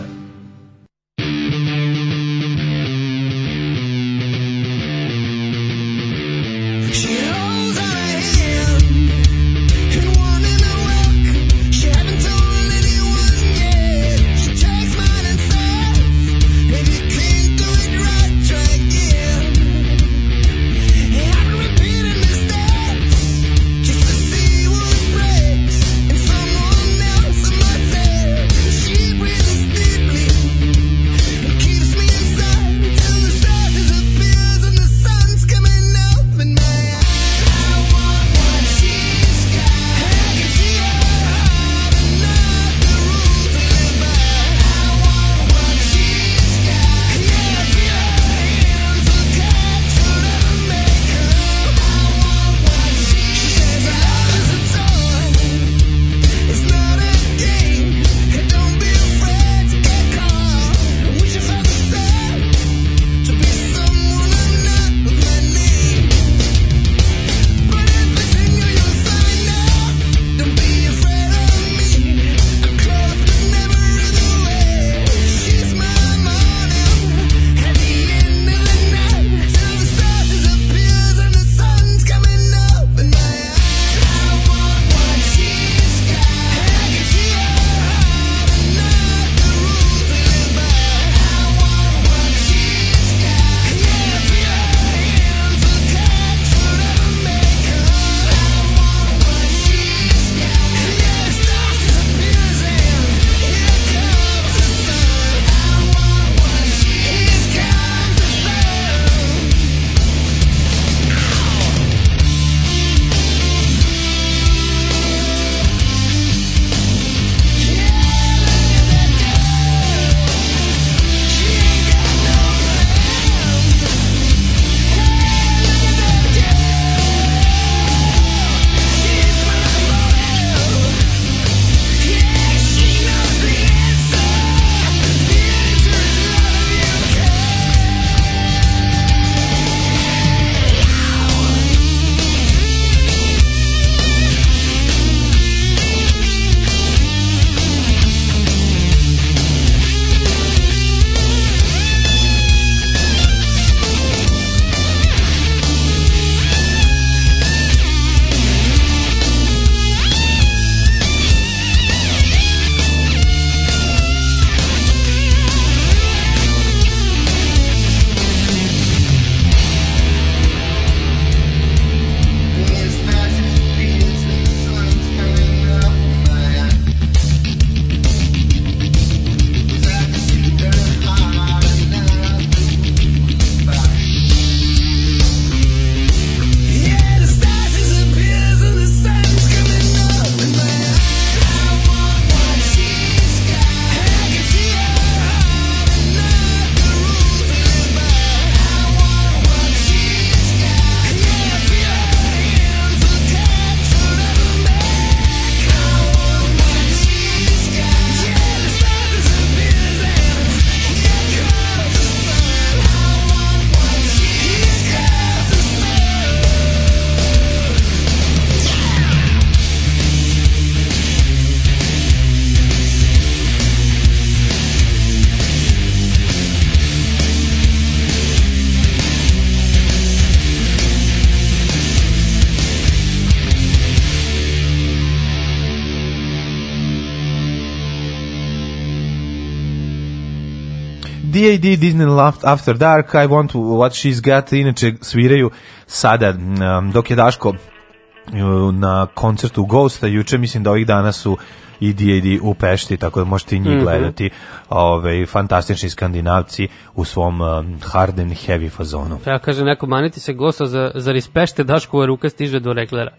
D.A.D. Disney After Dark, I Want What She's Got, inače sviraju sada, um, dok je Daško uh, na koncertu Ghosta, juče mislim da ovih dana su i D.A.D. u Pešti, tako da možete i njih mm -hmm. gledati ove, ovaj, fantastični skandinavci u svom um, hard and heavy fazonu. Ja kaže, neko maniti se gosta, za, zar iz Pešte Daškova ruka stiže do reklera?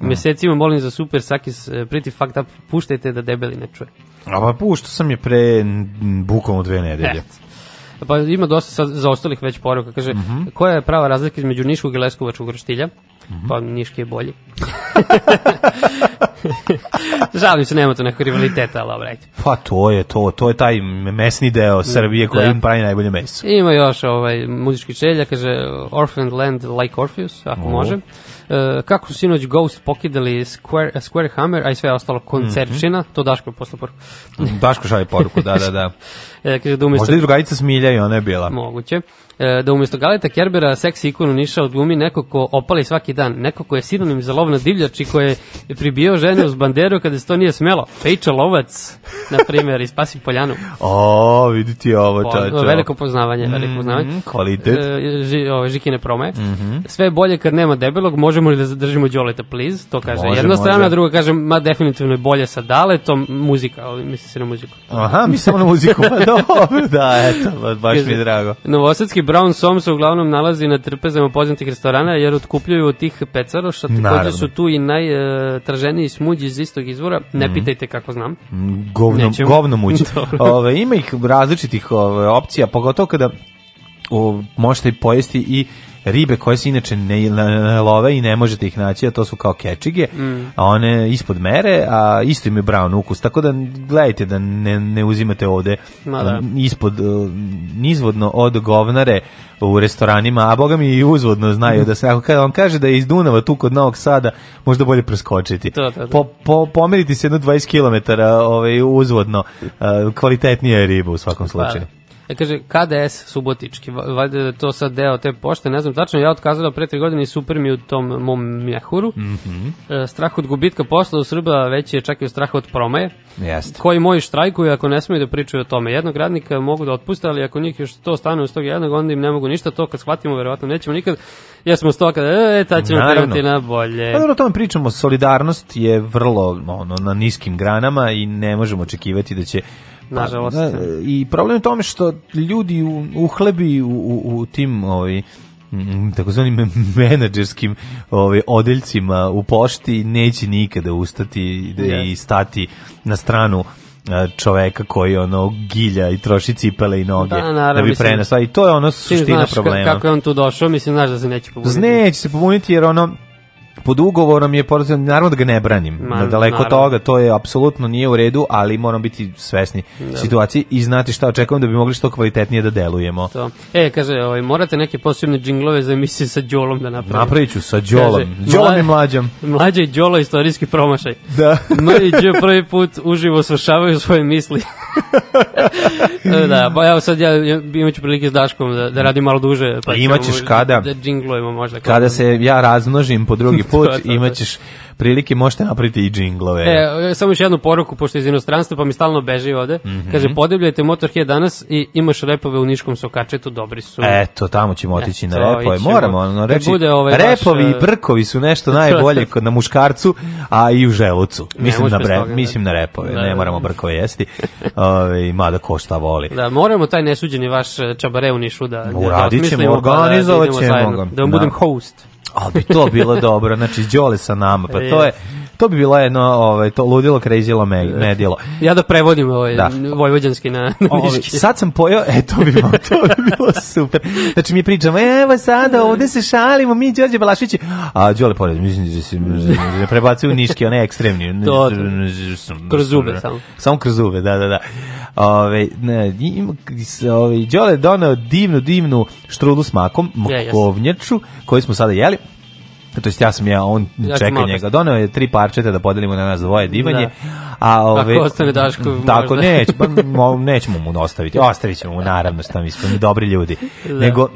Mm. Mesecima molim za super sakis, pretty fucked up, puštajte da debeli ne čuje. A pa pušto sam je pre bukvalno dve nedelje. Et. Pa ima dosta za ostalih već poruka. Kaže, mm -hmm. koja je prava razlika između niškog i leskovačkog roštilja? Mm -hmm. Pa niški je bolji. (laughs) Žalim se, nema tu nekog rivaliteta, ali dobro, Pa to je to, to je taj mesni deo mm, Srbije koji da. im pravi najbolje meso. Ima još ovaj, muzički čelja, kaže Orphan Land like Orpheus, ako o. može. E, kako su sinoć Ghost pokidali Square, Square Hammer, a i sve ostalo mhm. koncertčina, mm -hmm. to Daško je posle poruku. Daško šalje poruku, da, da, da. (laughs) E, kaže, da umesto... Možda je drugarica Smilja i ona je bila. Moguće. E, da umesto Galeta Kerbera seks ikonu Niša od odglumi neko ko opali svaki dan, neko ko je sinonim za lov na divljači, ko je pribio žene uz banderu kada se to nije smelo. Pejča Lovac, na primjer, iz Pasi Poljanu. O, vidite ovo, čačo. Po, veliko poznavanje, veliko mhm, poznavanje. Mm, kvalitet. E, ži, o, žikine promaje. Mm -hmm. Sve bolje kad nema debelog, možemo li da zadržimo Đoleta, please? To kaže može, jedna može. strana, druga kaže, ma definitivno je bolje sa Daletom, muzika, ali misli se na muziku. Aha, mislim na muziku, (laughs) pa Dobro, (laughs) da, eto, baš mi je drago. Novosadski brown som se uglavnom nalazi na trpezama poznatih restorana, jer otkupljuju od tih pecaroša, takođe su tu i najtraženiji e, smuđi iz istog izvora, ne mhm. pitajte kako znam. Mm, govno, Nećemo. govno muđ. (laughs) Ove, ima ih različitih ove, opcija, pogotovo kada o, možete pojesti i ribe koje se inače ne, ne love i ne možete ih naći, a to su kao kečige, mm. a one ispod mere, a isto im je brown ukus, tako da gledajte da ne, ne uzimate ovde da. Um, ispod, uh, nizvodno od govnare u restoranima, a boga mi i uzvodno znaju da se, ako on kaže da je iz Dunava tu kod Novog Sada, možda bolje preskočiti. To, to, to. Po, po, pomeriti se jedno 20 km ovaj, uzvodno, uh, kvalitetnija je riba u svakom pa, slučaju. Hvala. E, kaže, KDS Subotički, valjda je to sad deo te pošte, ne znam, tačno ja otkazao pre tri godine i super mi u tom mom mjehuru. Mm -hmm. e, strah od gubitka posla u Srba već je čak i strah od promaje. Jeste. Koji moji štrajkuju ako ne smiju da pričaju o tome. Jednog radnika mogu da otpuste, ali ako njih još to stane uz tog jednog, onda im ne mogu ništa. To kad shvatimo, verovatno nećemo nikad. Jesmo sto kada, e, e, ta ćemo terati na bolje. Pa dobro, o tome pričamo, solidarnost je vrlo ono, na niskim granama i ne možemo očekivati da će Pa, nažalost. Da, da. E, I problem je tome što ljudi u, uhlebi u, u, u tim ovi, ovaj, takozvanim menadžerskim ovaj odeljcima u pošti neće nikada ustati yes. i stati na stranu e, čoveka koji ono gilja i troši cipele i noge da, naravno, da bi prenesla i to je ono suština znaš problema. kako je on tu došao, mislim znaš da se neće pobuniti. Neće se pobuniti jer ono pod ugovorom je porez, naravno da ga ne branim. Man, da daleko naravno. toga, to je apsolutno nije u redu, ali moramo biti svesni da. situacije i znati šta očekujem da bi mogli što kvalitetnije da delujemo. To. E, kaže, ovaj, morate neke posebne džinglove za emisije sa Đolom da napravim. Napraviću sa Đolom. Đolom i mlađom. Mlađa i Đolo istorijski promašaj. Da. no (laughs) i Đ prvi put uživo svršavaju svoje misli. (laughs) da, pa evo sad ja imaću prilike s Daškom da, da radim malo duže. Pa Imaćeš kada, da džinglujemo možda. Kada se ja razmnožim po drugi put put (laughs) da, da, da. imaćeš prilike možete napraviti i džinglove. E, samo još jednu poruku, pošto iz inostranstva, pa mi stalno beže ovde. Mm -hmm. Kaže, podebljajte Motorhead danas i imaš repove u Niškom Sokačetu, dobri su. Eto, tamo ćemo otići Eto, na repove. Moramo, ono, reći, da ovaj repovi baš, i e, brkovi su nešto najbolje (laughs) kod na muškarcu, a i u želucu. Mislim, na, bre, toga, mislim da. na repove, da, ne moramo brkove jesti. Ove, ovaj, mada ko šta voli. Da, moramo taj nesuđeni vaš e, čabare u Nišu da, da, da osmislimo. Uradit ćemo, pa organizovat ćemo. Da, da, da, da, da, Ali bi to bilo dobro, znači Đole sa nama, pa to je e, To bi bilo jedno, ovaj, to ludilo crazylo me, medilo. Ja da prevodim ovaj, da. vojvođanski na, na Sad sam pojao, e, to bi, bilo, to bi bilo super. Znači mi pričamo, evo sada, ovde se šalimo, mi Đorđe Balašvići, a Đole pored, mislim da se ne da prebacuju niški, one ekstremni. (laughs) to, kroz zube samo. Samo kroz da, da, da. Ove, ne, im, ove, Đole donao divnu, divnu štrudlu s makom, mokovnjaču, koju smo sada jeli. E, to jest ja sam ja, on ja čeka njega. Doneo je tri parčeta da podelimo na nas dvoje divanje. Da. A ove Ako ostane Daško, mm, tako neć, pa nećemo mu ostaviti. Ostavićemo mu naravno, što mi smo dobri ljudi. Da. Nego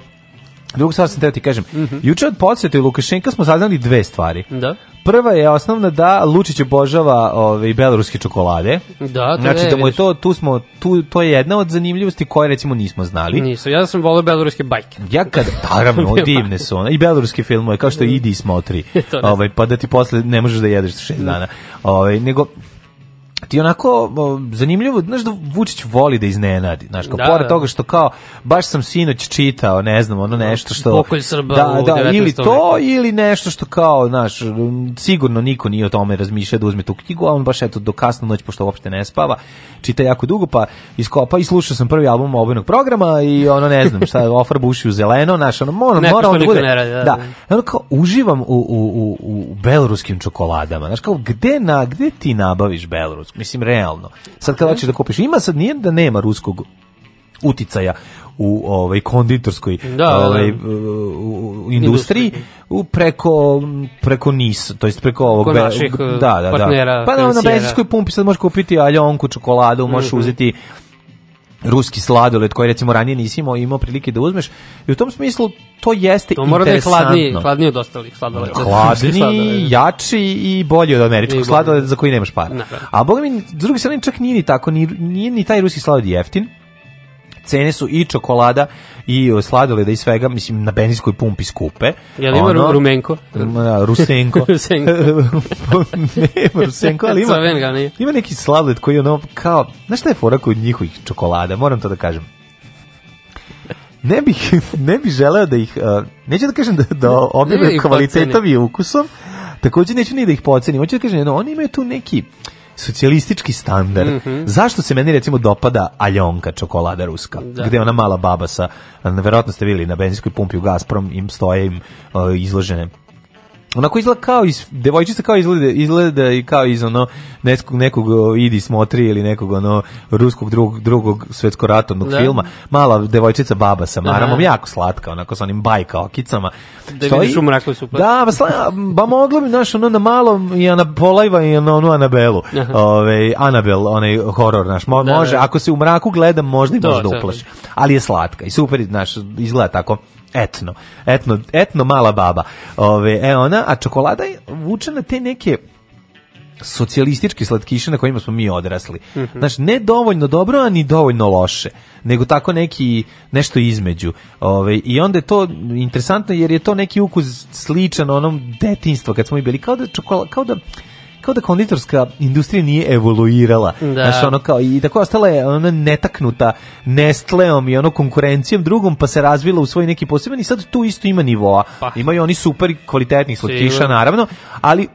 Drugu stvar sam teo ti kažem. Mm -hmm. Juče od podsjeta i Lukašenka smo saznali dve stvari. Da. Prva je osnovna da Lučić obožava ovaj beloruske čokolade. Da, to znači je, da mu je to tu smo tu to je jedna od zanimljivosti koje recimo nismo znali. Nisam, ja sam voleo beloruske bajke. Ja kad naravno (laughs) divne su one i beloruski filmove kao što idi i smotri. (laughs) Da. ovaj pa da ti posle ne možeš da jedeš 6 da. dana. Ovaj nego ti onako zanimljivo, znaš da Vučić voli da iznenadi, znaš, kao da, pored da. toga što kao baš sam sinoć čitao, ne znam, ono da, nešto što Pokolj Srba da, da, ili to ili nešto što kao, znaš, sigurno niko nije o tome razmišljao da uzme tu knjigu, a on baš eto do kasno noć pošto uopšte ne spava, čita jako dugo, pa iskopa i slušao sam prvi album obojnog programa i ono ne znam, šta (laughs) ofar buši u zeleno, znaš, ono mora mora što da bude. Ne radi, da, da. da. Ono kao uživam u u u u beloruskim čokoladama. Znaš kao gde na gde ti nabaviš belorus Hrvatsku. Mislim, realno. Sad kad hoćeš da kupiš, ima sad, nije da nema ruskog uticaja u ovaj konditorskoj da, da, da. ovaj da. U industriji u preko preko NIS, to jest preko ovog be, naših, da, da, da. Pa da, na benzinskoj pumpi sad možeš kupiti aljonku čokoladu, možeš mm -hmm. uzeti ruski sladoled koji recimo ranije nisi imao, imao prilike da uzmeš i u tom smislu to jeste to mora interesantno. mora da je hladniji, hladniji od ostalih sladoleda. Hladniji, (laughs) jači i bolji od američkog sladoleda za koji nemaš para. Ne. A boga mi, s druge strane, čak nije ni tako, nije, nije ni taj ruski sladoled jeftin, cene su i čokolada i e, sladoleda i svega, mislim, na benzinskoj pumpi skupe. Jel ima ono, rumenko? Da, rusenko. (laughs) rusenko. (laughs) ne, rusenko, ali ima, ima neki sladoled koji ono kao, znaš šta je fora kod njihovih čokolada, moram to da kažem. Ne bih, (laughs) ne bih želeo da ih, neću da kažem da, da objave kvalitetom i ukusom, takođe neću ni da ih pocenim, hoću da kažem, jedno, oni imaju tu neki, socijalistički standard. Mm -hmm. Zašto se meni recimo dopada Aljonka čokolada ruska, da. gde ona mala baba sa, verovatno ste videli na benzinskoj pumpi u Gazprom, im stoje im uh, izložene onako izgleda kao iz devojčica kao izgleda izgleda i kao iz ono nekog nekog idi smotri ili nekog ono ruskog drugog drugog svetskoratnog da. filma mala devojčica baba sa maramom Aha. jako slatka onako sa onim bajka okicama da Stoji, vidiš u mraku super da ba, sla, ba mogla bi naš ono na malom i ona polajva i ono onu Anabelu ovaj Anabel onaj horor naš Mo, da, može da. ako se u mraku gleda možda i možda uplaši ali je slatka i super naš izgleda tako etno, etno, etno mala baba. Ove, e ona, a čokolada je vučena te neke socijalistički slatkiše na kojima smo mi odrasli. Mm -hmm. Znaš, ne dovoljno dobro, a ni dovoljno loše, nego tako neki nešto između. Ove, I onda je to interesantno jer je to neki ukus sličan onom detinstva kad smo mi bili. Kao da, čokola, kao da kao da konditorska industrija nije evoluirala. Da. Znaš, ono kao, i tako ostala je ona netaknuta Nestleom i ono konkurencijom drugom, pa se razvila u svoj neki poseban i sad tu isto ima nivoa. Pa. Imaju oni super kvalitetnih slatkiša, naravno, ali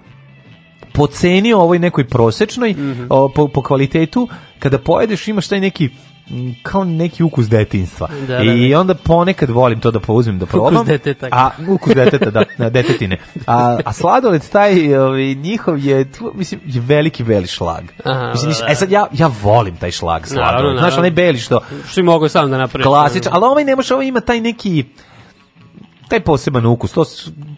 po ceni ovoj nekoj prosečnoj, mm -hmm. o, po, po kvalitetu, kada pojedeš imaš taj neki Mm, kao neki ukus detinjstva. Da, da, I da. onda ponekad volim to da pouzmem da probam. Ukus deteta. A ukus deteta, da, na detetine. A a sladoled taj ovaj njihov je mislim je veliki beli šlag. Aha, mislim, da, da. e sad da. ja ja volim taj šlag sladoled. Znaš onaj beli što što i mogu sam da napravim. Klasičan, ali ovaj ne može, ovaj ima taj neki taj poseban ukus. To,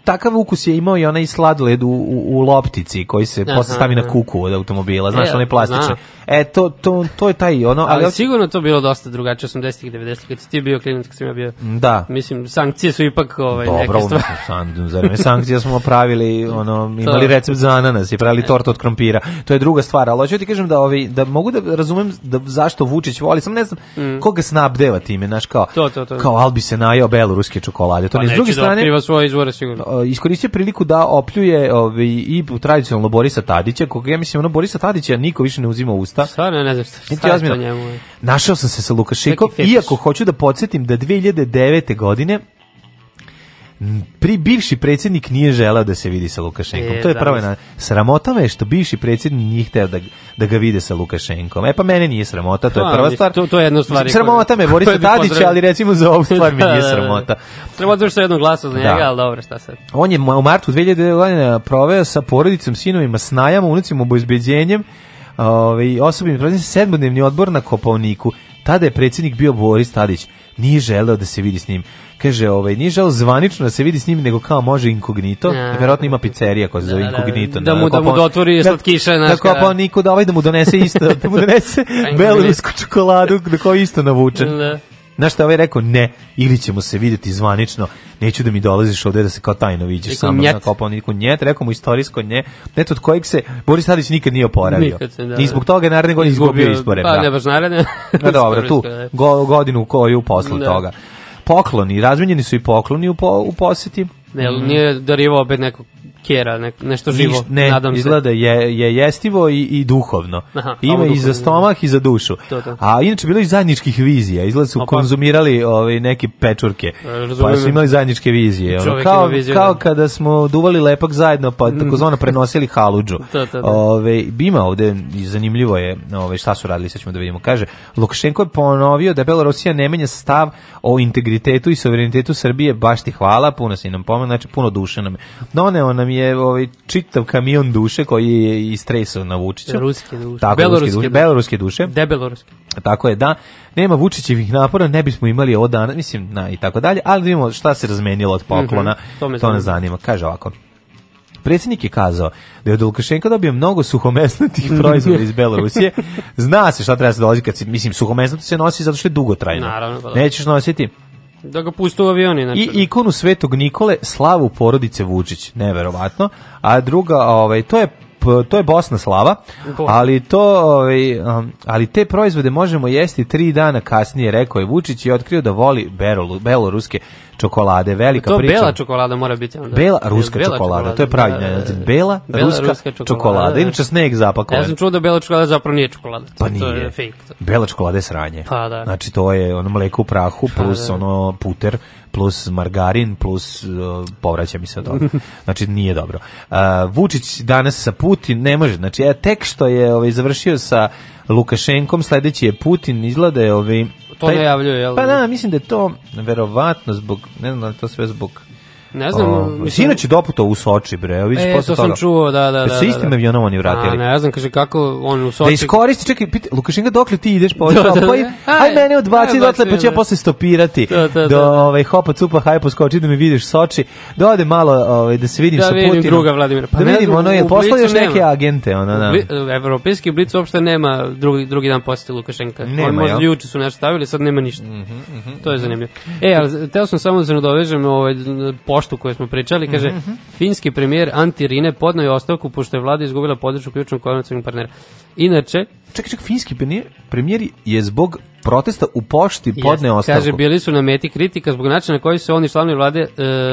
takav ukus je imao i onaj sladoled u, u, u loptici koji se posle stavi na kuku od automobila, znaš, e, onaj plastičan. E, to, to, to je taj ono... Ali, ali sigurno to bilo dosta drugačije, 80-ih, 90-ih, kad si ti bio klinac, kad sam ja bio... Da. Mislim, sankcije su ipak ovaj, Dobro, neke stvari. Dobro, san, sankcije smo pravili, ono, (laughs) imali to. recept za ananas i pravili e. tort od krompira. To je druga stvar, ali hoću ti kažem da, ovaj, da mogu da razumem da zašto Vučić voli, sam ne znam mm. koga snabdeva time, znaš, kao, to, to, to. kao Albi se najao beloruske čokolade, to pa ne, druge da otkriva svoje izvore sigurno. Iskoristio priliku da opljuje ovaj i tradicionalno Borisa Tadića, koga ja mislim ono Borisa Tadića niko više ne uzima u usta. Stvarno ne znam šta. njemu. Našao sam se sa Lukašenkom iako hoću da podsjetim da 2009. godine pri bivši predsjednik nije želeo da se vidi sa Lukašenkom. E, to je prava na sramota me što bivši predsjednik nije hteo da, da ga vide sa Lukašenkom. E pa mene nije sramota, to je prva stvar. To, to je jedna stvar. Sramota me Boris Tadić, ali recimo za ovu stvar mi nije (laughs) da, da, da, sramota. Sramota što jednog glasa za njega, da. ali dobro, šta sad. On je u martu 2009. godine proveo sa porodicom, sinovima, snajama, unucima, obezbeđenjem ovaj osobnim sedmodnevni odbor na Kopovniku. Tada je predsjednik bio Boris Tadić nije želeo da se vidi s njim. Kaže, ovaj, nije želeo zvanično da se vidi s njim, nego kao može inkognito. Ja. Verovatno ima pizzerija koja se zove da, da, da. inkognito. Da, mu, da mu pa da, slatkiša. Tako, pa niko da ovaj da mu donese isto, da mu (laughs) donese belorusku čokoladu da koju isto navuče. Da. Znaš šta ovaj rekao? Ne, ili ćemo se videti zvanično, neću da mi dolaziš ovde da se kao tajno vidiš sa mnom na kopao niku njet, rekao mu istorijsko nje, net od kojeg se Boris Tadić nikad nije oporavio. Nikad se, da, I zbog toga je naredne godine izgubio izbore. Pa da. ne baš naredne. Na (laughs) pa, dobro, tu, go, godinu koju posle da. toga. Pokloni, razmenjeni su i pokloni u, po, u posjeti. Ne, nije darivao opet nekog kera, ne, nešto živo, ne, nadam izgleda je, je jestivo i, i duhovno. Aha, Ima i za stomak i za dušu. To, to. A inače bilo i zajedničkih vizija, izgleda su Opa. konzumirali ove, ovaj, neke pečurke, Razumijem. pa su imali zajedničke vizije. Ono, kao, viziju, kao da. kada smo duvali lepak zajedno, pa mm. takozvano prenosili haluđu. to, (laughs) to, da, da, ove, ima ovde, zanimljivo je ove, šta su radili, sad ćemo da vidimo. Kaže, Lukašenko je ponovio da Belorusija ne menja stav o integritetu i suverenitetu Srbije, baš ti hvala, puno si nam pomen, znači puno duše nam je. Doneo nam je je ovaj čitav kamion duše koji je istresao na Vučića. Ruske duše. Tako, beloruske, duše, beloruske duše. Debeloruske. Tako je, da. Nema Vučićevih napora, ne bismo imali ovo dana, mislim, na i tako dalje, ali da vidimo šta se razmenilo od poklona. Mm -hmm, to me to zanima. zanima. Kaže ovako predsjednik je kazao da je od Lukašenka dobio mnogo suhomesnatih (laughs) proizvoda iz Belorusije. Zna se šta treba se da dolazi kad se, mislim, suhomesnato se nosi zato što je dugotrajno. Naravno. Pa da. Nećeš nositi Da ga puste u avion, inače. I ikonu Svetog Nikole, slavu porodice Vučić, neverovatno. A druga, ovaj, to je to je Bosna slava, ali to ovaj, um, ali te proizvode možemo jesti tri dana kasnije, rekao je Vučić i otkrio da voli Berolu, beloruske čokolade, velika to priča. To bela čokolada mora biti onda. Bela ruska bela čokolada, čokolada, to je pravi da, da, znači, da, da. Bela, bela ruska, ruska čokolada, čokolada. Znači. inače sneg zapakovan. Ja sam čuo da bela čokolada zapravo nije čokolada. Pa nije. To je fake. To. Bela čokolada je sranje. Pa da. Znači to je ono mleko u prahu pa plus pa, ono puter plus margarin plus uh, povraća mi se od (laughs) Znači nije dobro. Uh, Vučić danas sa Putin ne može. Znači ja e, tek što je ovaj završio sa Lukašenkom, sledeći je Putin, izgleda je ovi... Ovaj, to taj, najavljuje, jel? Pa da, mislim da je to verovatno zbog, ne znam da to sve zbog Ne znam, o, ovaj, mislim... Sinoć je doputovao u Soči, bre. Vidiš, e, posle to toga. sam čuo, da, da, da, da. Sa da. istim avionom oni vratili. A, pa, ne znam, kaže, kako on u da Soči... Da iskoristi, čekaj, pita, Lukašenka, dokle ti ideš po da, (laughs) da, da, pa, pa aj, aj, mene odbaci, dotle, pa ću ja posle stopirati. Da, da, da. Do, ovaj, hopa, cupa, haj, poskoči da mi vidiš Soči. Da ode malo, ovaj, da se vidim da, sa Putinom. Da vidim druga Vladimir. Pa da vidim, ono je, poslao još neke agente, ono, da. Evropijski blic uopšte nema drugi, drugi dan posjeti Lukašenka. Nema, on, možda su nešto stavili, sad nema ništa. Mhm, mhm. To je zanimljivo. E, ali, teo sam samo da se nadovežem, ovaj, maštu koju smo pričali, kaže, mm -hmm. finski premijer Antti Rine podnao je ostavku pošto je vlada izgubila podršku ključnog komercijalnog partnera. Inače... Čekaj, čekaj, finski premijer je zbog protesta u pošti podne ostavku. Kaže, bili su na meti kritika zbog načina na koji su oni članovi vlade e,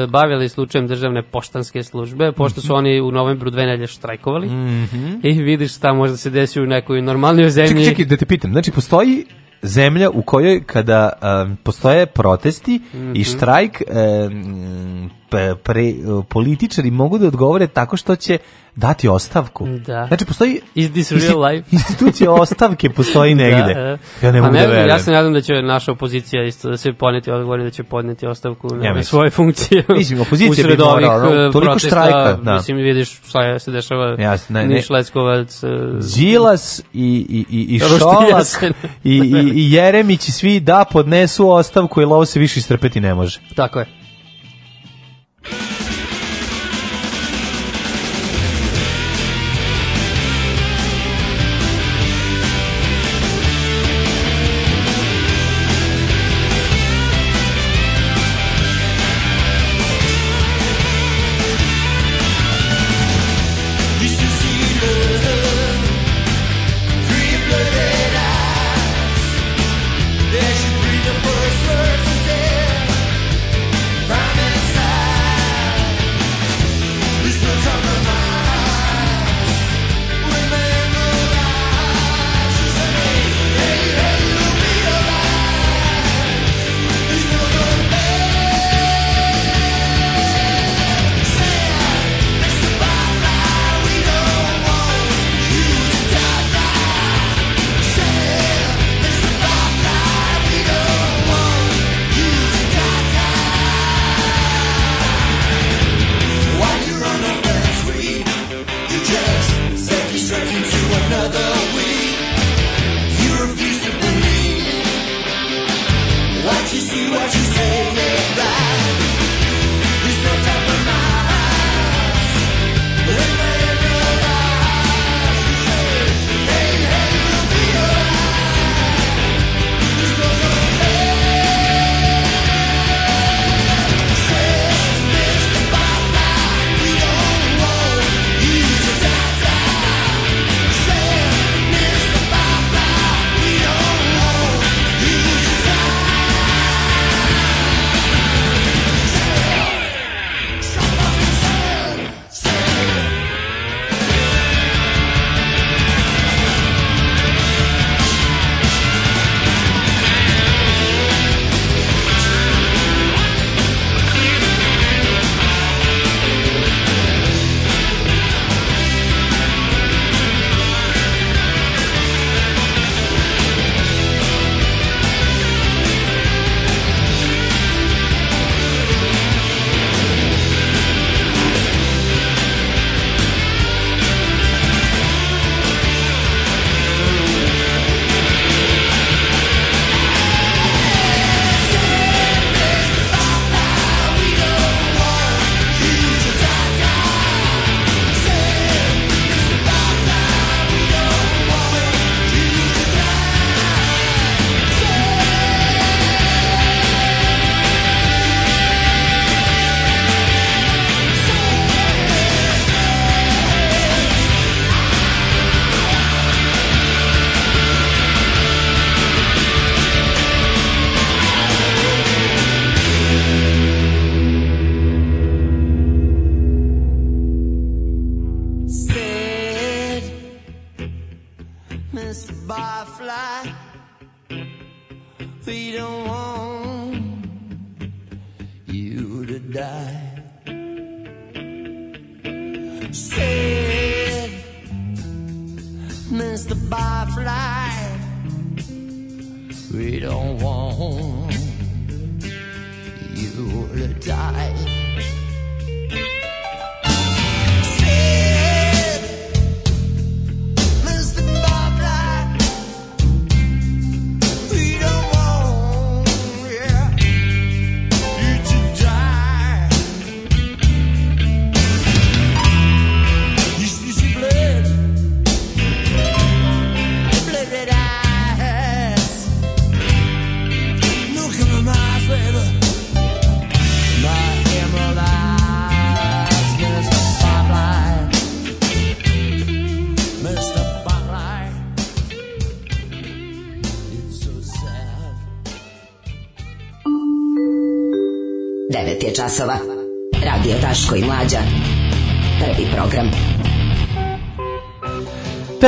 bavili slučajem državne poštanske službe, pošto su oni u novembru dve nedelje štrajkovali. Mm -hmm. I vidiš šta možda se desi u nekoj normalnoj zemlji. Čekaj, čekaj, da te pitam. Znači, postoji zemlja u kojoj kada um, postoje protesti mm -hmm. i mhm. štrajk um, pre, političari mogu da odgovore tako što će dati ostavku. Da. Znači, postoji... Is this real life? (laughs) institucija ostavke postoji (laughs) da. negde. Da, ja ne mogu da ne, da verujem. Ja se nadam da će naša opozicija isto da se poneti odgovor da će podneti ostavku ja, na svoje funkcije. Mislim, opozicija bi morala, eh, toliko protesta, štrajka. Da. Mislim, vidiš šta se dešava. Ja, ne, ne. Niš Leskovac. Eh, Đilas i, i, i, i Šolak i, i, i Jeremić i svi da podnesu ostavku, jer ovo se više istrpeti ne može. Tako je.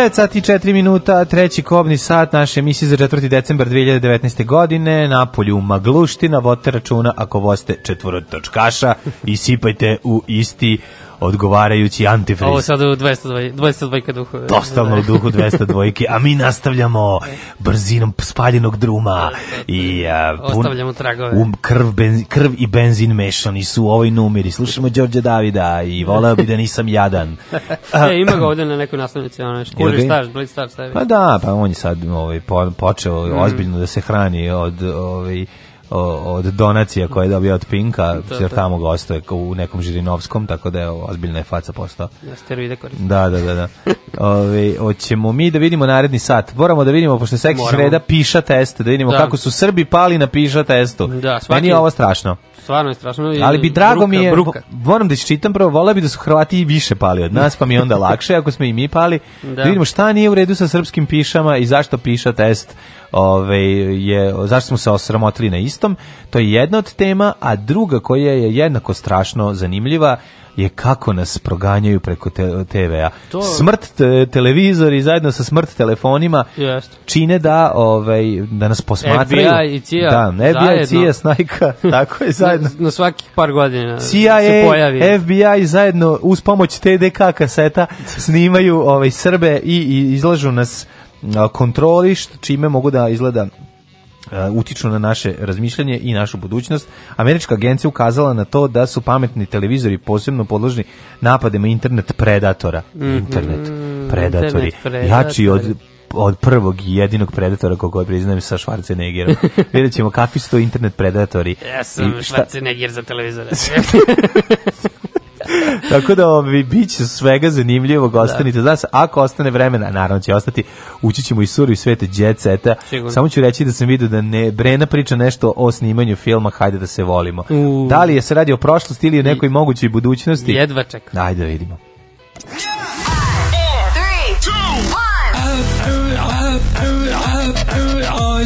9 sati i 4 minuta, treći kobni sat naše emisije za 4. decembar 2019. godine, na polju Magluština, vodite računa ako voste četvorotočkaša i sipajte u isti odgovarajući antifriz. Ovo sad u 202, 202 duhu. Totalno u duhu 202 a mi nastavljamo brzinom spaljenog druma da, da, da. i uh, pun, ostavljamo tragove. Um, krv, benz, krv i benzin mešani su u ovoj numeri. Slušamo Đorđe Davida i voleo bi da nisam jadan. (laughs) e, ima ga ovde na nekoj nastavnici, ono nešto. Kuri staž, blit staž, Pa da, pa on je sad ovaj, počeo mm. ozbiljno da se hrani od ovaj, od donacija koje je dobio od Pinka, da, jer da. tamo gostuje u nekom Žirinovskom, tako da je ozbiljna je faca postao. Ja da, koristim. Da, da, da. da. Ove, hoćemo mi da vidimo naredni sat. Moramo da vidimo, pošto seksi sreda piša test, da vidimo da. kako su Srbi pali na piša testu. Da, svaki, Meni je ovo strašno stvarno je strašno. I Ali bi drago bruka, mi je, bruka. moram da čitam prvo, vola bi da su Hrvati više pali od nas, pa mi onda lakše, ako smo i mi pali. Da. da vidimo šta nije u redu sa srpskim pišama i zašto piša test ove, ovaj, je, zašto smo se osramotili na istom, to je jedna od tema, a druga koja je jednako strašno zanimljiva, je kako nas proganjaju preko te, TV-a. To... Smrt te, televizori zajedno sa smrt telefonima yes. čine da ovaj da nas posmatraju. FBI i CIA. Da, FBI zajedno. CIA snajka, (laughs) tako je zajedno. na, na svaki par godina CIA se pojavi. FBI zajedno uz pomoć TDK kaseta snimaju ovaj Srbe i, i izlažu nas kontroliš, čime mogu da izgleda Uh, utiču na naše razmišljanje i našu budućnost. Američka agencija ukazala na to da su pametni televizori posebno podložni napadima internet predatora. Mhm. Internet predatori. Jači od od prvog i jedinog predatora koga je priznajem sa Schwarzeneggerom. (laughs) Vidjet ćemo kakvi su to internet predatori. Ja sam I šta... Schwarzenegger za televizore. (laughs) (laughs) Tako da ovi, bit će svega zanimljivog, da. ostanite. Da. Znaš, ako ostane vremena, naravno će ostati, ući ćemo i suru i svete jet Samo ću reći da sam vidio da ne, Brena priča nešto o snimanju filma Hajde da se volimo. U. Da li je se radi o prošlosti ili o nekoj I, mogućoj budućnosti? Jedva čekam. Ajde da vidimo.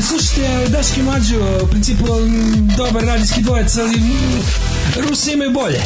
Slušajte, Daški Mađo, u principu mm, dobar radijski dvojec, ali mm, Rusi imaju bolje.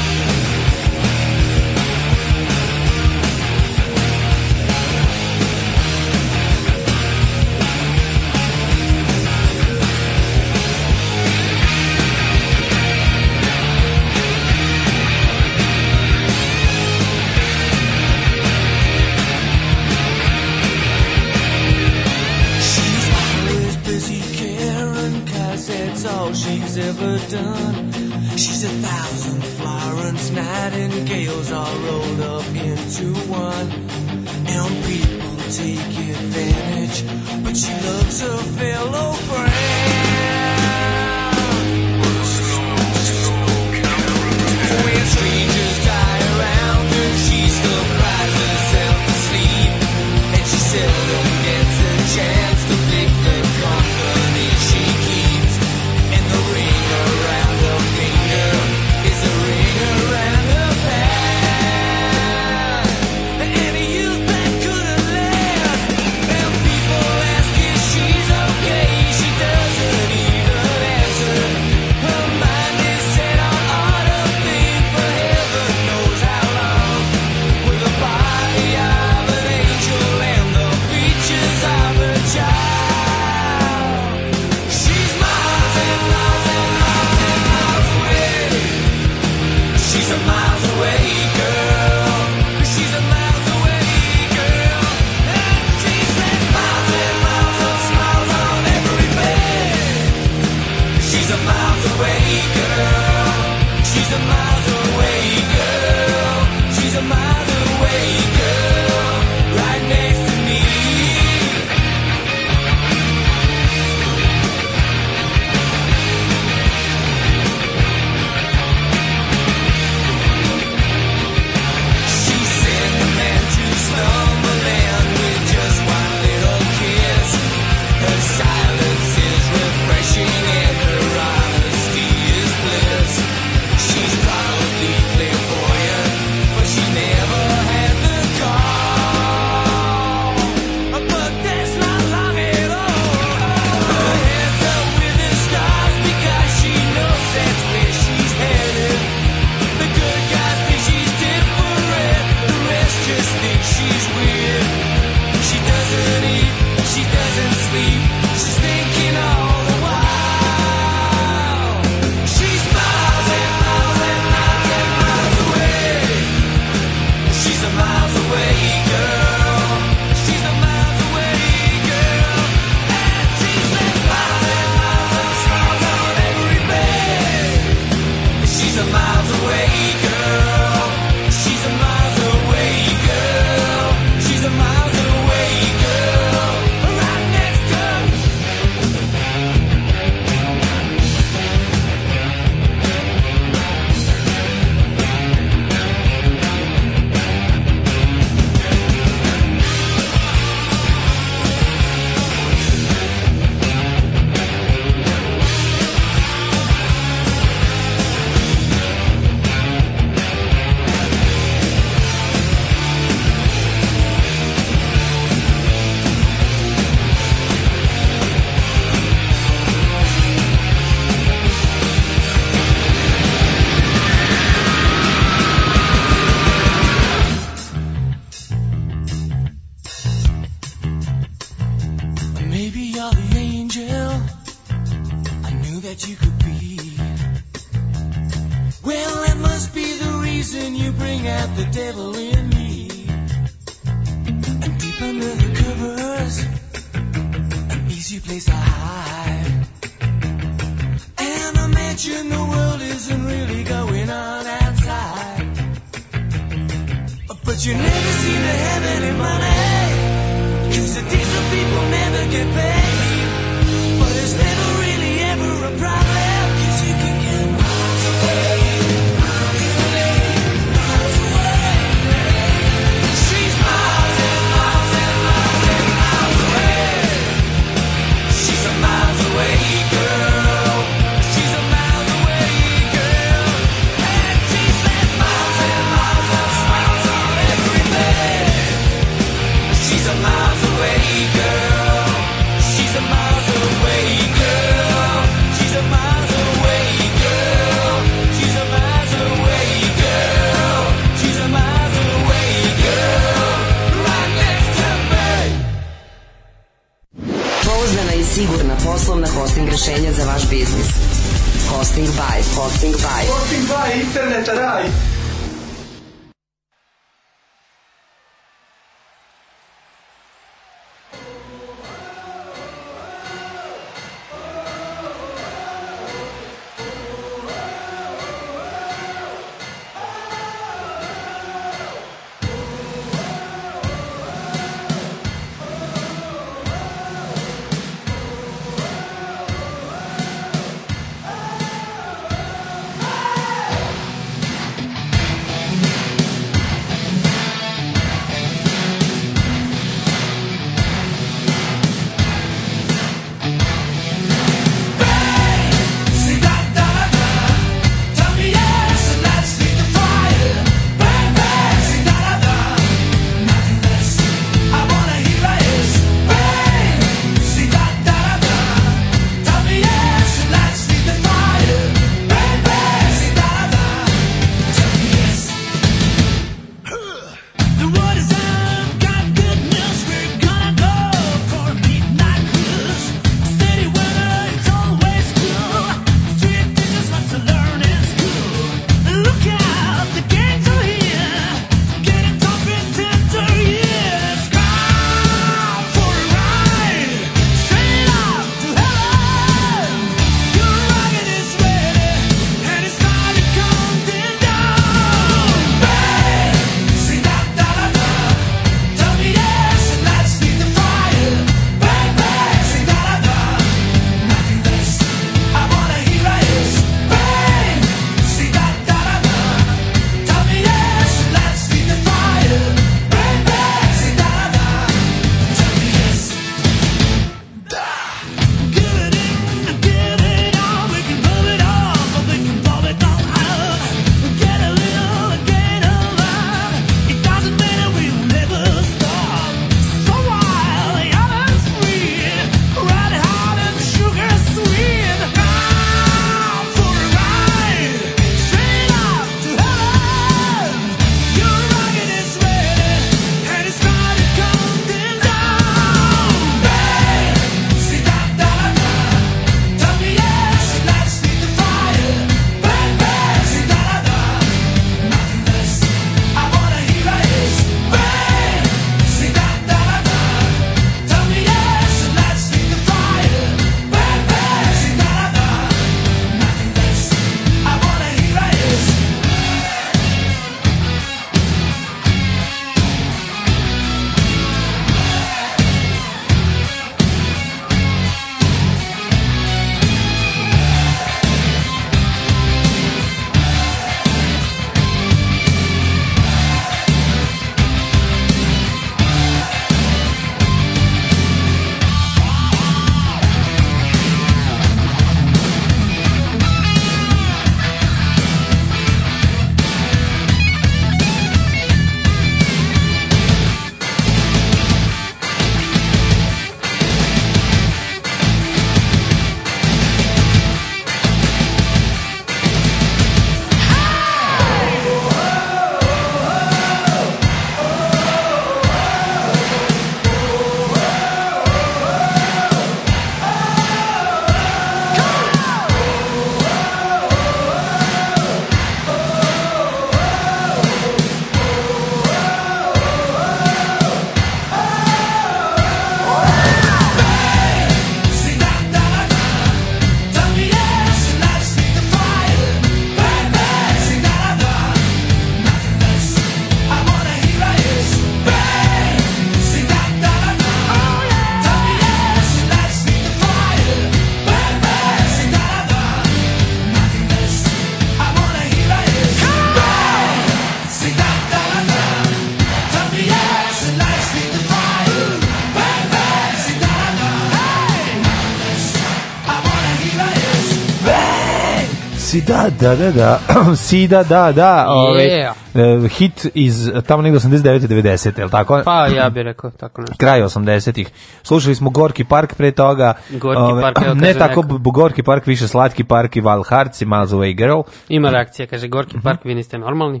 Da, da, da, (clears throat) Sida, da, da. Ovaj, yeah. Eh, hit iz tamo negde 89. 90. Je li tako? Pa, ja bih rekao tako nešto. Kraj 80-ih. Slušali smo Gorki park pre toga. Gorki ove, park, evo, (clears throat) Ne tako neko. Gorki park, više Slatki park i Val Harts i Miles Away Girl. Ima reakcija, kaže Gorki park, vi niste normalni.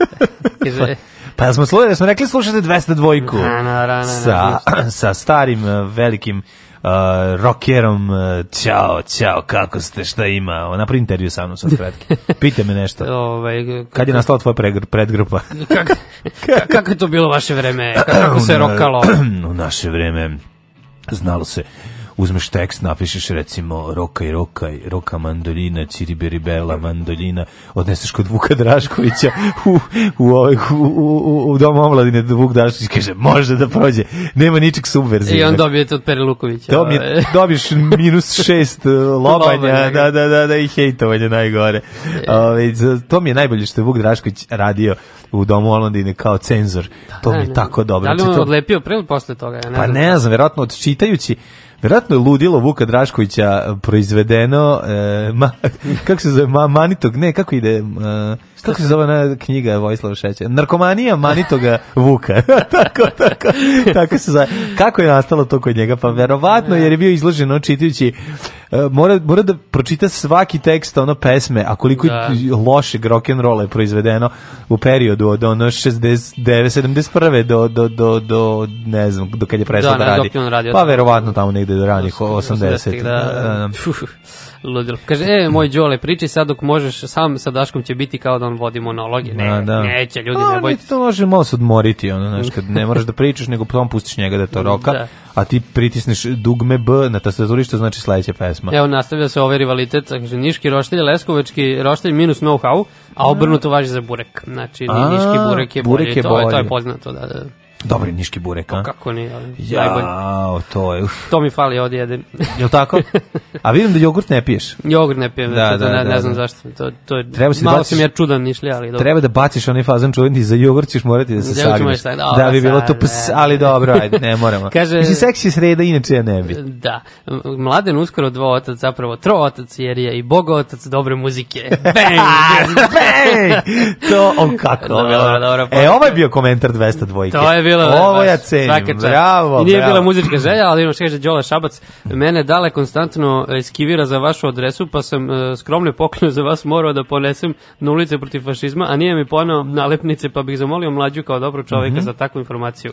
(laughs) kaže, pa, pa smo, slušali, da smo rekli slušate 202-ku. Sa, (clears throat) sa starim, eh, velikim uh, rockerom, uh, čao, kako ste, šta ima, napravi intervju sa mnom sad kratki. Pite me nešto. Ove, ovaj, Kad je nastala tvoja pregr, predgrupa? kako, (laughs) kako je to bilo vaše vreme? Kako se rokalo? (clears throat) U naše vreme znalo se uzmeš tekst, napišeš recimo roka i roka roka mandolina, ciribiribela mandolina, odneseš kod Vuka Draškovića u, u, u, u, u dom omladine da Vuk Drašković kaže može da prođe, nema ničeg subverzivnog. I on dobije to od Peri Lukovića. Dobije, (laughs) dobiješ minus šest e, lobanja, da, da, da, da, i hejtovanje najgore. E. Ove, ovaj, to mi je najbolje što je Vuk Drašković radio u domu Omladine kao cenzor. Da, to mi je da, tako dobro. Da li znači, on odlepio pre ili posle toga? Ja ne pa ne znam, verovatno odčitajući Verovatno je ludilo Vuka Draškovića e, proizvedeno, e, ma, (laughs) kako se zove, ma, manitog, ne, kako ide, e, kako se zove na knjiga Vojislava Šeća? Narkomanija manitoga Vuka. (laughs) tako, tako, tako se zove. Kako je nastalo to kod njega? Pa verovatno jer je bio izložen čitajući E, mora, mora da pročita svaki tekst ono pesme, a koliko da. lošeg rock'n'rolla je proizvedeno u periodu od ono 69, 71. do, do, do, do ne znam, do kad je prestao da, da, radi. Pa verovatno tamo negde do ranih 80. Da, da. da, da ludilo. Kaže, e, moj Đole, priči sad dok možeš, sam sa Daškom će biti kao da on vodi monologe. Ne, da, neće, ljudi, A, ne bojte. to može malo se odmoriti, ono, znaš, kad ne moraš da pričaš, nego potom pustiš njega da to (laughs) roka. Da a ti pritisneš dugme B na tastaturi što znači sledeća pesma. Evo nastavlja se ovaj rivalitet, znači Niški roštilj, Leskovački roštilj minus know-how, a obrnuto važi za burek. Znači a, niški burek je burek bolji, je To, je, to je poznato da da. Dobar niški burek, a? Kako ni, ali ja, najbolj. to je. Uf. To mi fali ovdje jedem. Jel tako? (laughs) A vidim da jogurt ne piješ. Jogurt ne pijem, da, da, da, ne, ne da, znam da. zašto. To, to je, treba si da malo da baciš, sam ja čudan išli, ali dobro. Treba da baciš onaj fazan čuveni, za jogurt ćeš morati da se sagneš. Da bi bilo to ps, ali dobro, ajde, ne moramo. (laughs) Kaže, Mislim, seksi sreda, inače ja ne bi. Da. Mladen uskoro dva otac, zapravo tro otac, jer je i bogo otac dobre muzike. (laughs) Bang! Bang! to, on kako. Dobro, dobro, dobro, e, pa- ovaj bio komentar 202. To je bila... Ovo ja cenim, bravo, I nije bravo. bila muzička želja, ali imam šeće Đola Šabac. Mene dale konstantno skivira za vašu adresu, pa sam e, skromno poklonio za vas morao da ponesem na ulice protiv fašizma, a nije mi ponao nalepnice, pa bih zamolio mlađu kao dobro čoveka mm -hmm. za takvu informaciju.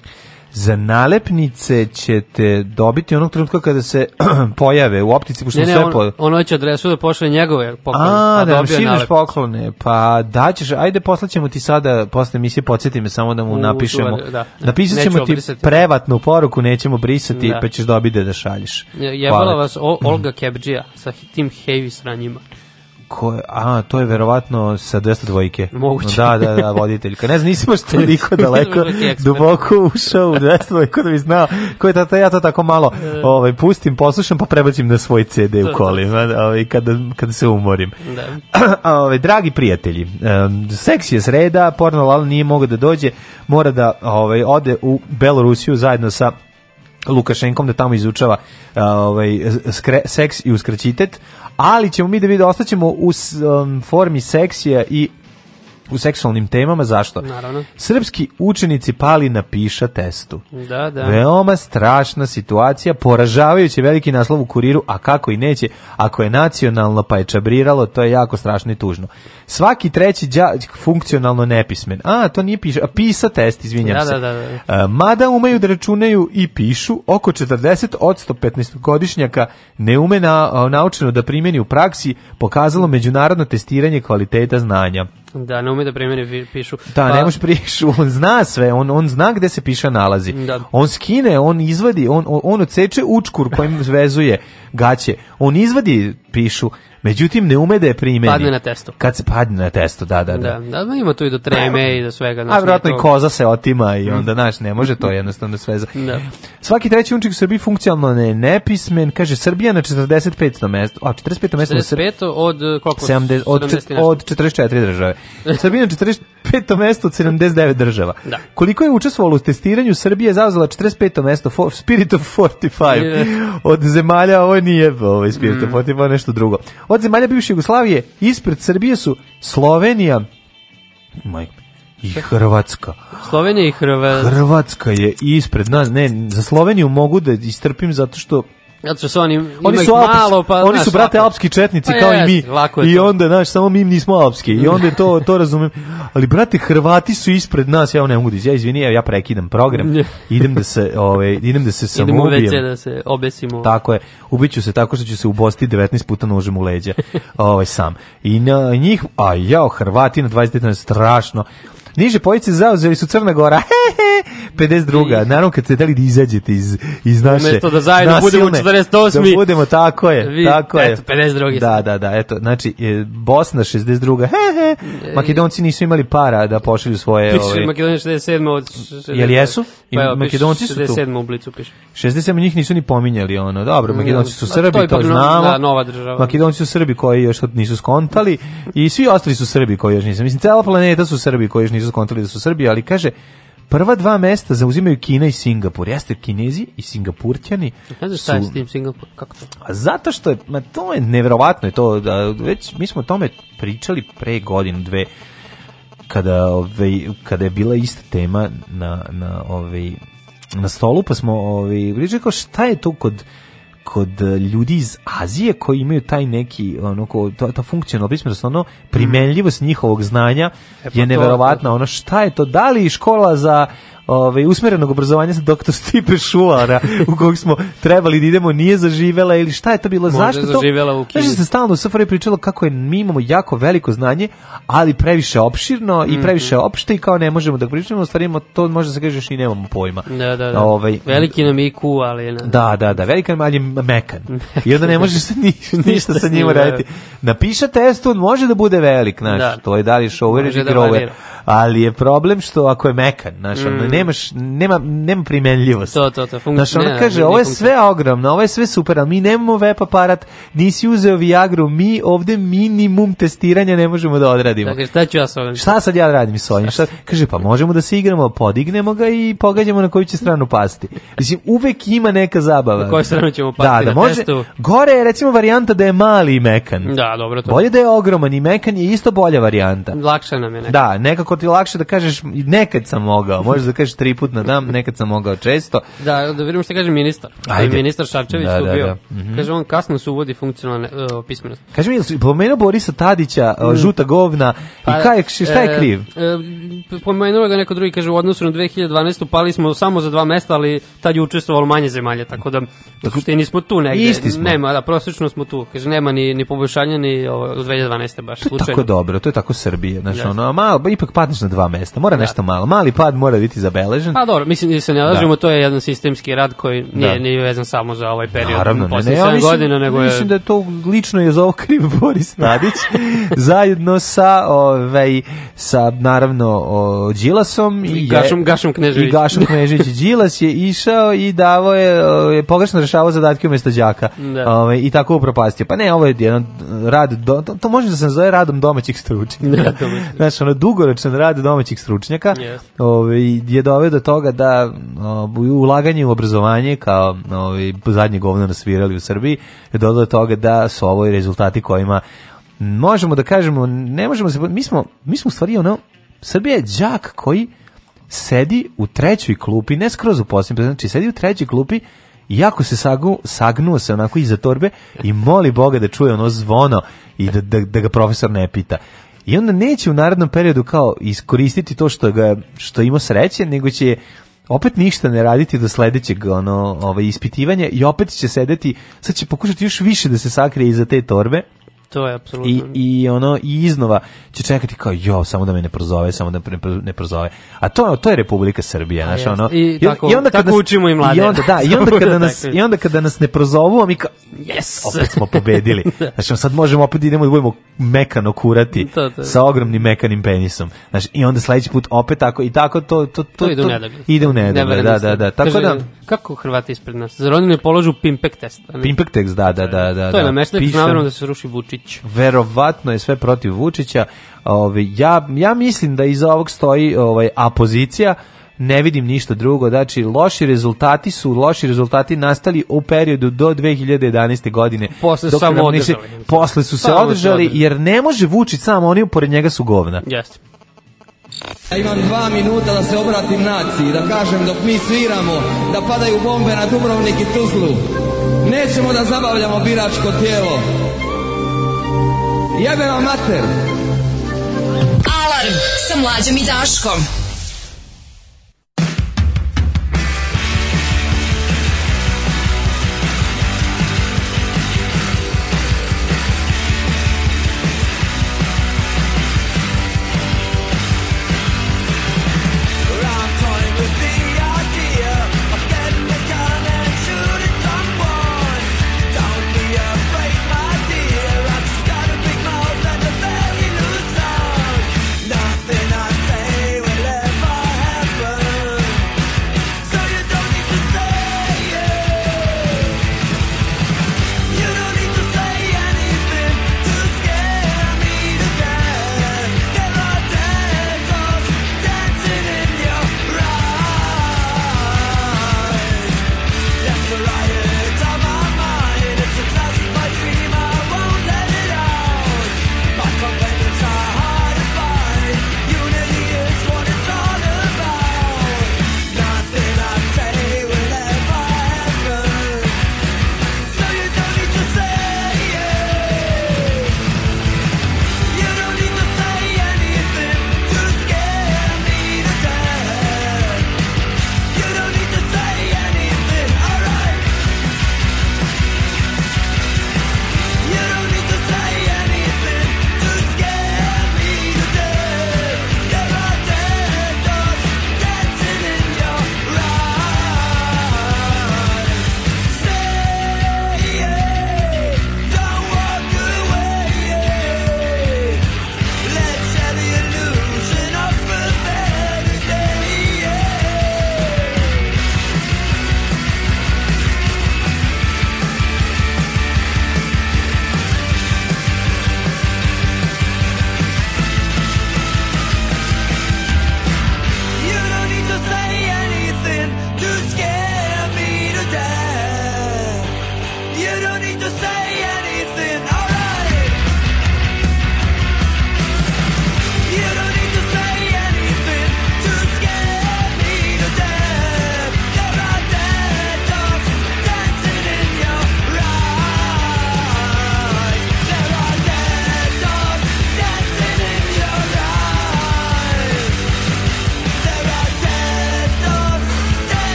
Za nalepnice ćete dobiti onog trenutka kada se (clears throat) pojave u optici, pošto ne, ne, sve on, po... ono će adresu da pošle njegove poklone. A, a da vam šineš poklone. Pa daćeš, ajde poslaćemo ti sada, posle emisije podsjeti me samo da mu u, napišemo. Čuvar, da. Napisat ćemo ti obrisati. prevatnu poruku, nećemo brisati, da. pa ćeš dobiti da šalješ. Jebala vas o, Olga Kebđija sa tim heavy sranjima. Ko, a, to je verovatno sa 202-ke. Moguće. Da, da, da, voditeljka. Ne znam, nisi baš (laughs) toliko daleko, duboko ušao u 202-ku da bi znao ko je tata, ja to tako malo e. ovaj, pustim, poslušam, pa prebacim na svoj CD u kolima, ovaj, kada, kada se umorim. Da. (clears throat) ovaj, dragi prijatelji, um, seks je sreda, porno lala nije mogao da dođe, mora da ovaj, ode u Belorusiju zajedno sa Lukašenkom da tamo izučava ovaj, skre, seks i uskraćitet, ali ćemo mi da vidimo, ostaćemo u um, formi seksija i u seksualnim temama, zašto? Naravno. Srpski učenici pali na piša testu. Da, da. Veoma strašna situacija, poražavajući veliki naslov u kuriru, a kako i neće, ako je nacionalno pa je čabriralo, to je jako strašno i tužno. Svaki treći đak funkcionalno nepismen. A, to nije piša, a pisa test, izvinjam da, se. Da, da, da. E, mada umeju da računaju i pišu, oko 40 od 115 godišnjaka ne ume na, e, naučeno da primjeni u praksi, pokazalo međunarodno testiranje kvaliteta znanja da ne ume da primjeri pišu. Da, pa... ne može prišu, on zna sve, on, on zna gde se piša nalazi. Da. On skine, on izvadi, on, on odseče učkur kojim vezuje gaće, on izvadi pišu, Međutim, ne ume da je primeni. Padne na testo. Kad se padne na testo, da, da, da, da. Da, da ima tu i do treme i do svega. Znači, A vjerojatno i koza se otima i onda, mm. znaš, ne može to jednostavno sve za... Da. Svaki treći unčik u Srbiji funkcionalno ne, nepismen, kaže Srbija na 45. mesto. A, 45. mesto 45. od koliko? 70, od, od 44 države. Srbija na 45. mesto od 79 država. Da. Koliko je učestvovalo u testiranju, Srbija je zauzela 45. mesto, for, Spirit of 45. od zemalja, ovo nije ovaj Spirit mm. of 45, nešto drugo od zemalja bivše Jugoslavije ispred Srbije su Slovenija i Hrvatska. Slovenija i Hrvatska. Hrvatska je ispred nas. Ne, za Sloveniju mogu da istrpim zato što Zato su oni, oni su alps, malo, pa, oni su brate lako. alpski četnici pa kao jest, i mi. Lako je I onda znaš samo mi nismo alpski. I onda to to razumem. Ali brate Hrvati su ispred nas, ja ne mogu da izvini, ja, ja prekidam program. (laughs) idem da se ovaj idem da se samo Idemo da se obesimo. Tako je. Ubiću se tako što ću se ubosti 19 puta nožem u leđa. ovaj sam. I na njih, a ja Hrvati na 20 strašno. Niže pojice zauzeli su Crna Gora. (laughs) 52. I... Naravno kad ste dali da izađete iz, iz naše Umesto da zajedno nasilne, budemo 48. Da budemo, tako je. Vi, tako eto, 52. Da, da, da, eto, znači e, Bosna 62. He, he. E, makedonci nisu imali para da pošalju svoje... Piše ovaj... makedonci 67. od... 60... Jel jesu? I pa evo, Makedonci su tu. 67. u Blicu piše. 67. njih nisu ni pominjali ono. Dobro, Makedonci su Srbi, to, to znamo. Da, nova država. Makedonci su Srbi koji još nisu skontali i svi ostali su Srbi koji još nisu. Mislim, cela planeta su Srbi koji još nisu skontali da su Srbi, ali kaže Prva dva mesta zauzimaju Kina i Singapur. Jeste Kinezi i Singapurćani. Znači šta je s tim Singapur? Kako to? A zato što je, ma to je nevjerovatno je to, da, već mi smo o tome pričali pre godinu, dve, kada, ove, ovaj, kada je bila ista tema na, na, ove, ovaj, na stolu, pa smo ovaj, pričali kao šta je to kod kod e, ljudi iz Azije koji imaju taj neki ono ko ta, ta funkcionalna pismenost ono primenljivost njihovog znanja e pa je neverovatna ono šta je to dali škola za ovaj, usmerenog obrazovanja sa doktor Stipe Šuara, u kojeg smo trebali da idemo, nije zaživela ili šta je to bilo, Možda zašto zaživela to? U da Kini. se stalno u Safari pričalo kako je, mi imamo jako veliko znanje, ali previše opširno i mhm. previše opšte i kao ne možemo da pričamo, ostvarimo to, može da se kaže, i nemamo pojma. Da, da, da. Ovaj, veliki nam IQ, ali... Ne. Da, da, da, veliki nam, ali mekan. I onda ne možeš (laughs) ni, ništa sa njim raditi. Napiša test, e, on može da bude velik, znaš, da. to je dali show, shower ili da ali je problem što ako je mekan, znaš, mm. ono, nemaš, nema, nema primenljivost. To, to, to, funkcija. Znaš, ono kaže, ovo je sve ogromno, ovo je sve super, ali mi nemamo web aparat, nisi uzeo Viagru, mi ovde minimum testiranja ne možemo da odradimo. Dakle, šta ću ja s ovim? Šta sad ja radim s ovim? Šta, kaže, pa možemo da se igramo, podignemo ga i pogađamo na koju će stranu pasti. Mislim, uvek ima neka zabava. Na koju stranu ćemo pasti da, da, na može, testu? Gore je, recimo, varijanta da je mali i mekan. Da, dobro to. Bolje da je ogroman i mekan je isto bolja varijanta. Lakša nam je nekako. Da, nekako nekako pa ti lakše da kažeš nekad sam mogao, možeš da kažeš tri put na dan, nekad sam mogao često. Da, da vidimo što kaže ministar. Ajde. Ministar Šarčević da, da, bio. Da, mm -hmm. Kaže on kasno se uvodi funkcionalna uh, e, pismenost. Kaže mi, pomenuo Borisa Tadića, e, mm. žuta govna, pa, i kaj, šta je e, kriv? E, pomenuo ga neko drugi, kaže u odnosu na 2012. pali smo samo za dva mesta, ali tad je učestvovalo manje zemalja, tako da u suštini smo tu negde. Isti smo. Nema, da, prosječno smo tu. Kaže, nema ni, ni poboljšanja ni ovo, 2012. baš. To je slučajno. tako dobro, to je tako Srbije. Znači, ono, malo, ipak pa padneš na dva mesta, mora da. nešto malo. Mali pad mora biti zabeležen. Pa dobro, mislim da se ne lažemo, da. to je jedan sistemski rad koji nije, da. nije vezan samo za ovaj period. Naravno, ne, ne, ja mislim, godina, nego je... mislim da je to lično je za ovo kriv (laughs) Boris Tadić, (laughs) zajedno sa, ovaj, sa naravno, o, Đilasom i, Gašom, Gašom Knežević. I Gašom Knežević. (laughs) Đilas je išao i davo je, je pogrešno rešavao zadatke umesto đaka. Da. Ovaj, I tako upropastio. Pa ne, ovo je jedan rad, do, to, to može da se zove radom domaćih stručnjaka. Da, znači, ono, dugoročno odličan rad domaćih stručnjaka yes. ovaj, je doveo do toga da ovaj, ulaganje u obrazovanje kao ovaj, zadnje govno nasvirali u Srbiji je doveo do toga da su ovo i rezultati kojima možemo da kažemo, ne možemo se, mi smo, mi smo u stvari ono, Srbija je đak koji sedi u trećoj klupi, ne skroz u posljednjem, pa znači sedi u trećoj klupi jako se sagu, sagnuo se onako iza torbe i moli Boga da čuje ono zvono i da, da, da ga profesor ne pita. I onda neće u narednom periodu kao iskoristiti to što ga što ima sreće, nego će opet ništa ne raditi do sledećeg ono, ovaj, ispitivanja i opet će sedeti, sad će pokušati još više da se sakrije iza te torbe To je apsolutno. I, I ono i iznova će čekati kao jo, samo da me ne prozove, samo da ne, ne prozove. A to to je Republika Srbija, znači ono. I, tako, i onda tako nas, učimo i mlade. I onda da, i onda (laughs) kada da nas i onda kada da nas ne prozovu, a mi kao yes, opet smo pobedili. (laughs) Znači sad možemo opet idemo i budemo mekano kurati to, to. sa ogromnim mekanim penisom. Znači i onda sledeći put opet tako i tako to to to, to ide u nedogled. Ide u da, da, da. Tako Kaže, da kako Hrvati ispred nas? Zar oni ne položu pimpek test? Pimpek test, da, da, da, da. To je na meštaju s da se ruši Vučić Vučić. Verovatno je sve protiv Vučića. Ove, ja, ja mislim da iza ovog stoji ovaj, apozicija, ne vidim ništa drugo, znači loši rezultati su loši rezultati nastali u periodu do 2011. godine. Posle dok samo održali. posle su se održali, jer ne može Vučić samo, oni upored njega su govna. Jeste. Ja imam dva minuta da se obratim naciji, da kažem dok mi sviramo, da padaju bombe na Dubrovnik i Tuzlu. Nećemo da zabavljamo biračko tijelo, Jebe vam mater! Alarm sa mlađom i Daškom.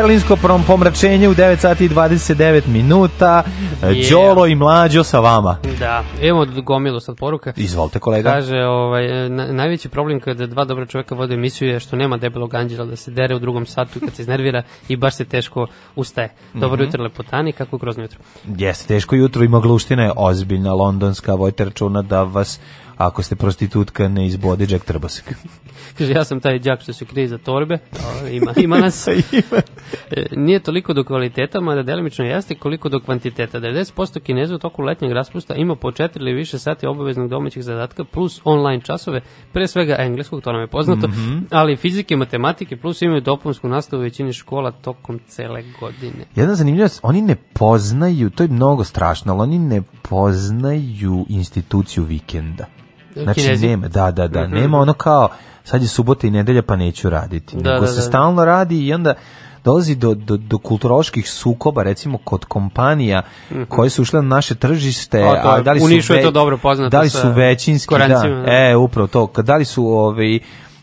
Berlinsko pomračenje u 9 sati i 29 minuta. Yeah. Đolo i mlađo sa vama. Da, imamo gomilu sad poruka. Izvolite kolega. Kaže, ovaj, na, najveći problem kada dva dobra čoveka vode emisiju je što nema debelog anđela da se dere u drugom satu kad se iznervira i baš se teško ustaje. Mhm. Dobro mm -hmm. jutro lepotani, kako grozno jutro. Jeste, teško jutro i magluština je ozbiljna londonska, vojte računa da vas ako ste prostitutka ne izbodi Jack Trbosek. (laughs) Kaže, ja sam taj džak što se krije za torbe, ima, ima nas. (laughs) E, nije toliko do kvaliteta, mada delimično jeste, koliko do kvantiteta. 90% kineza u toku letnjeg raspusta ima po četiri ili više sati obaveznog domaćih zadatka plus online časove, pre svega engleskog, to nam je poznato, mm -hmm. ali fizike, matematike plus imaju dopunsku nastavu većine škola tokom cele godine. Jedna zanimljivost, oni ne poznaju, to je mnogo strašno, ali oni ne poznaju instituciju vikenda. Znači, kinezi. nema, da, da, da, mm -hmm. nema ono kao, sad je subota i nedelja pa neću raditi. Da, nego da, se da. stalno radi i onda dolazi do, do, do kulturoloških sukoba, recimo kod kompanija mm -hmm. koje su ušle na naše tržište, o, to, a da li su, ve, to dobro poznato da li su većinski, da. da, e, upravo to, da li su ovi, ovaj,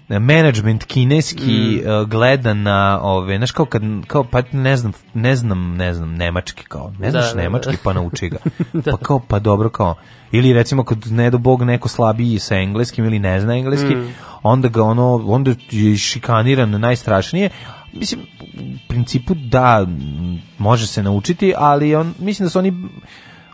management kineski mm. E, gleda na ove, znaš kao kad, kao, pa ne znam, ne znam, ne znam, nemački kao, ne znaš da, da nemački, da, da. pa nauči ga. (laughs) Da. Pa kao, pa dobro kao, ili recimo kad ne do bog neko slabiji sa engleskim ili ne zna engleski, mm. onda ga ono, onda je šikaniran najstrašnije, mislim, u principu da, može se naučiti, ali on, mislim da su oni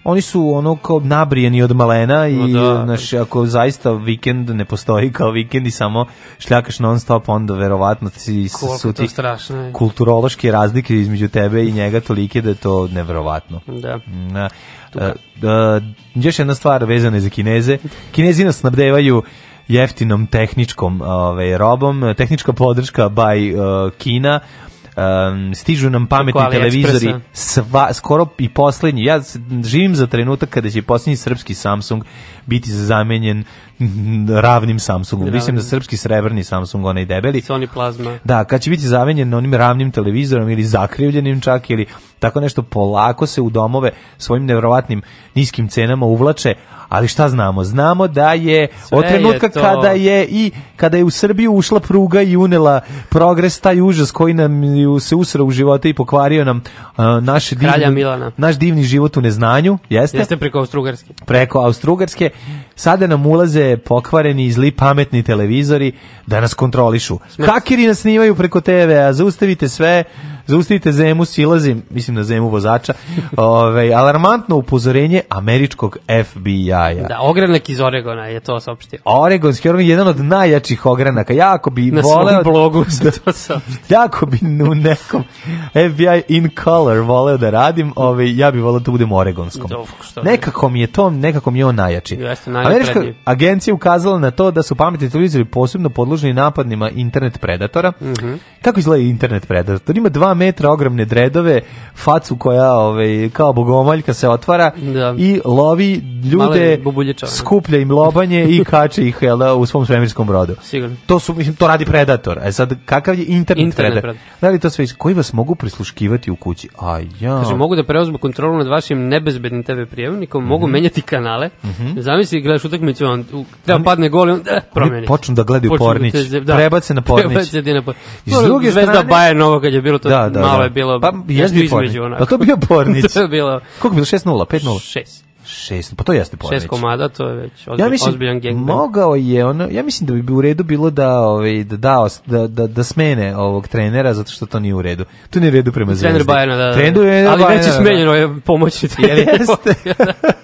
oni su ono kao nabrijeni od malena i no, da. naš, ako zaista vikend ne postoji kao vikend i samo šljakaš non stop onda verovatno si, su ti kulturološke razlike između tebe i njega tolike da je to neverovatno. Da. E, da. a, a, još jedna stvar vezana za Kineze. Kinezi nas snabdevaju jeftinom tehničkom ovaj, robom, tehnička podrška by uh, Kina, um, stižu nam pametni televizori, sva, skoro i poslednji. Ja živim za trenutak kada će poslednji srpski Samsung biti zamenjen (laughs) ravnim Samsungom. Ravnim. Mislim da srpski srebrni Samsung, onaj debeli. Sony Plasma. Da, kad će biti zamenjen onim ravnim televizorom ili zakrivljenim čak ili tako nešto polako se u domove svojim nevrovatnim niskim cenama uvlače, ali šta znamo? Znamo da je Sve od trenutka je kada je i kada je u Srbiju ušla pruga i unela progres taj užas koji nam se usrao u živote i pokvario nam uh, naš divni, naš divni život u neznanju, jeste? Jeste preko Austrugarske. Preko Austrugarske. Sada nam ulaze pokvareni i zli, pametni televizori da nas kontrolišu. Hakeri nas snimaju preko TV-a, zaustavite sve, zaustavite Zemu, silazim, mislim na Zemu vozača, (laughs) ovaj, alarmantno upozorenje američkog FBI-a. Da, ogranak iz Oregona je to saopštio. Oregon, ogranak je jedan od najjačih ogranaka. Jako bi na voleo... blogu (laughs) da, to saopštio. Jako bi u nekom FBI in color voleo da radim, ovaj, ja bi voleo da budem oregonskom. Dobre, nekako mi je to, nekako mi je on najjači. Jeste, Američka agencija ukazala na to da su pametni televizori posebno podložni napadnima internet predatora. Mm -hmm. Kako izgleda internet predator? Ima dva metra ogromne dredove, facu koja ovaj, kao bogomoljka se otvara da. i lovi ljude, da. skuplja im lobanje i (laughs) kače ih jel, da, u svom svemirskom brodu. Sigurno. To, su, mislim, to radi predator. E sad, kakav je internet, internet predator? Da li to sve iz... Koji vas mogu prisluškivati u kući? A ja... Kaže, mogu da preuzmu kontrolu nad vašim nebezbednim TV prijemnikom, mm -hmm. mogu mhm. menjati kanale. Mm -hmm. Zamisli, gledaš utakmicu, on, treba oni, padne gol i on eh, promeni. Počnu da gledaju počnu da pornić. Da, prebace na (laughs) pornić. Prebace na pornić. Iz druge Zvezda strane... Bajer novo kad je bilo to. Da, Da, da, Malo je bilo pa, nešto između onako. Pa to bio Bornić. (laughs) to je bilo... Koliko je bilo? 6-0, 5-0? 6 šest, pa to jeste pola Šest komada, to je već ozbilj, ja mislim, ozbiljan gangbang. Mogao je, ono, ja mislim da bi, u redu bilo da, ovaj, da, da, da, da, smene ovog trenera, zato što to nije u redu. To nije u redu prema zvezdi. Da, da, da. Trener Bajana, da. Trener je, ali Bajana, već je smenjeno je pomoćni trener. jeste?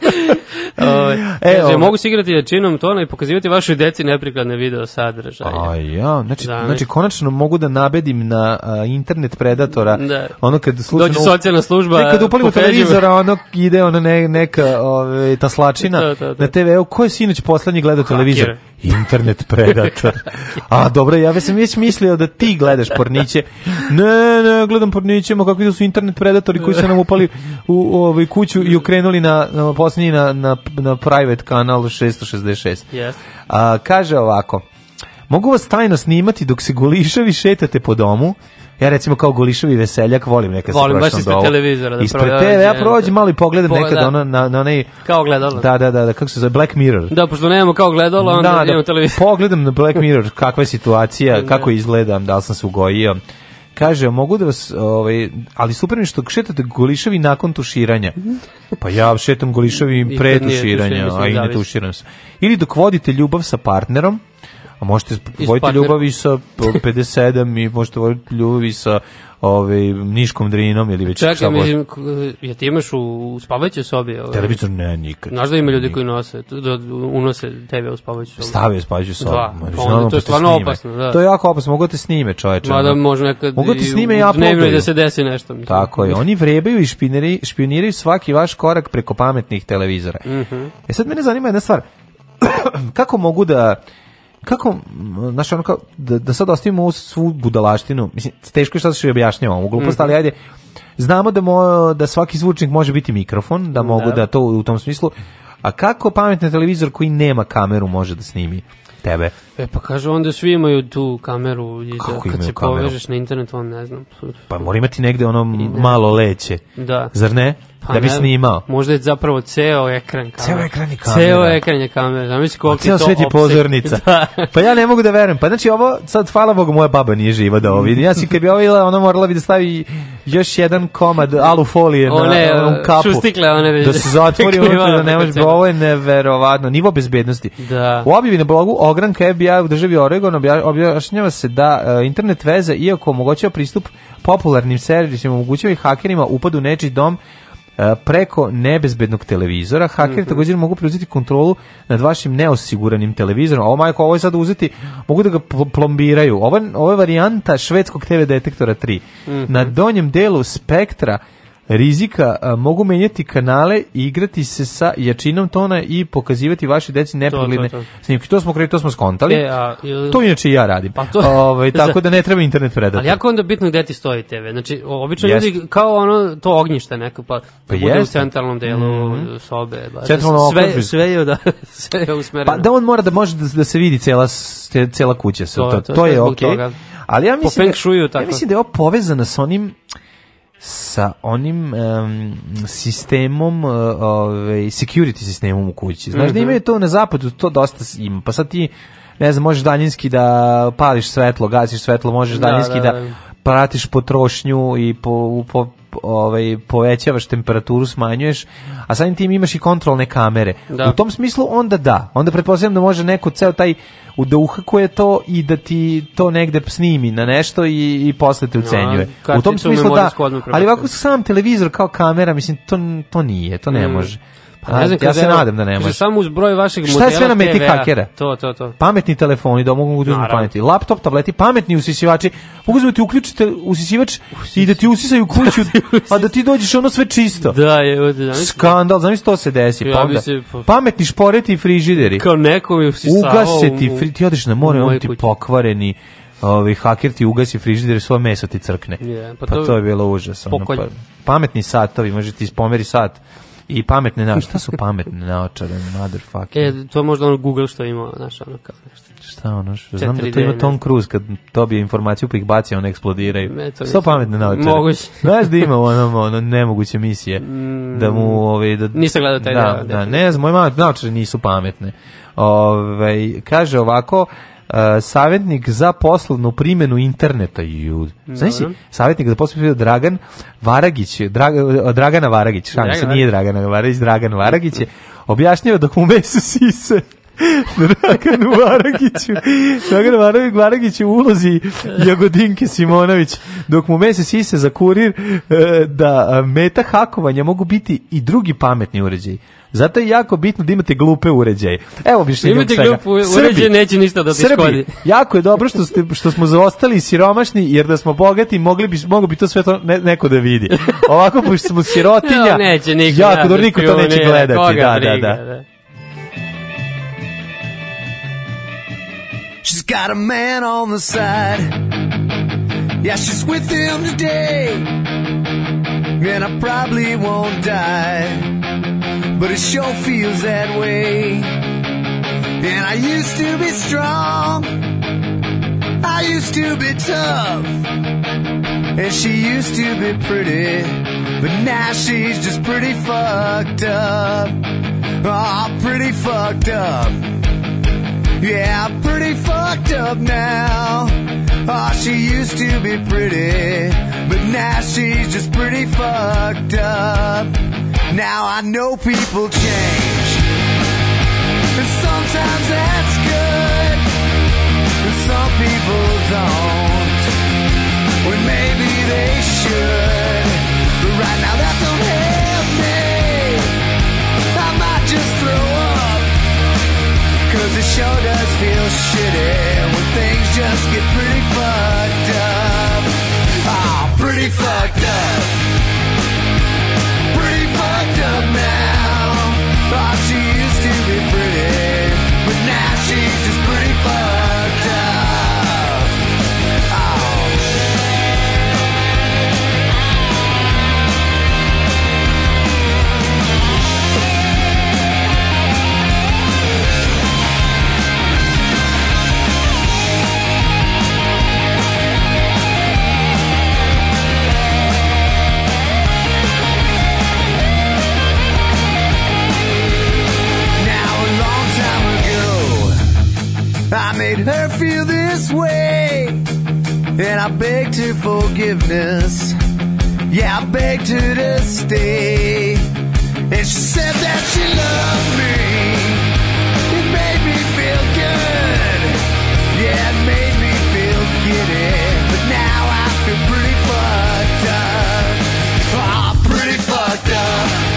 (laughs) o, ovaj, e, kaže, mogu se igrati jačinom tona i pokazivati vašoj deci neprikladne video sadržaje. A ja, znači, Zamiš. znači konačno mogu da nabedim na a, internet predatora. Da. Ono kad slučajno Dođe socijalna služba. Kad upalimo televizora, ono ide ono ne, neka ove, taslačina da, da, da. na TV-u, ko je sinoć poslednji gledao televizor? Internet predator. (laughs) A dobro, ja već sam već mislio da ti gledaš porniće. Ne, ne, gledam porniće, ma kakvi da su internet predatori koji su nam upali u ovaj kuću i okrenuli na, na posljednji na, na, na private kanal 666. Yes. A, kaže ovako, mogu vas tajno snimati dok se golišavi šetate po domu, Ja recimo kao golišovi veseljak volim neka sa Volim baš ispred dovu. televizora da ispred prođe. Ispred ja prođem malo i pogledam Pogleda. da. ona na na onaj kao gledalo. Da, da, da, da, kako se zove Black Mirror. Da, pošto nemamo kao gledalo, onda da, da imamo televizor. Pogledam na Black Mirror kakva je situacija, (laughs) da. kako izgledam, da li sam se ugojio kaže, mogu da vas, ovaj, ali super mi što šetate golišavi nakon tuširanja. Pa ja šetam golišavi pre tuširanja, a i ne tuširam se. Ili dok vodite ljubav sa partnerom, A možete voditi ljubavi sa 57 i možete voditi ljubavi sa ovaj niškom drinom ili već Čekaj, šta god. Čekaj, ja ti imaš u, u spavajućoj sobi? Ovaj, Televizor ne, nikad. Znaš da ima ljudi nikad. koji nose, da unose tebe u spavajućoj sobi? Stave u spavajućoj sobi. Da, pa onda to je stvarno opasno. Da. To je jako opasno, mogu da te snime čoveče. Mada može nekad mogu da te snime i, i dnevno da se desi nešto. Mislim. Tako je, oni vrebaju i špineri, špioniraju svaki vaš korak preko pametnih televizora. Mm -hmm. E sad mene zanima jedna stvar, (clears throat) kako mogu da kako, znaš, ono kao, da, da sad ostavimo svu budalaštinu, mislim, teško je što se objašnjava u glupost, mm -hmm. ali mhm. ajde, znamo da, mo, da svaki zvučnik može biti mikrofon, da mogu da. da to u tom smislu, a kako pametni televizor koji nema kameru može da snimi? tebe. E pa kažu, onda svi imaju tu kameru i da Kako da, kad se kameru? povežeš na internet, on ne znam. Pa mora imati negde ono malo leće. Da. Zar ne? pa da bi snimao. Možda je zapravo ceo ekran kamera. Ceo ekran je kamera. Ceo ekran je kamera. Zamisli pa koliko je to Ceo svet je pozornica. (laughs) da. pa ja ne mogu da verujem. Pa znači ovo, sad hvala Bogu, moja baba nije živa da ovo vidi. Ja si kad bi ovo videla, ona morala bi da stavi još jedan komad alufolije one, na onom uh, kapu. Šustikle, one već. Da se zatvori (laughs) unutra, da ne može. Ovo je neverovatno. Nivo bezbednosti. Da. U objavi na blogu Ogranka FBI u državi Oregon objašnjava se da uh, internet veze, iako omogućava pristup popularnim servisima, omogućava i hakerima upad u nečiji dom E, preko nebezbednog televizora. Hakeri mm -hmm. također mogu preuzeti kontrolu nad vašim neosiguranim televizorom. Ovo majko, ovo je sad uzeti, mogu da ga plombiraju. Ovo, ovo je varijanta švedskog TV detektora 3. Mm -hmm. Na donjem delu spektra rizika mogu menjati kanale i igrati se sa jačinom tona i pokazivati vaše deci nepregledne snimke. To smo krali, to smo skontali. E, a, ili... To inače i ja radim. Pa to... Ove, ovaj, (laughs) tako da ne treba internet predati. Ali jako onda bitno gde ti stoji TV. Znači, obično yes. ljudi kao ono, to ognjište neko, pa, pa bude yes. u centralnom delu mm -hmm. sobe. Ba, da Centralno sve, okružbi. sve, je, da, (laughs) sve je usmereno. Pa da on mora da može da, da se vidi cela, cela kuća. To, to, to, to je okej. Okay. Ali ja mislim, da, ja mislim da je ovo povezano sa onim sa onim um, sistemom uh, ovaj security sistemom u kući. Znaš mm -hmm. da mhm. imaju to na zapadu, to dosta ima. Pa sad ti ne znam, možeš daljinski da pališ svetlo, gasiš svetlo, možeš da, daljinski da, da, da, da pratiš potrošnju i po, po ovaj povećavaš temperaturu, smanjuješ, a samim tim imaš i kontrolne kamere. Da. U tom smislu onda da, onda pretpostavljam da može neko ceo taj da uhakuje to i da ti to negde snimi na nešto i, i posle te da, ucenjuje. Ja, u tom smislu da, ali ovako sam televizor kao kamera, mislim, to, to nije, to ne mm. može. Pa ne znam, ja se nadam da ne može. Samo uz broj vašeg modela Šta je sve na meti hakera? To, to, to. Pametni telefoni, da mogu da uzmu pameti. Laptop, tableti, pametni usisivači. Mogu da ti uključite usisivač i da ti usisaju kuću, (laughs) da a da ti dođeš ono sve čisto. Da, je, da, da Skandal, znam što se desi. pa onda, pa- Pametni šporeti i frižideri. Kao neko mi usisavao. Ugase ti, fri, ti odeš na more, on ti pokvareni ovi haker ti ugasi frižider svoje meso ti crkne. Yeah, pa, pa, to, pa to je bilo užasno. Pa, pametni satovi, može ti pomeri sat I pametne naočare, (laughs) šta su pametne naočare, motherfucking. E, to možda ono Google što ima, znaš, ono kao nešto. Šta ono, što, znam da to ima Tom Cruise kad dobije informaciju pa ih baci, one eksplodiraju. E, Sto pametne naočare. Moguće. (laughs) znaš da ima ono, ono nemoguće misije. Mm. da mu, ove, ovaj, da, nisam gledao taj da, da, da, ne znam, moje naočare nisu pametne. Ove, ovaj, kaže ovako, E, savjetnik za poslovnu primjenu interneta. Znaš si, savjetnik za poslovnu primjenu Dragan Varagić, Draga, e, Dragana Varagić, šalim se, nije Dragana Varagić, Dragan Varagić je objašnjava da dok mu mesu sise. (laughs) Draganu Varagić Dragan Varagić u ulozi Jagodinke Simonović dok mu mese sise za kurir e, da meta hakovanja mogu biti i drugi pametni uređaji Zato je jako bitno da imate glupe uređaje. Evo bi mišljenje Imate glupe uređaje, neće ništa da ti Srbi, škodi. (laughs) jako je dobro što, ste, što smo zaostali siromašni, jer da smo bogati, mogli bi, mogo bi to sve to ne, neko da vidi. (laughs) Ovako, pošto smo sirotinja, jo, neće niko jako da dobro, niko to neće gledati. Da, da, da, da. She's got a man on the side. Yeah, she's with him today. And I probably won't die. but it sure feels that way. And I used to be strong, I used to be tough, and she used to be pretty, but now she's just pretty fucked up. Oh, pretty fucked up. Yeah, pretty fucked up now. Oh, she used to be pretty, but now she's just pretty fucked up. Now I know people change. And sometimes that's good. And some people don't. When maybe they should. sure does feel shitty when things just get pretty fucked up. Ah, pretty fucked up. I made her feel this way, and I begged her forgiveness. Yeah, I begged her to stay, and she said that she loved me. It made me feel good. Yeah, it made me feel giddy, but now I feel pretty fucked up. Oh, pretty fucked up.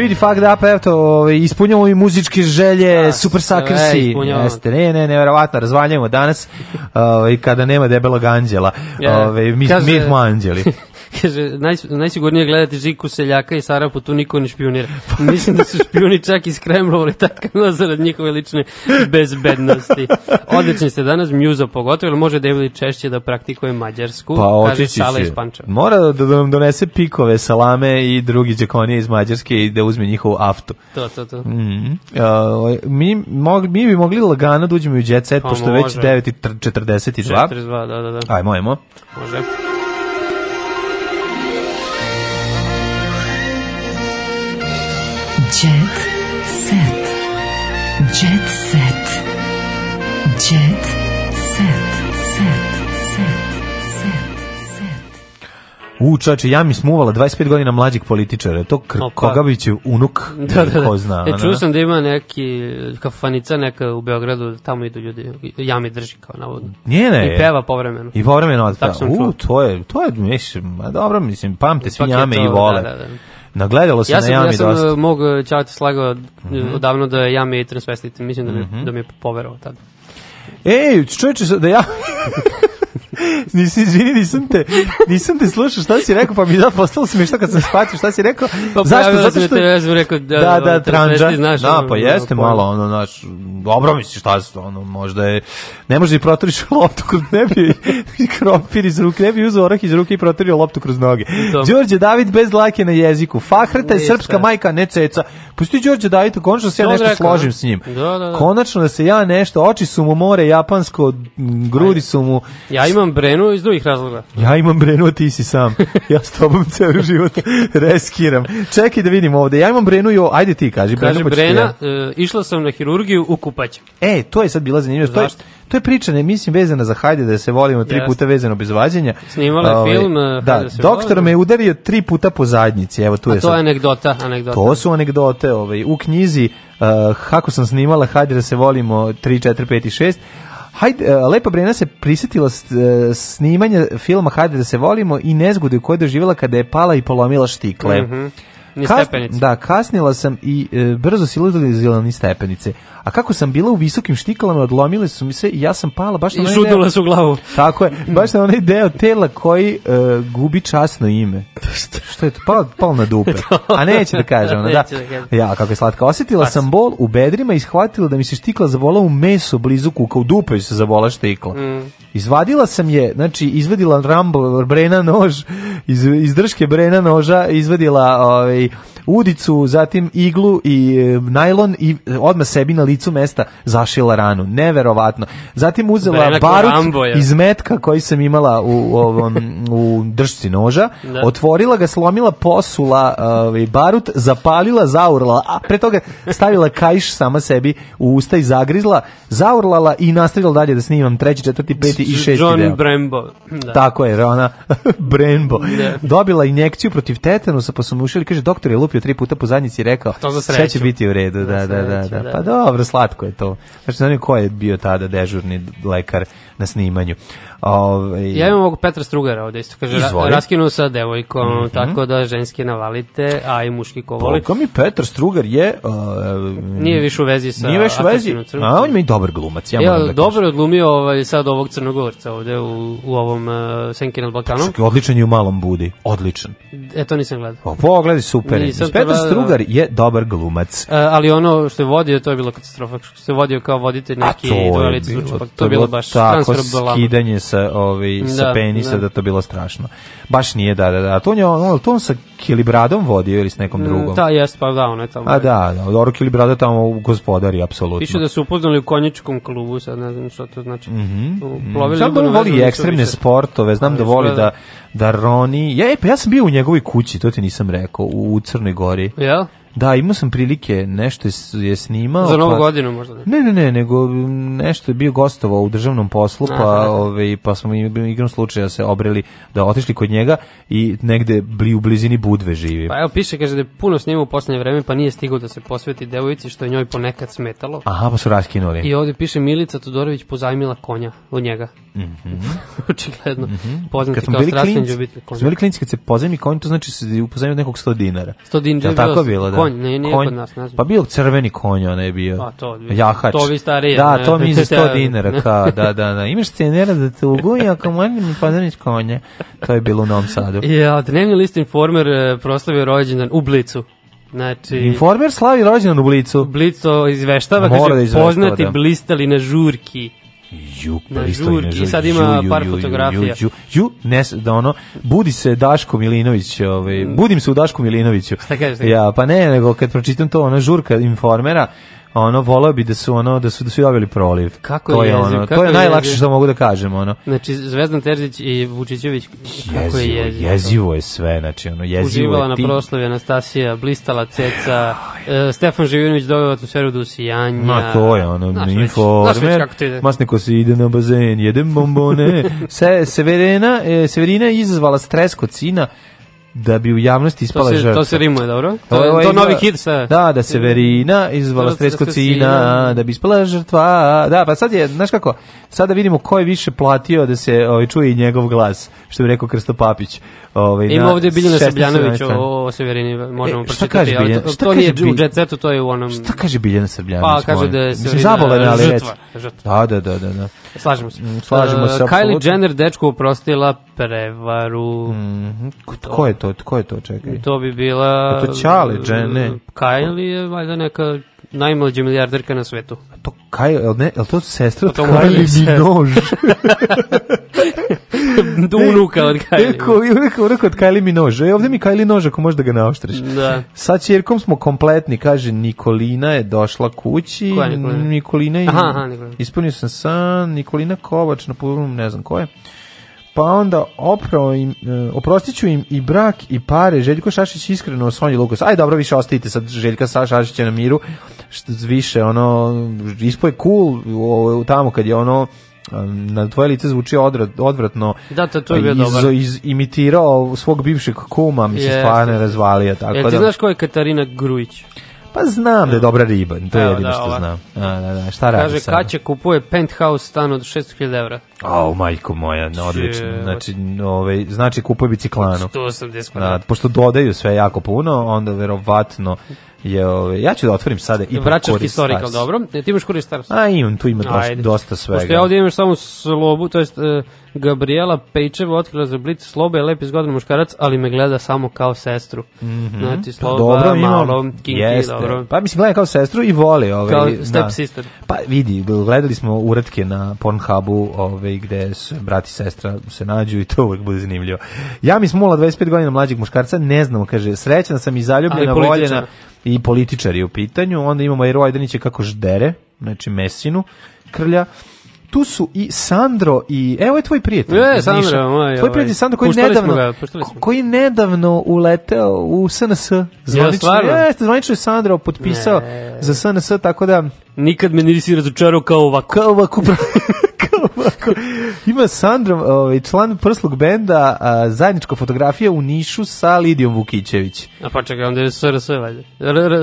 pretty fucked up, eto, ovaj, ispunjamo i muzičke želje, da, super sakrsi. E, Jeste, ne, ne, neverovatno, razvaljujemo danas, ovaj, kada nema debelog anđela. Ovaj, mi, Kaže... mi smo anđeli. (laughs) Kaže, naj, najsigurnije je gledati Žiku seljaka i Sarapu, tu niko ne špionira. Pa mislim da su špioni čak iz Kremlovali tako zarad njihove lične bezbednosti. Odlični ste danas, Mjuza pogotovo, ili može da je Devli češće da praktikuje mađarsku, pa, kaže Šala iz Pančeva. Mora da, da nam donese pikove, salame i drugi džekonije iz Mađarske i da uzme njihovu aftu. To, to, to. Mm -hmm. uh, mi, mog, mi bi mogli lagano da uđemo u jet set, pa, pošto može. već 9.42. 42, da, da, da. Ajmo, ajmo. Može. Jet set. Jet set. Jet set. Set. Set. Set. set. čače, ja mi smuvala 25 godina mlađeg političara. To kr pa. bi će unuk, (laughs) da, da, da. ko zna. E, čuo sam da ima neki kafanica neka u Beogradu, tamo idu ljudi, ja jami drži kao navodno. Nije ne. I peva povremeno. I povremeno otpeva. U, to je, to je, mislim, dobro, mislim, pamte svi jame i vole. Da, da, da. Nagledalo se ja sam, na jami dosta. Ja sam dosta. Eh, mog eh, čata slagao mm -hmm. odavno da je jami transvestit. Mislim da, mi, mm -hmm. da mi je poverovao tada. Ej, čovječe, da ja... (laughs) nisi, izvini, nisam te, nisam te slušao šta si rekao, pa mi da postalo se mi smiješno kad sam shvatio šta si rekao. Pa, Zašto? Zato što... Ja sam rekao, da, da, da tranđa. Znaš, da, pa jeste da, malo, ono, znaš, dobro misliš šta se ono, možda je, ne može i protoriš loptu kroz ne bi krompir iz ruke, ne bi uzao orah iz ruke i protorio loptu kroz noge. Đorđe David bez dlake na jeziku. Fahreta je srpska majka, ne ceca. Pusti Đorđe David, konačno se ja nešto složim s njim. Da, da, da. Konačno da se ja nešto, oči su mu more japansko, grudi su mu... Ja imam brenu iz drugih razloga. Ja imam brenu, a ti si sam. Ja s tobom ceo život reskiram. Čekaj da vidim ovde. Ja imam brenu, jo, ajde ti kaži. Kaže Brena, ja. E, išla sam na hirurgiju u kupaće. E, to je sad bila zanimljivo. Zašto? To je, to je priča, ne mislim, vezana za Hajde da se volimo tri Jasne. puta vezano bez vađenja. Snimala je ovaj, film. E, da, da se doktor volim. me udario tri puta po zadnjici. Evo, tu je a to sad. je anegdota, anegdota. To su anegdote. Ovaj. U knjizi uh, kako sam snimala Hajde da se volimo 3, 4, 5 i 6, Hajde, e, Lepa Brena se prisetila e, snimanja filma Hajde da se volimo i nezgode koje je doživjela kada je pala i polomila štikle. Mm -hmm. Kasn, da, kasnila sam i e, brzo silazila iz zelene stepenice a kako sam bila u visokim štiklama, odlomile su mi se i ja sam pala baš na onaj deo... su glavu. Tako je, mm. baš na onaj deo tela koji uh, gubi časno ime. Što je to? Pala, pala na dupe. (laughs) A neće da kažem. ona, da. da ja, kako je slatka. Osjetila sam bol u bedrima i shvatila da mi se štikla zavola u meso blizu kuka, u dupe se zavola štikla. Mm. Izvadila sam je, znači, izvadila rambo, brena nož, iz, iz drške brena noža, izvadila ovaj, udicu, zatim iglu i e, najlon i e, odmah sebi na licu mesta zašila ranu. Neverovatno. Zatim uzela Benak barut Rambo, ja. iz metka koji sam imala u, ovom, u držci noža, da. otvorila ga, slomila, posula ovaj, barut, zapalila, zaurlala, a pre toga stavila kajš sama sebi u usta i zagrizla, zaurlala i nastavila dalje da snimam treći, četvrti, peti i šesti John deo. Brembo. Da. Tako je, ona (laughs) Brembo. Da. Dobila injekciju protiv tetanusa, pa su mu ušili, kaže, doktor je lup lupio tri puta po zadnjici i rekao to sve će biti u redu. Da, da, da, da, da, Pa dobro, slatko je to. Znači, znam ko je bio tada dežurni lekar na snimanju. Ovaj Ja imam ovog Petra Strugara ovde isto kaže Izvoli. raskinu sa devojkom, mm -hmm. tako da ženske navalite, a i muški ko voli. Kako mi Petar Strugar je uh, nije više u vezi sa Nije više u vezi. A on je i dobar glumac, ja, ja moram da dobro odglumio ovaj sad ovog crnogorca ovde u, u ovom uh, Senki nad Balkanom. Čekaj, odličan je u Malom Budi, odličan. E to nisam gledao. Pa pogledaj super. Petar Strugar je dobar glumac. Uh, ali ono što je vodio to je bilo katastrofa, što je vodio kao voditelj neki duelice zvuči, to je bilo baš transfer skidanje sa, ovaj, sa da, penisa, da. da to bilo strašno. Baš nije, da, da, da. To on je on, to on sa Kilibradom vodio ili s nekom mm, drugom. Da, jest, pa da, on je tamo. A da, da, Doro Kilibrada tamo u gospodari, apsolutno. Piše da su upoznali u konjičkom klubu, sad ne znam što to znači. Mm -hmm. Znam da on voli ekstremne sportove, znam da voli da, da roni. Ja, e, pa ja sam bio u njegovoj kući, to ti nisam rekao, u Crnoj Gori. Jel? Ja? Da, imao sam prilike, nešto je, snimao. Za novu pa, godinu možda da. ne? Ne, ne, nego nešto je bio gostovao u državnom poslu, pa, ove, ovaj, pa smo igrom slučaja se obreli da otišli kod njega i negde bli, u blizini Budve živi. Pa evo, piše, kaže da je puno snimao u poslednje vreme, pa nije stigao da se posveti devojici što je njoj ponekad smetalo. Aha, pa su raskinuli. I ovde piše Milica Todorović pozajmila konja od njega. Mm -hmm. (laughs) Očigledno. Mm -hmm. Poznati kao strastveni ljubitelj konja. Kad smo bili klinici, kad se pozajmi konj, to znači da se pozajmi od nekog 100 dinara. 100 dinara. Ja, tako bilo, da konj, ne, nije konj, kod nas, ne znam. Pa bio crveni konj, onaj je bio. A pa to, jahač. To vi starije. Da, ne, to mi za 100 (laughs) dinara, ka, da, da, da. Imaš cenera da te uguji, ako meni mi padanić konje. To je bilo u Novom Sadu. (laughs) Ja, dnevni list Informer e, proslavio rođendan u Blicu. Znači, Informer slavi rođendan u Blicu. Blicu izveštava, Mora kaže, da poznati da. blistali na žurki ju, na pa žurki, sad ima ju, par ju, fotografija. Ju, ju, ne, da ono, budi se Daško Milinović, ovaj, budim se u Daško Milinoviću. Šta kažeš? Ja, pa ne, nego kad pročitam to, ona žurka informera, ono voleo bi da su ono da su da su dobili proliv. Kako to je, jezim, ono, to je, je najlakše jezim. što mogu da kažem ono. Znači Zvezdan Terzić i Vučićević kako je jezivo. Jezivo je sve, znači ono jezivo Uživala je na proslavi Anastasija, blistala ceca, uh, Stefan Živinović doveo atmosferu do usijanja. Ma to je ono naš info. Već, naš Masniko se ide na bazen, jedem bombone. (laughs) Se Severina, e, Severina je izazvala stres kod sina da bi u javnosti ispala to se, žrtva. To se rimuje, dobro? To, je, to, to novi hit sada. Da, da se verina izvala stresko da bi ispala žrtva. Da, pa sad je, znaš kako, sada vidimo ko je više platio da se ovaj, čuje i njegov glas, što bi rekao Krsto Papić. Ovaj, Ima na, ovdje Biljana Srbljanović o, o Severini, možemo e, šta Kaže Biljana, šta to nije Biljana, u jet to je u onom... Šta kaže Biljana Srbljanović? Pa, kaže da je Severina žrtva. žrtva. Da, da, da, da, da. Slažemo se. Mm, slažemo se, uh, apsolutno. Kylie Jenner dečku oprostila prevaru. Mm, ko je to? Ko je to, čekaj? To bi bila... Je to Ćale, ne? E, Kylie je valjda neka najmlađa milijarderka na svetu. A to kaj, el ne, el to sestra od Kylie Minogue? (laughs) Unuka od Kylie. Eko, eko, eko od Kylie Minogue. E, ovde mi Kylie nož, ako možda ga naoštriš. Da. Sa čerkom smo kompletni, kaže, Nikolina je došla kući. Koja Nikolina? Nikolina je... Aha, aha, Nikolina. Ispunio sam san, Nikolina Kovač, na prvom ne znam ko je pa onda oprao im, e, oprostit ću im i brak i pare, Željko Šašić iskreno o Sonji Lukas, aj dobro više ostavite sad Željka Šašića na miru, što više ono, ispoje cool cool tamo kad je ono na tvoje lice zvuči odrat, odvratno da, to, to je bio iz, dobar. Iz, imitirao svog bivšeg kuma mi se stvarno razvalio tako e, ti da. znaš ko je Katarina Grujić? Pa znam da je da. dobra riba, to je jedino da, što znam. A, da, da, da, šta radi Kaže, sad? Kaće kupuje penthouse stan od 600.000 evra. A, majko moja, znači, odlično. Znači, ovaj, znači kupuje biciklanu. 180 kvadrata. Da, pošto dodaju sve jako puno, onda verovatno je, ove, ovaj, ja ću da otvorim sada i Vraćaš historical, dobro. Ne, ti imaš kuristars. A imam, tu ima dosta, dosta svega. Pošto ja ovdje imam samo slobu, to jest... Uh, Gabriela Pejčeva otkrila za Blic, Sloba je lep izgodan muškarac, ali me gleda samo kao sestru. Mm -hmm. Znači, pa Sloba, dobro, ima, malo, kinky, jeste. dobro. Pa mislim, gleda kao sestru i voli. Ovaj, kao na, da. step sister. Pa vidi, gledali smo uratke na Pornhubu, ovaj, gde su brat i sestra se nađu i to uvek bude zanimljivo. Ja mi smula 25 godina mlađeg muškarca, ne znamo, kaže, srećan sam i zaljubljena, voljena i političari u pitanju. Onda imamo i Ajdanića kako ždere, znači mesinu krlja tu su i Sandro i evo je tvoj prijatelj. Je, Sandro, moj, ovaj, tvoj ovaj, prijatelj Sandro koji nedavno ga, koji nedavno uleteo u SNS. Zvanično, je, jeste, zvanično je Sandro potpisao ne. za SNS tako da nikad me nisi razočarao kao ovako. Kao ovako. (laughs) kao ovako. Ima Sandro, ovaj, član prslog benda, a, zajednička fotografija u Nišu sa Lidijom Vukićević. A pa čekaj, onda je SRS, valjda.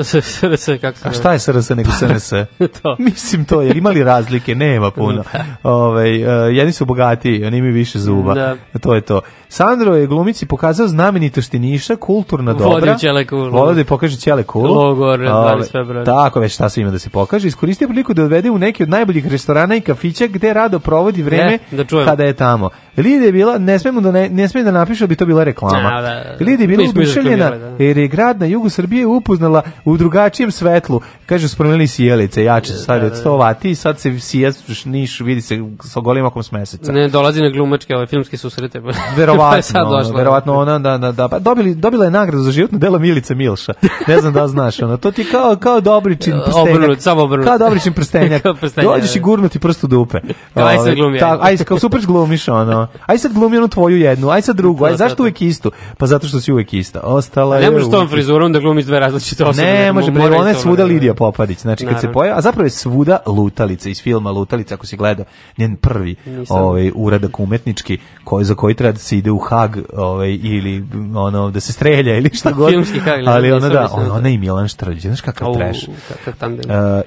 SRS, kako se... A šta je SRS nego SNS? (laughs) to. (laughs) Mislim to, jer imali razlike, nema puno. (laughs) Da. Ovaj, e, jedni su bogati, oni imaju više zuba. Da. To je to. Sandro je glumici pokazao znamenitosti Niša, kulturna dobra. Vodio Ćele Kulu. Vodio da pokaže Ćele Kulu. Logor, 12 februara. Tako, već šta sve ima da se pokaže. Iskoristio priliku da odvede u neki od najboljih restorana i kafića gde rado provodi vreme ne, da kada je tamo. Lidi je bila, ne smemo da ne, ne sme da napiše, da bi to bila reklama. Da, da, da. Lidi je bila uduševljena jer je grad na jugu Srbije upoznala u drugačijem svetlu. Kaže, spromenili sijelice, jače se sad od 100 vati i sad se sija Niš vidi se sa golim okom s meseca. Ne, dolazi na glumačke ove filmske susrete. Pa- Verovatno Pa verovatno, je došla. Verovatno ona da, da, da, pa dobili, dobila je nagradu za životno delo Milice Milša. Ne znam da znaš, ona to ti kao kao Dobričin (laughs) prstenjak. Obrnut, samo obrnut. Kao Dobričin prstenjak. (laughs) kao prstenjak. Dođeš da, da. i gurnuti prst u dupe. aj ovaj, sad glumi. Ta, aj kao super glumiš ono. Aj sad glumi onu tvoju jednu, aj sad drugu. Da, aj zašto uvek istu? Pa zato što si uvek ista. Ostala je. Ne možeš tom frizurom da glumiš dve različite osobe. Ne, može, bre, ona je svuda Lidija Popadić. Znači kad se pojavi, a zapravo je svuda Lutalica iz filma Lutalica ako si gledao, njen prvi ovaj uradak umetnički koji za koji treba da se ide u Hag ovaj, ili ono, da se strelja ili šta god. Filmski Hag. Ali ona, da, da ona, ona i Milan Štrđ, znaš kakav treš. Eh,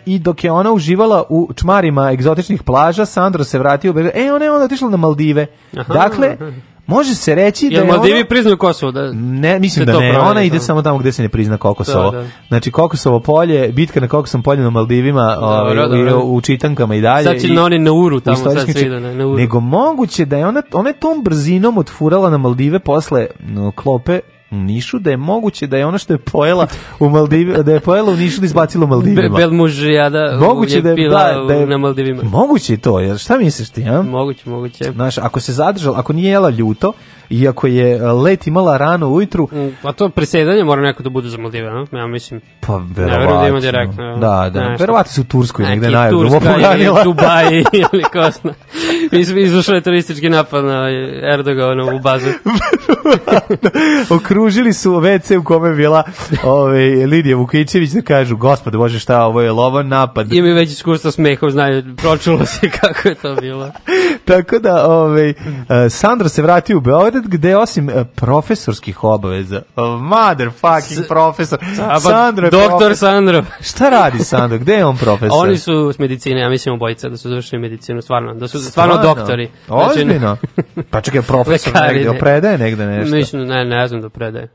I dok je ona uživala u čmarima egzotičnih plaža, Sandro se vratio, e, ona je onda otišla na Maldive. Dakle, Može se reći da Jel da je Maldivi ono... priznaju Kosovo da Ne, mislim da ne. Promeni, Ona ide da. samo tamo gde se ne prizna Kokosovo. Da, da. Znači Kokosovo polje, bitka na Kokosovom polju na Maldivima, ovaj, u čitankama i dalje. Sad će i, na oni na Uru tamo sad se ide na, na Uru. Nego moguće da je ona ona je tom brzinom otfurala na Maldive posle no, klope u Nišu da je moguće da je ono što je pojela u Maldivima, da je pojela u Nišu da izbacila u Maldivima. Be, Belmuž jada moguće je, da je pila da, da je, na Maldivima. Moguće je to, šta misliš ti? Ja? Moguće, moguće. Znaš, ako se zadržala, ako nije jela ljuto, iako je e, let imala rano ujutru. Mm, a to presedanje mora neko da bude za Maldive, no? ja mislim. Pa verovatno. Ne da ima direktno. Da, da. Verovatno su u Turskoj negde najbolje. Turska ili Dubaji (laughs) ili Kosna. Mi smo izvršili turistički napad na Erdoganu u bazu. (laughs) Okružili su WC u kome je bila ovaj, Lidija Vukićević da kažu, gospode bože šta, ovo je lovan napad. Ima već iskustva smehom, znaju, pročulo se (laughs) kako je to bilo. Tako da, ovaj, e, Sandra se vratio u Beograd fakultet gde osim e, profesorskih obaveza, e, motherfucking profesor, S pa Sandro Doktor Sandro. Šta radi Sandro? Gde je on profesor? Oni su s medicine, ja mislim obojica da su završili medicinu, stvarno, da su stvarno, stvarno doktori. Znači, Ozbiljno? Znači, pa čekaj, profesor negde, predaje negde nešto? Mislim, ne, ne znam da predaje.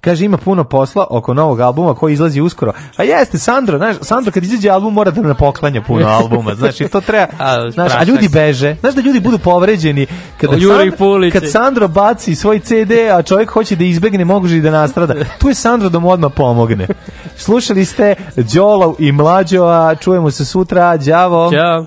Kaže ima puno posla oko novog albuma koji izlazi uskoro. A pa jeste Sandro, znaš, Sandro kad izađe album mora da ne poklanja puno albuma, znači to treba, (laughs) znaš, a ljudi beže. Znaš da ljudi budu povređeni kada Sandro, kad Sandro baci svoj CD, a čovjek hoće da izbegne, može i da nastrada. Tu je Sandro da mu odmah pomogne. Slušali ste Đolov i Mlađova, čujemo se sutra, đavo. Ćao.